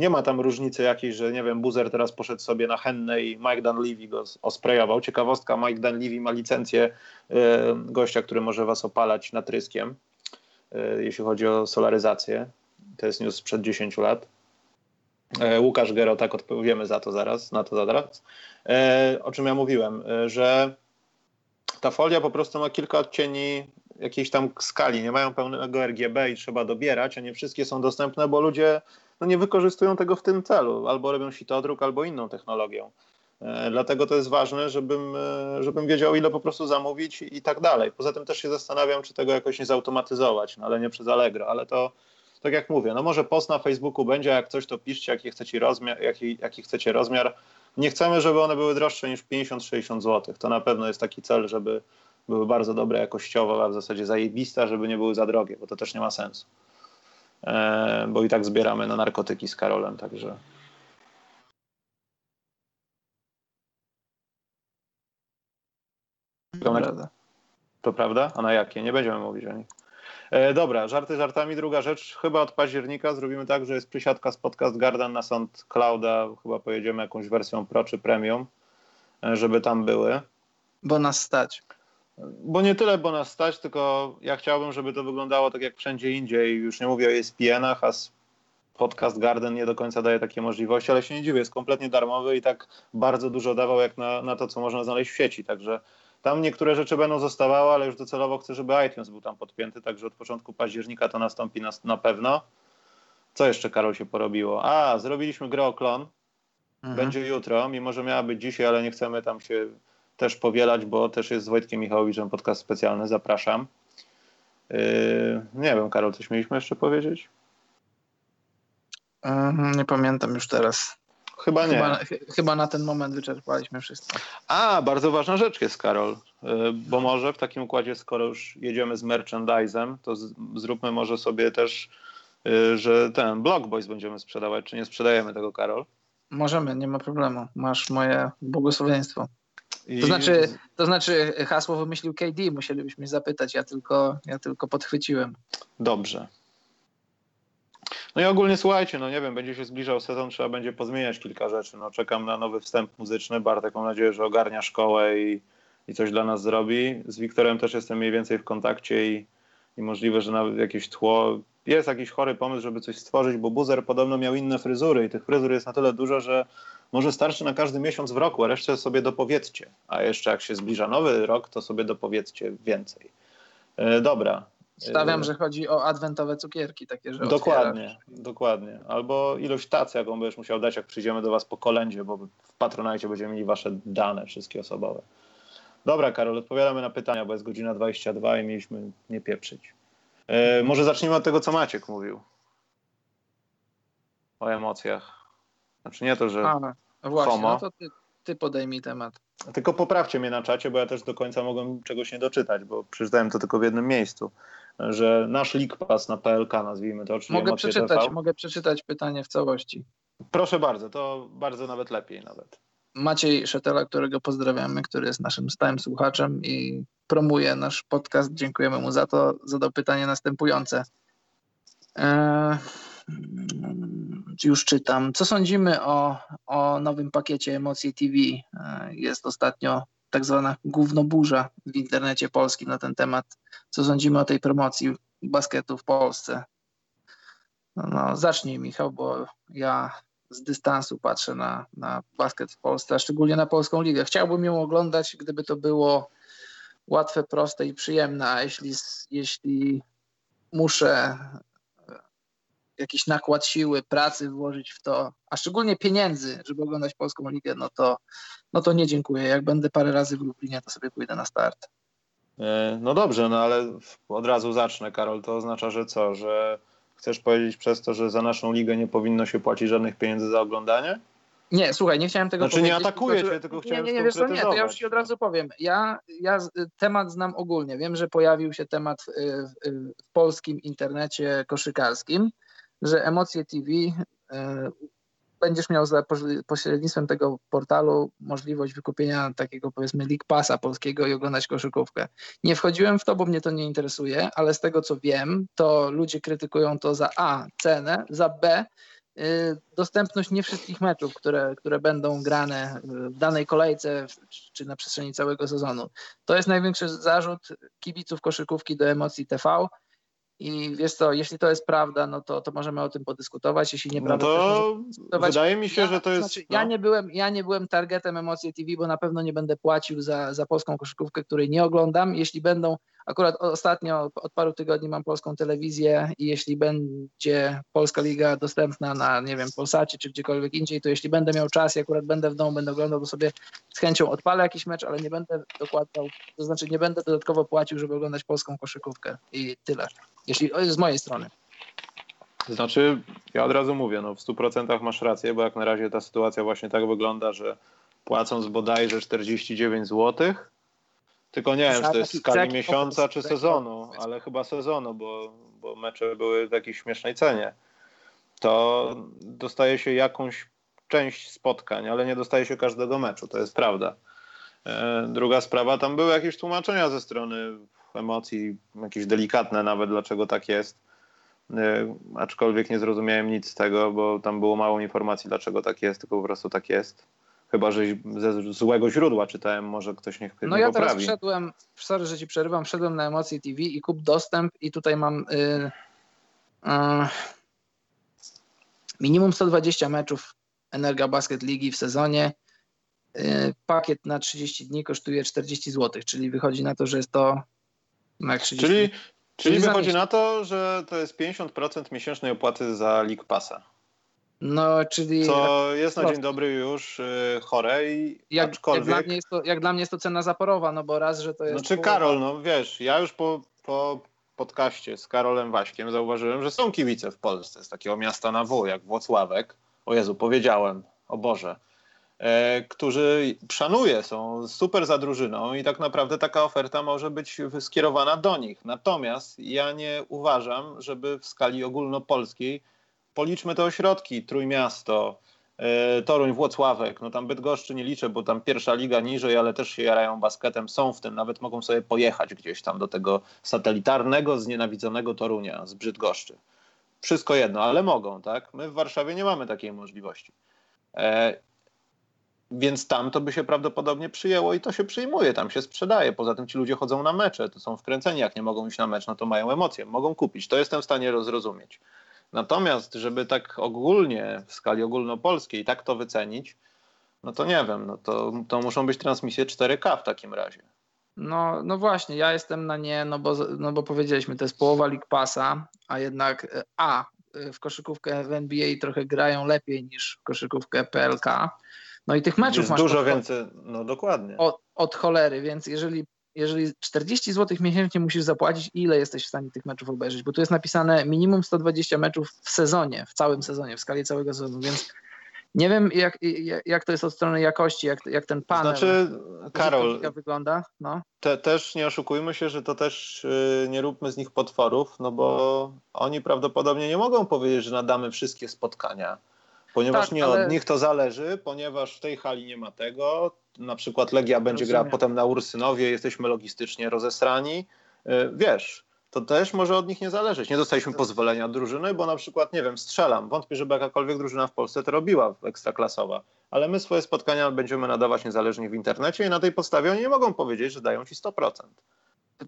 nie ma tam różnicy jakiejś, że nie wiem, Buzer teraz poszedł sobie na Hennę i Mike Dunleavy go osprejował. Ciekawostka, Mike Dunleavy ma licencję y, gościa, który może was opalać natryskiem, y, jeśli chodzi o solaryzację. To jest news sprzed 10 lat. E, Łukasz Gero, tak odpowiemy za to zaraz, na to zaraz. E, o czym ja mówiłem, że ta folia po prostu ma kilka odcieni jakiejś tam skali, nie mają pełnego RGB i trzeba dobierać, a nie wszystkie są dostępne, bo ludzie no nie wykorzystują tego w tym celu, albo robią sitodruk, albo inną technologią. E, dlatego to jest ważne, żebym, e, żebym wiedział, ile po prostu zamówić i tak dalej. Poza tym też się zastanawiam, czy tego jakoś nie zautomatyzować, no ale nie przez Allegro, ale to tak jak mówię, no może post na Facebooku będzie, jak coś to piszcie, jaki chcecie rozmiar, jaki, jaki chcecie rozmiar. Nie chcemy, żeby one były droższe niż 50-60 zł. To na pewno jest taki cel, żeby były bardzo dobre jakościowo, a w zasadzie zajebiste, żeby nie były za drogie, bo to też nie ma sensu. E, bo i tak zbieramy na narkotyki z Karolem, także. To prawda. To prawda? A na jakie? Nie będziemy mówić o nich. E, dobra, żarty żartami. Druga rzecz, chyba od października zrobimy tak, że jest przysiadka z podcast Garden na Clouda. Chyba pojedziemy jakąś wersją Pro czy Premium, e, żeby tam były. Bo nas stać. Bo nie tyle, bo nas stać, tylko ja chciałbym, żeby to wyglądało tak jak wszędzie indziej. Już nie mówię o ESPN-ach, a podcast Garden nie do końca daje takie możliwości, ale się nie dziwię, jest kompletnie darmowy i tak bardzo dużo dawał jak na, na to, co można znaleźć w sieci. Także tam niektóre rzeczy będą zostawały, ale już docelowo chcę, żeby iTunes był tam podpięty, także od początku października to nastąpi na, na pewno. Co jeszcze, Karol, się porobiło? A, zrobiliśmy grę o klon. Mhm. Będzie jutro, mimo że miała być dzisiaj, ale nie chcemy tam się też powielać, bo też jest z Wojtkiem Michałowiczem podcast specjalny. Zapraszam. Yy, nie wiem, Karol, coś mieliśmy jeszcze powiedzieć? Nie pamiętam już teraz. Chyba nie. Chyba, chyba, na ten moment wyczerpaliśmy wszystko. A, bardzo ważna rzecz jest, Karol, y, bo może w takim układzie, skoro już jedziemy z merchandisem, to zróbmy może sobie też, y, że ten Blockboys będziemy sprzedawać, czy nie sprzedajemy tego, Karol? Możemy, nie ma problemu. Masz moje błogosławieństwo. I... To, znaczy, to znaczy hasło wymyślił KD, musielibyśmy zapytać, ja tylko, ja tylko podchwyciłem. Dobrze. No i ogólnie słuchajcie, no nie wiem, będzie się zbliżał sezon, trzeba będzie pozmieniać kilka rzeczy. No czekam na nowy wstęp muzyczny. Bartek mam nadzieję, że ogarnia szkołę i, i coś dla nas zrobi. Z Wiktorem też jestem mniej więcej w kontakcie i, i możliwe, że nawet jakieś tło. Jest jakiś chory pomysł, żeby coś stworzyć, bo Buzer podobno miał inne fryzury i tych fryzur jest na tyle dużo, że może starczy na każdy miesiąc w roku, a resztę sobie dopowiedzcie. A jeszcze jak się zbliża nowy rok, to sobie dopowiedzcie więcej. E, dobra, Stawiam, y, że chodzi o adwentowe cukierki takie, że Dokładnie, otwierasz. dokładnie. Albo ilość tacy, jaką będziesz musiał dać, jak przyjdziemy do was po kolędzie, bo w Patronajcie będziemy mieli wasze dane wszystkie osobowe. Dobra, Karol, odpowiadamy na pytania, bo jest godzina 22 i mieliśmy nie pieprzyć. Yy, może zacznijmy od tego, co Maciek mówił. O emocjach. Znaczy nie to, że A, no właśnie, homo. No to ty, ty podejmij temat. Tylko poprawcie mnie na czacie, bo ja też do końca mogłem czegoś nie doczytać, bo przeczytałem to tylko w jednym miejscu że nasz League Pass na PLK, nazwijmy to, czyli mogę przeczytać, TV. mogę przeczytać pytanie w całości. Proszę bardzo, to bardzo nawet lepiej nawet. Maciej Szetela, którego pozdrawiamy, który jest naszym stałym słuchaczem i promuje nasz podcast. Dziękujemy mu za to. Zadał pytanie następujące. Eee, już czytam. Co sądzimy o, o nowym pakiecie Emocji TV? Eee, jest ostatnio tak zwana gównoburza w internecie polskim na ten temat. Co sądzimy o tej promocji basketu w Polsce? No, no zacznij Michał, bo ja z dystansu patrzę na, na basket w Polsce, a szczególnie na polską ligę. Chciałbym ją oglądać, gdyby to było łatwe, proste i przyjemne, a jeśli, jeśli muszę jakiś nakład siły, pracy włożyć w to, a szczególnie pieniędzy, żeby oglądać polską ligę, no to, no to nie dziękuję. Jak będę parę razy w Lublinie, to sobie pójdę na start. E, no dobrze, no ale od razu zacznę, Karol. To oznacza, że co, że chcesz powiedzieć przez to, że za naszą ligę nie powinno się płacić żadnych pieniędzy za oglądanie? Nie, słuchaj, nie chciałem tego znaczy, powiedzieć. nie atakuję cię, tylko chciałem Nie, nie, nie, wiesz co, nie, to ja już ci od razu powiem. Ja, ja temat znam ogólnie. Wiem, że pojawił się temat w, w, w polskim internecie koszykarskim że Emocje TV e, będziesz miał za pośrednictwem tego portalu możliwość wykupienia takiego powiedzmy League Passa polskiego i oglądać koszykówkę. Nie wchodziłem w to, bo mnie to nie interesuje, ale z tego co wiem, to ludzie krytykują to za A, cenę, za B, y, dostępność nie wszystkich meczów, które, które będą grane w danej kolejce czy na przestrzeni całego sezonu. To jest największy zarzut kibiców koszykówki do emocji TV i wiesz co, jeśli to jest prawda, no to, to możemy o tym podyskutować. Jeśli nieprawda, no to wydaje mi się, ja, że to jest. Znaczy, no. ja, nie byłem, ja nie byłem targetem Emocje TV, bo na pewno nie będę płacił za, za polską koszykówkę, której nie oglądam. Jeśli będą Akurat ostatnio od paru tygodni mam polską telewizję i jeśli będzie Polska Liga dostępna na, nie wiem, Polsacie czy gdziekolwiek indziej, to jeśli będę miał czas i akurat będę w domu, będę oglądał, to sobie z chęcią odpalę jakiś mecz, ale nie będę dokładał, to znaczy nie będę dodatkowo płacił, żeby oglądać polską koszykówkę i tyle. Jeśli z mojej strony. Znaczy, ja od razu mówię, no w 100% masz rację, bo jak na razie ta sytuacja właśnie tak wygląda, że płacąc bodajże 49 złotych, tylko nie wiem, czy to jest w skali miesiąca czy sezonu, ale chyba sezonu, bo, bo mecze były w jakiejś śmiesznej cenie. To dostaje się jakąś część spotkań, ale nie dostaje się każdego meczu, to jest prawda. E, druga sprawa, tam były jakieś tłumaczenia ze strony emocji, jakieś delikatne nawet, dlaczego tak jest. E, aczkolwiek nie zrozumiałem nic z tego, bo tam było mało informacji, dlaczego tak jest, tylko po prostu tak jest. Chyba, że ze złego źródła czytałem, może ktoś niech No ja teraz wszedłem, sorry, że ci przerywam, wszedłem na Emocje TV i kup dostęp i tutaj mam yy, yy, minimum 120 meczów Energa Basket Ligi w sezonie. Yy, pakiet na 30 dni kosztuje 40 zł, czyli wychodzi na to, że jest to na 30 Czyli, czyli, czyli wychodzi na to, że to jest 50% miesięcznej opłaty za League Passa. No, czyli... Co jest na dzień dobry już yy, chore i jak, aczkolwiek... Jak dla, mnie jest to, jak dla mnie jest to cena zaporowa, no bo raz, że to jest... Znaczy połowa... Karol, no wiesz, ja już po, po podcaście z Karolem Waśkiem zauważyłem, że są kibice w Polsce z takiego miasta na W, jak Włocławek. O Jezu, powiedziałem, o Boże. E, którzy szanuję, są super za drużyną i tak naprawdę taka oferta może być skierowana do nich. Natomiast ja nie uważam, żeby w skali ogólnopolskiej policzmy te ośrodki, Trójmiasto, e, Toruń, Włocławek, no tam Bydgoszczy nie liczę, bo tam pierwsza liga niżej, ale też się jarają basketem, są w tym, nawet mogą sobie pojechać gdzieś tam do tego satelitarnego, znienawidzonego Torunia z Bydgoszczy. Wszystko jedno, ale mogą, tak? My w Warszawie nie mamy takiej możliwości. E, więc tam to by się prawdopodobnie przyjęło i to się przyjmuje, tam się sprzedaje. Poza tym ci ludzie chodzą na mecze, to są wkręceni, jak nie mogą iść na mecz, no to mają emocje, mogą kupić. To jestem w stanie zrozumieć. Natomiast, żeby tak ogólnie, w skali ogólnopolskiej, tak to wycenić, no to nie wiem, no to, to muszą być transmisje 4K w takim razie. No, no właśnie, ja jestem na nie, no bo, no bo powiedzieliśmy, to jest połowa League Passa, a jednak e, A, e, w koszykówkę w NBA trochę grają lepiej niż w koszykówkę PLK. No i tych meczów jest masz dużo pod, więcej, no dokładnie. Od, od cholery, więc jeżeli jeżeli 40 zł miesięcznie musisz zapłacić, ile jesteś w stanie tych meczów obejrzeć? Bo tu jest napisane minimum 120 meczów w sezonie, w całym sezonie, w skali całego sezonu, więc nie wiem, jak, jak to jest od strony jakości, jak, jak ten panel znaczy, Karol, wygląda. No. Te, też nie oszukujmy się, że to też yy, nie róbmy z nich potworów, no bo oni prawdopodobnie nie mogą powiedzieć, że nadamy wszystkie spotkania ponieważ tak, nie ale... od nich to zależy, ponieważ w tej hali nie ma tego. Na przykład Legia będzie grała potem na Ursynowie, jesteśmy logistycznie rozesrani. Y, wiesz, to też może od nich nie zależeć. Nie dostaliśmy pozwolenia drużyny, bo na przykład, nie wiem, strzelam. Wątpię, żeby jakakolwiek drużyna w Polsce to robiła ekstraklasowa. Ale my swoje spotkania będziemy nadawać niezależnie w internecie i na tej podstawie oni nie mogą powiedzieć, że dają ci 100%.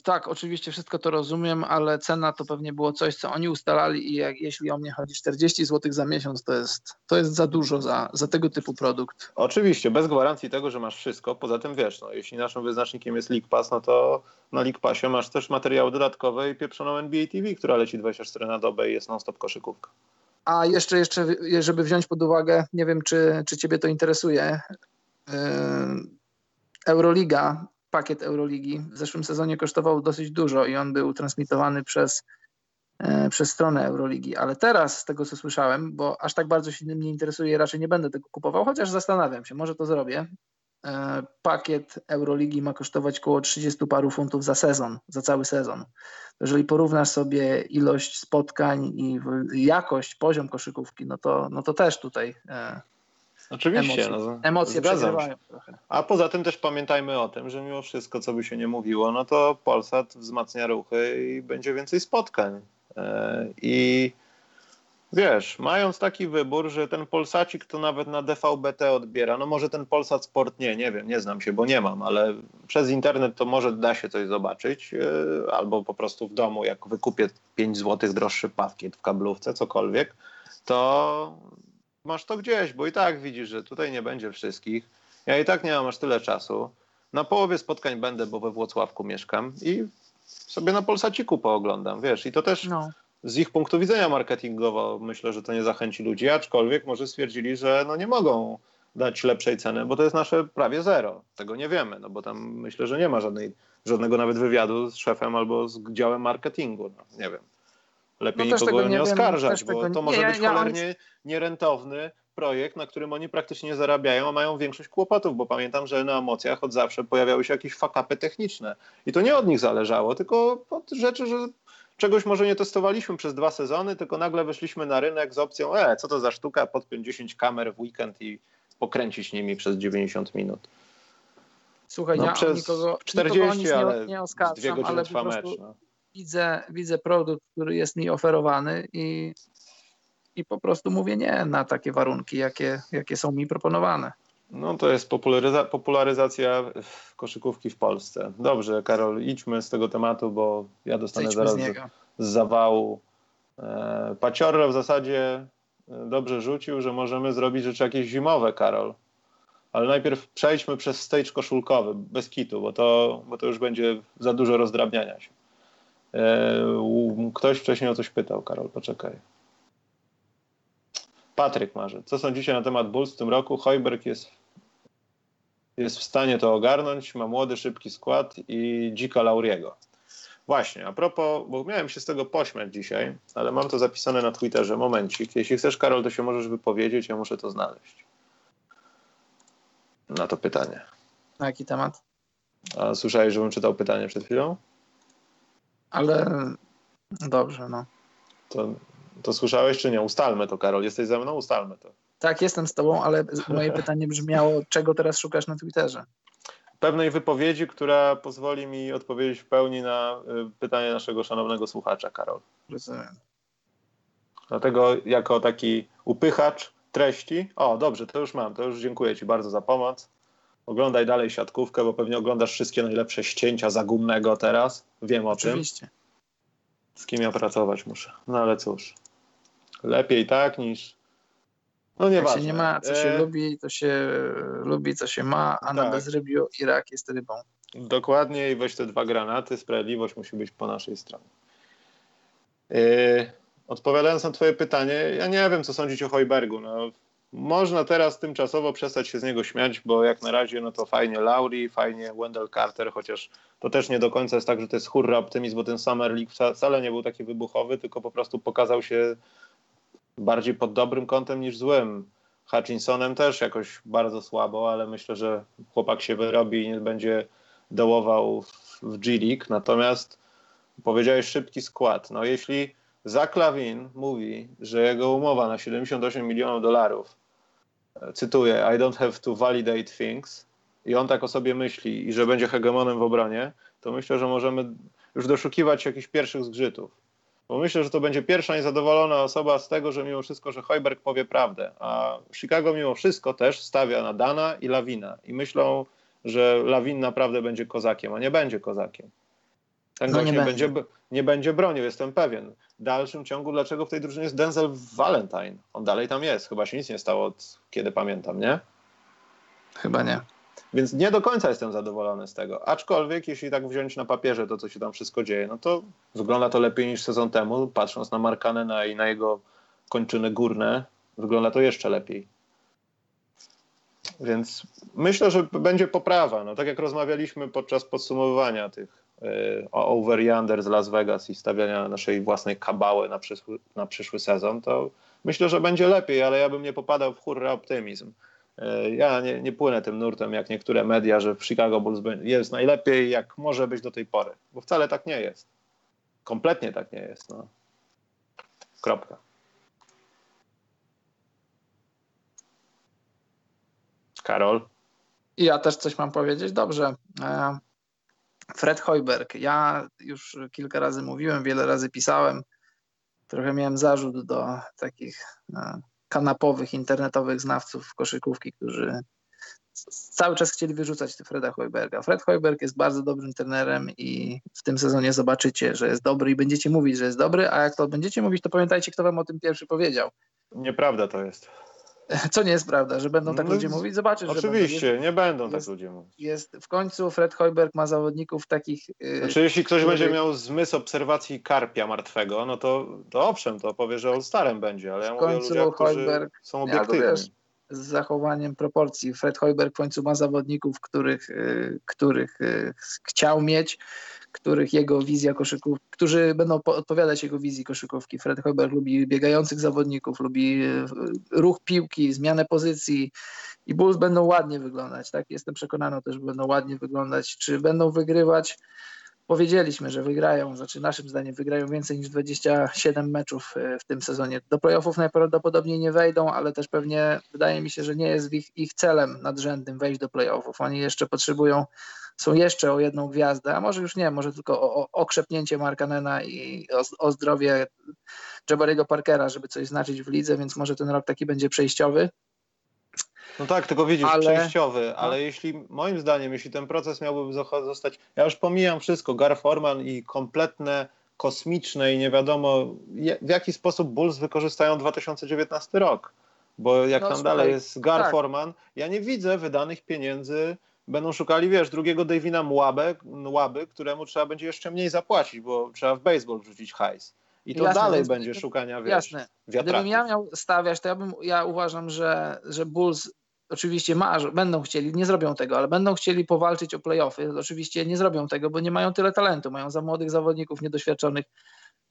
Tak, oczywiście wszystko to rozumiem, ale cena to pewnie było coś, co oni ustalali i jak, jeśli o mnie chodzi 40 zł za miesiąc, to jest, to jest za dużo za, za tego typu produkt. Oczywiście, bez gwarancji tego, że masz wszystko. Poza tym wiesz, no, jeśli naszym wyznacznikiem jest League Pass, no to na League Passie masz też materiały dodatkowe i pieprzoną NBA TV, która leci 24 na dobę i jest non-stop koszykówka. A jeszcze, jeszcze, żeby wziąć pod uwagę, nie wiem, czy, czy ciebie to interesuje, yy, Euroliga pakiet Euroligi w zeszłym sezonie kosztował dosyć dużo i on był transmitowany przez, e, przez stronę Euroligi. Ale teraz, z tego co słyszałem, bo aż tak bardzo się tym nie interesuje, raczej nie będę tego kupował, chociaż zastanawiam się, może to zrobię. E, pakiet Euroligi ma kosztować około 30 paru funtów za sezon, za cały sezon. Jeżeli porównasz sobie ilość spotkań i jakość, poziom koszykówki, no to, no to też tutaj e, Oczywiście. Emocje, no, emocje przegrywają trochę. A poza tym też pamiętajmy o tym, że mimo wszystko, co by się nie mówiło, no to Polsat wzmacnia ruchy i będzie więcej spotkań. E, I wiesz, mając taki wybór, że ten Polsacik to nawet na DVB-T odbiera, no może ten Polsat Sport nie, nie wiem, nie znam się, bo nie mam, ale przez internet to może da się coś zobaczyć, e, albo po prostu w domu, jak wykupię 5 zł droższy pakiet w kablówce, cokolwiek, to masz to gdzieś, bo i tak widzisz, że tutaj nie będzie wszystkich. Ja i tak nie mam aż tyle czasu. Na połowie spotkań będę, bo we Włocławku mieszkam i sobie na Polsaciku pooglądam, wiesz. I to też no. z ich punktu widzenia marketingowo myślę, że to nie zachęci ludzi, aczkolwiek może stwierdzili, że no nie mogą dać lepszej ceny, bo to jest nasze prawie zero. Tego nie wiemy, no bo tam myślę, że nie ma żadnej, żadnego nawet wywiadu z szefem albo z działem marketingu. No, nie wiem lepiej no nikogo nie, nie oskarżać, bo to może nie, być ja, cholernie ja... nierentowny projekt, na którym oni praktycznie nie zarabiają, a mają większość kłopotów, bo pamiętam, że na emocjach od zawsze pojawiały się jakieś fakapy techniczne. I to nie od nich zależało, tylko od rzeczy, że czegoś może nie testowaliśmy przez dwa sezony, tylko nagle wyszliśmy na rynek z opcją, e, co to za sztuka, podpiąć 10 kamer w weekend i pokręcić nimi przez 90 minut. Słuchaj, no, ja przez nikogo, 40, nikogo ale nie, nie oskarżam, ale po prostu mecz, no. Widzę, widzę produkt, który jest mi oferowany i, i po prostu mówię nie na takie warunki, jakie, jakie są mi proponowane. No to jest popularyza popularyzacja koszykówki w Polsce. Dobrze, Karol, idźmy z tego tematu, bo ja dostanę Zejdźmy zaraz z, z, zawału. E, Paciorro w zasadzie e, dobrze rzucił, że możemy zrobić rzeczy jakieś zimowe, Karol. Ale najpierw przejdźmy przez stage koszulkowy, bez kitu, bo to, bo to już będzie za dużo rozdrabniania się. E, ktoś wcześniej o coś pytał, Karol, poczekaj. Patryk Marzy. Co sądzicie na temat Bulls w tym roku? Hojberg jest jest w stanie to ogarnąć, ma młody, szybki skład i dzika Lauriego. Właśnie, a propos, bo miałem się z tego pośmiać dzisiaj, ale mam to zapisane na Twitterze. Momencik. Jeśli chcesz, Karol, to się możesz wypowiedzieć, ja muszę to znaleźć. Na to pytanie. Na jaki temat? A słyszałeś, żebym czytał pytanie przed chwilą? Ale dobrze, no. To, to słyszałeś czy nie? Ustalmy to, Karol. Jesteś ze mną? Ustalmy to. Tak, jestem z tobą, ale moje [LAUGHS] pytanie brzmiało, czego teraz szukasz na Twitterze? Pewnej wypowiedzi, która pozwoli mi odpowiedzieć w pełni na y, pytanie naszego szanownego słuchacza, Karol. Rozumiem. Dlatego jako taki upychacz treści, o dobrze, to już mam, to już dziękuję Ci bardzo za pomoc. Oglądaj dalej siatkówkę, bo pewnie oglądasz wszystkie najlepsze ścięcia Zagumnego teraz. Wiem o Oczywiście. tym. Z kim ja pracować muszę. No ale cóż. Lepiej tak niż no nie Jak się nie ma, co się e... lubi, to się lubi, co się ma, a tak. na bezrybiu Irak jest rybą. Dokładnie i weź te dwa granaty, sprawiedliwość musi być po naszej stronie. E... Odpowiadając na twoje pytanie, ja nie wiem, co sądzić o Hojbergu. No, można teraz tymczasowo przestać się z niego śmiać, bo jak na razie no to fajnie Lauri, fajnie Wendell Carter, chociaż to też nie do końca jest tak, że to jest hurra optymizm, bo ten Summer League wcale nie był taki wybuchowy, tylko po prostu pokazał się bardziej pod dobrym kątem niż złym. Hutchinsonem też jakoś bardzo słabo, ale myślę, że chłopak się wyrobi i nie będzie dołował w G League. Natomiast powiedziałeś szybki skład. No jeśli Zach mówi, że jego umowa na 78 milionów dolarów, cytuję, I don't have to validate things, i on tak o sobie myśli i że będzie hegemonem w obronie, to myślę, że możemy już doszukiwać jakichś pierwszych zgrzytów. Bo myślę, że to będzie pierwsza niezadowolona osoba z tego, że mimo wszystko, że Hojberg powie prawdę. A Chicago mimo wszystko też stawia na Dana i Lawina. I myślą, że Lawin naprawdę będzie kozakiem, a nie będzie kozakiem. Ten no nie, będzie. będzie. nie będzie bronił, jestem pewien. W dalszym ciągu, dlaczego w tej drużynie jest Denzel Valentine? On dalej tam jest. Chyba się nic nie stało od kiedy pamiętam, nie? Chyba nie. Więc nie do końca jestem zadowolony z tego. Aczkolwiek, jeśli tak wziąć na papierze to, co się tam wszystko dzieje, no to wygląda to lepiej niż sezon temu. Patrząc na Markanena i na jego kończyny górne, wygląda to jeszcze lepiej. Więc myślę, że będzie poprawa. No, tak jak rozmawialiśmy podczas podsumowywania tych over i under z Las Vegas i stawiania naszej własnej kabały na przyszły, na przyszły sezon, to myślę, że będzie lepiej, ale ja bym nie popadał w hurra optymizm. E, ja nie, nie płynę tym nurtem jak niektóre media, że w Chicago Bulls jest najlepiej, jak może być do tej pory, bo wcale tak nie jest. Kompletnie tak nie jest. No. Kropka. Karol? Ja też coś mam powiedzieć. Dobrze. E, Fred Hoiberg. Ja już kilka razy mówiłem, wiele razy pisałem. Trochę miałem zarzut do takich e, kanapowych, internetowych znawców koszykówki, którzy cały czas chcieli wyrzucać Freda Hoiberga. Fred Hoiberg jest bardzo dobrym trenerem i w tym sezonie zobaczycie, że jest dobry i będziecie mówić, że jest dobry, a jak to będziecie mówić, to pamiętajcie, kto wam o tym pierwszy powiedział. Nieprawda to jest. Co nie jest prawda, że będą tak no, ludzie mówić? Zobaczysz, Oczywiście, że będą, nie będą tak jest, ludzie mówić. Jest, w końcu Fred Hoiberg ma zawodników takich... Yy, znaczy, jeśli ktoś który... będzie miał zmysł obserwacji karpia martwego, no to, to owszem, to powie, że All-Starem będzie, ale ja w mówię o ludziach, Hoiberg, są obiektywni. Ja z zachowaniem proporcji. Fred Hoiberg w końcu ma zawodników, których, yy, których yy, chciał mieć, których jego wizja koszykówki, którzy będą odpowiadać jego wizji koszykówki. Fred Hoiberg lubi biegających zawodników, lubi e, ruch piłki, zmianę pozycji i Bulls będą ładnie wyglądać. Tak, jestem przekonany też, że będą ładnie wyglądać. Czy będą wygrywać? Powiedzieliśmy, że wygrają, znaczy naszym zdaniem wygrają więcej niż 27 meczów e, w tym sezonie. Do playoffów najprawdopodobniej nie wejdą, ale też pewnie wydaje mi się, że nie jest ich, ich celem nadrzędnym wejść do playoffów. Oni jeszcze potrzebują, są jeszcze o jedną gwiazdę, a może już nie, może tylko o, o okrzepnięcie Markanena i o, o zdrowie Jabariego Parkera, żeby coś znaczyć w lidze, więc może ten rok taki będzie przejściowy. No tak, tylko widzisz, ale... przejściowy, no. ale jeśli, moim zdaniem, jeśli ten proces miałby zostać, ja już pomijam wszystko, Gar Forman i kompletne kosmiczne i nie wiadomo w jaki sposób Bulls wykorzystają 2019 rok, bo jak no, tam dalej jest Gar tak. Forman, ja nie widzę wydanych pieniędzy, będą szukali, wiesz, drugiego Davina Młaby, Młaby, któremu trzeba będzie jeszcze mniej zapłacić, bo trzeba w baseball wrzucić hajs. I to jasne, dalej będzie szukania, wiesz, Jasne. Wiatraków. Gdybym ja miał stawiać, to ja, bym, ja uważam, że, że Bulls oczywiście będą chcieli, nie zrobią tego, ale będą chcieli powalczyć o playoffy. Oczywiście nie zrobią tego, bo nie mają tyle talentu, mają za młodych zawodników, niedoświadczonych,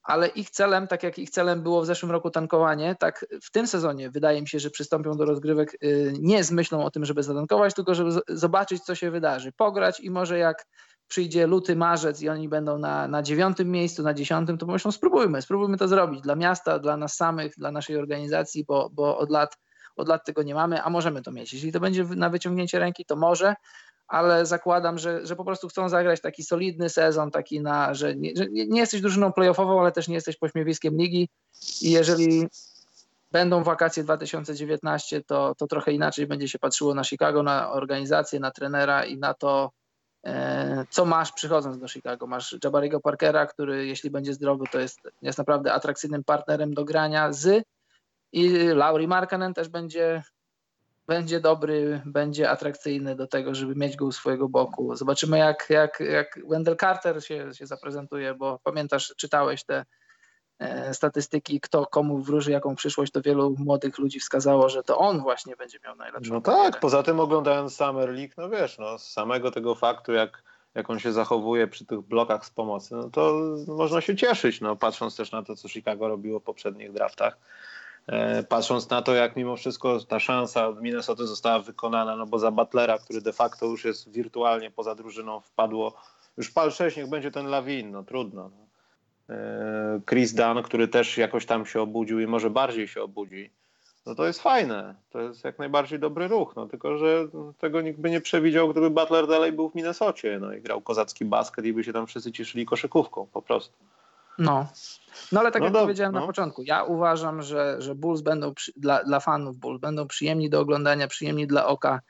ale ich celem, tak jak ich celem było w zeszłym roku tankowanie, tak w tym sezonie wydaje mi się, że przystąpią do rozgrywek y, nie z myślą o tym, żeby zatankować, tylko żeby zobaczyć, co się wydarzy, pograć i może jak przyjdzie luty, marzec i oni będą na, na dziewiątym miejscu, na dziesiątym, to myślą, spróbujmy, spróbujmy to zrobić dla miasta, dla nas samych, dla naszej organizacji, bo, bo od lat od lat tego nie mamy, a możemy to mieć. Jeśli to będzie na wyciągnięcie ręki, to może, ale zakładam, że, że po prostu chcą zagrać taki solidny sezon, taki na, że nie, że nie jesteś drużyną playoffową, ale też nie jesteś pośmiewiskiem ligi i jeżeli będą wakacje 2019, to, to trochę inaczej będzie się patrzyło na Chicago, na organizację, na trenera i na to, e, co masz przychodząc do Chicago. Masz Jabariego Parkera, który jeśli będzie zdrowy, to jest, jest naprawdę atrakcyjnym partnerem do grania z i Lauri Markkanen też będzie, będzie dobry, będzie atrakcyjny do tego, żeby mieć go u swojego boku. Zobaczymy, jak, jak, jak Wendell Carter się, się zaprezentuje, bo pamiętasz, czytałeś te e, statystyki, kto komu wróży jaką przyszłość, to wielu młodych ludzi wskazało, że to on właśnie będzie miał najlepszą No tak, poza tym oglądając Summer League, no wiesz, no, z samego tego faktu, jak, jak on się zachowuje przy tych blokach z pomocy, no to można się cieszyć, no, patrząc też na to, co Chicago robiło w poprzednich draftach. E, patrząc na to, jak mimo wszystko ta szansa od Minnesota została wykonana, no bo za Butlera, który de facto już jest wirtualnie poza drużyną, wpadło, już pal 6, niech będzie ten Lawin, no trudno. No. E, Chris Dunn, który też jakoś tam się obudził i może bardziej się obudzi, no to jest fajne, to jest jak najbardziej dobry ruch, no tylko, że tego nikt by nie przewidział, gdyby Butler dalej był w Minnesocie, no i grał kozacki basket i by się tam wszyscy cieszyli koszykówką, po prostu. No, no ale tak no jak do, powiedziałem no. na początku, ja uważam, że, że Bulls będą przy, dla, dla fanów Bulls będą przyjemni do oglądania, przyjemni dla oka.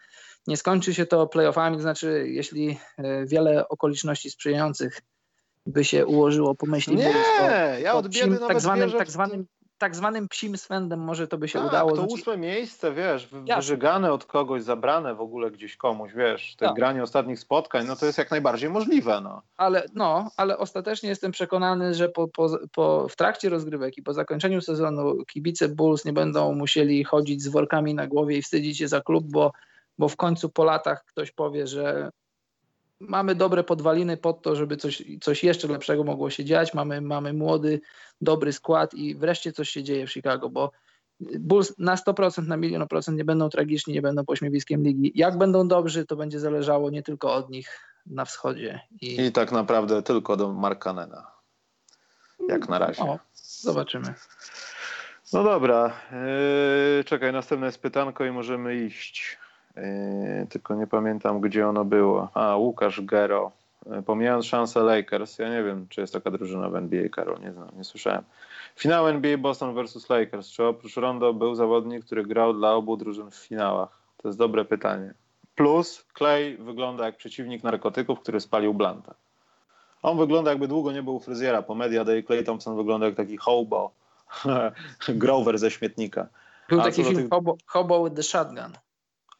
Nie skończy się to playoffami, to znaczy jeśli e, wiele okoliczności sprzyjających by się ułożyło po myśli Nie, Bulls, to, ja od biedy tak zwanym, tak zwanym tak zwanym psim swędem może to by się tak, udało. to ósme miejsce, wiesz, wyżygane od kogoś, zabrane w ogóle gdzieś komuś, wiesz, te tak. granie ostatnich spotkań, no to jest jak najbardziej możliwe, no. Ale, no, ale ostatecznie jestem przekonany, że po, po, po, w trakcie rozgrywek i po zakończeniu sezonu kibice Bulls nie będą musieli chodzić z workami na głowie i wstydzić się za klub, bo, bo w końcu po latach ktoś powie, że mamy dobre podwaliny pod to, żeby coś, coś jeszcze lepszego mogło się dziać. Mamy, mamy młody, dobry skład i wreszcie coś się dzieje w Chicago, bo Bulls na 100%, na milion procent nie będą tragiczni, nie będą pośmiewiskiem ligi. Jak będą dobrzy, to będzie zależało nie tylko od nich na wschodzie. I, I tak naprawdę tylko do Markanena. Jak na razie. O, zobaczymy. No dobra. Yy, czekaj, następne jest pytanko i możemy iść. Yy, tylko nie pamiętam, gdzie ono było. A, Łukasz Gero. Yy, pomijając szansę Lakers, ja nie wiem, czy jest taka drużyna w NBA, Karol, nie znam, nie słyszałem. Finał NBA Boston vs Lakers. Czy oprócz Rondo był zawodnik, który grał dla obu drużyn w finałach? To jest dobre pytanie. Plus Clay wygląda jak przeciwnik narkotyków, który spalił Blanta. On wygląda jakby długo nie był fryzjera. Po Media Day Clay Thompson wygląda jak taki hobo, [LAUGHS] grover ze śmietnika. Był A taki film tych... hobo, hobo with the Shotgun.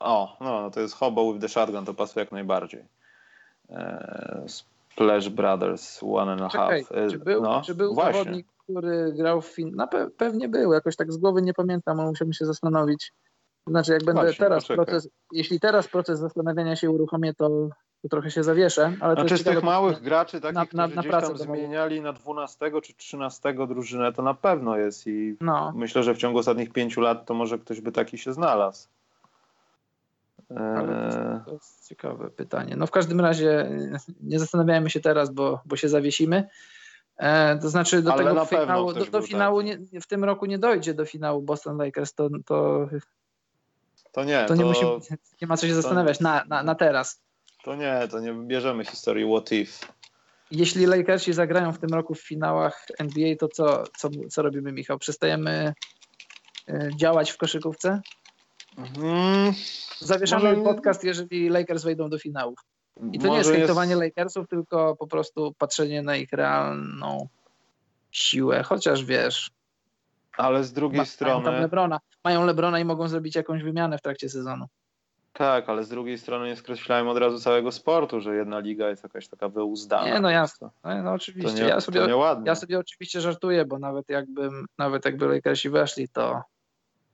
O, no, no to jest Hobo with the Shotgun, to pasuje jak najbardziej. E, Splash Brothers, One and a Czekaj, Half. E, czy był, no, czy był zawodnik, który grał w fin... No pe pewnie był, jakoś tak z głowy nie pamiętam, ale musiałbym się zastanowić. Znaczy, jak będę właśnie, teraz poczekaj. proces, jeśli teraz proces zastanawiania się uruchomię, to, to trochę się zawieszę. Ale znaczy z tych małych graczy, takich, na, którzy na, na gdzieś tam zmieniali na 12 czy 13 drużynę, to na pewno jest i no. myślę, że w ciągu ostatnich pięciu lat to może ktoś by taki się znalazł. Ale to jest ciekawe pytanie. No w każdym razie nie zastanawiajmy się teraz, bo, bo się zawiesimy. E, to znaczy do Ale tego finału, do, do finału nie, w tym roku nie dojdzie do finału Boston Lakers, to, to, to nie. To, nie, musimy, nie ma co się zastanawiać na, na, na teraz. To nie, to nie bierzemy historii what if. Jeśli Lakersi zagrają w tym roku w finałach NBA, to co, co, co robimy, Michał? Przestajemy e, działać w koszykówce? Hmm, Zawieszamy może... podcast, jeżeli Lakers wejdą do finałów. I to nie jest hejtowanie jest... Lakersów, tylko po prostu patrzenie na ich realną siłę, chociaż wiesz. Ale z drugiej ma, strony. Mają, Lebrona, mają Lebrona i mogą zrobić jakąś wymianę w trakcie sezonu. Tak, ale z drugiej strony nie skreślałem od razu całego sportu, że jedna liga jest jakaś taka wyuzdana. Nie, no jasne. No, no oczywiście. Nie, ja, sobie, ja sobie oczywiście żartuję, bo nawet jakbym, nawet jakby Lakersi weszli, to,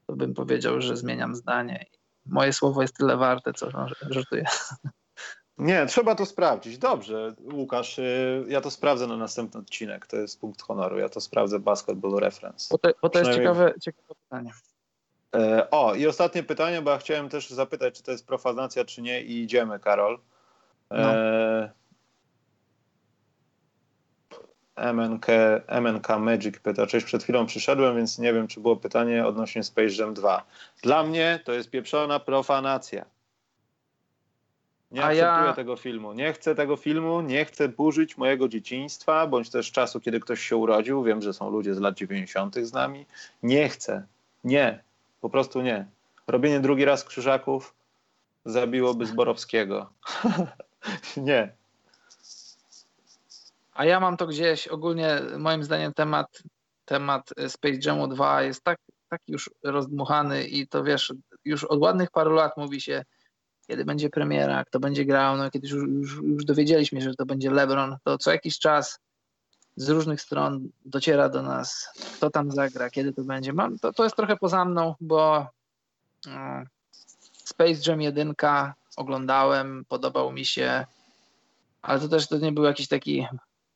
to bym powiedział, że zmieniam zdanie. Moje słowo jest tyle warte, co żartuję. Nie, trzeba to sprawdzić. Dobrze, Łukasz, y, ja to sprawdzę na następny odcinek. To jest punkt honoru. Ja to sprawdzę Basketball Reference. Bo to, bo to jest ciekawe, ciekawe pytanie. E, o, i ostatnie pytanie, bo ja chciałem też zapytać, czy to jest profanacja, czy nie, i idziemy, Karol. No. E, MNK, MNK Magic pyta, cześć, przed chwilą przyszedłem, więc nie wiem, czy było pytanie odnośnie Space Jam 2. Dla mnie to jest pieprzona profanacja. Nie A akceptuję ja... tego filmu. Nie chcę tego filmu, nie chcę burzyć mojego dzieciństwa, bądź też czasu, kiedy ktoś się urodził. Wiem, że są ludzie z lat 90. z nami. Nie chcę. Nie. Po prostu nie. Robienie drugi raz krzyżaków zabiłoby Zborowskiego. [LAUGHS] nie. A ja mam to gdzieś, ogólnie moim zdaniem temat, temat Space Jamu 2 jest tak, tak już rozdmuchany i to wiesz, już od ładnych paru lat mówi się, kiedy będzie premiera, kto będzie grał, no kiedy już, już, już dowiedzieliśmy się, że to będzie LeBron, to co jakiś czas z różnych stron dociera do nas, kto tam zagra, kiedy to będzie. Mam, to, to jest trochę poza mną, bo no, Space Jam 1 oglądałem, podobał mi się, ale to też to nie był jakiś taki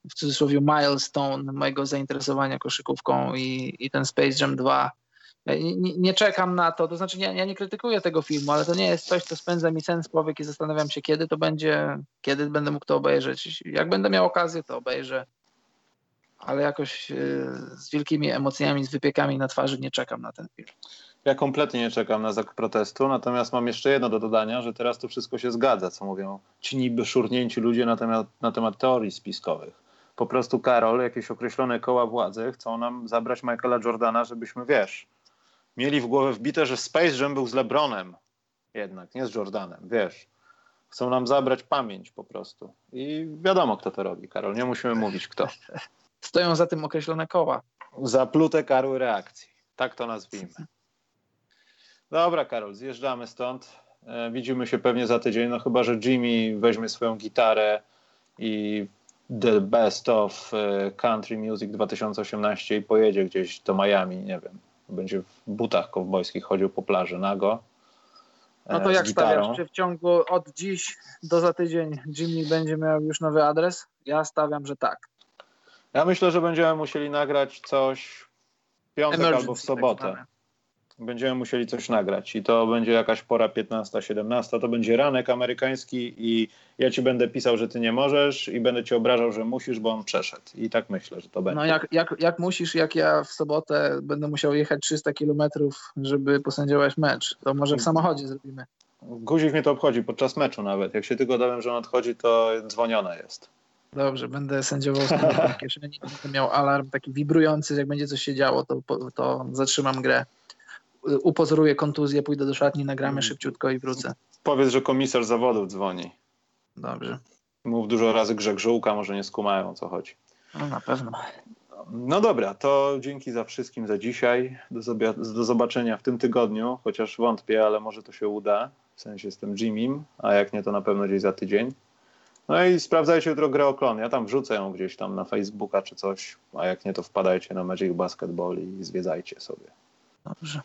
w cudzysłowie milestone mojego zainteresowania koszykówką i, i ten Space Jam 2 nie, nie, czekam na to, to znaczy ja, ja, nie krytykuję tego filmu, ale to nie jest coś, co spędza mi sens powiek i zastanawiam się, kiedy to będzie, kiedy będę mógł to obejrzeć. Jak będę miał okazję, to obejrzę, ale jakoś y, z wielkimi emocjami, z wypiekami na twarzy nie czekam na ten film. Ja kompletnie nie czekam na znak protestu, natomiast mam jeszcze jedno do dodania, że teraz to wszystko się zgadza, co mówią ci niby szurnięci ludzie na temat, na temat teorii spiskowych. Po prostu Karol, jakieś określone koła władzy chcą nam zabrać Michaela Jordana, żebyśmy, wiesz, mieli w głowę wbite, że Space Jam był z LeBronem jednak, nie z Jordanem, wiesz. Chcą nam zabrać pamięć po prostu. I wiadomo, kto to robi, Karol, nie musimy mówić kto. [LAUGHS] Stoją za tym określone koła. Zaplute karły reakcji. Tak to nazwijmy. Dobra, Karol, zjeżdżamy stąd. E, widzimy się pewnie za tydzień, no chyba, że Jimmy weźmie swoją gitarę i The Best of e, Country Music 2018 i pojedzie gdzieś do Miami, nie wiem, będzie w butach kowbojskich chodził po plaży nago. No to e, jak stawiasz? Czy w ciągu od dziś do za tydzień Jimmy będzie miał już nowy adres? Ja stawiam, że tak. Ja myślę, że będziemy musieli nagrać coś w piątek Emergency albo w tak sobotę. Tak będziemy musieli coś nagrać i to będzie jakaś pora 15-17, to będzie ranek amerykański i ja ci będę pisał, że ty nie możesz i będę ci obrażał, że musisz, bo on przeszedł. I tak myślę, że to będzie. No jak, jak, jak musisz, jak ja w sobotę będę musiał jechać 300 kilometrów, żeby posędziować mecz, to może w samochodzie zrobimy. Guzik mnie to obchodzi podczas meczu nawet. Jak się tylko dowiem, że on odchodzi, to dzwonione jest. Dobrze, będę sędziował z [LAUGHS] kieszeni, będę miał alarm taki wibrujący, jak będzie coś się działo, to, to zatrzymam grę upozoruję kontuzję, pójdę do szatni, nagramy hmm. szybciutko i wrócę. Powiedz, że komisarz zawodów dzwoni. Dobrze. Mów dużo razy Grzeg Żółka, może nie skumają o co chodzi. No na pewno. No dobra, to dzięki za wszystkim za dzisiaj. Do, do zobaczenia w tym tygodniu, chociaż wątpię, ale może to się uda. W sensie jestem Jimmym, a jak nie, to na pewno gdzieś za tydzień. No i sprawdzajcie jutro grę o klon. Ja tam wrzucę ją gdzieś tam na Facebooka czy coś, a jak nie, to wpadajcie na Magic Basketball i zwiedzajcie sobie. Dobrze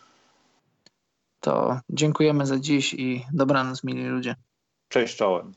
to dziękujemy za dziś i dobranoc, mili ludzie. Cześć czołem.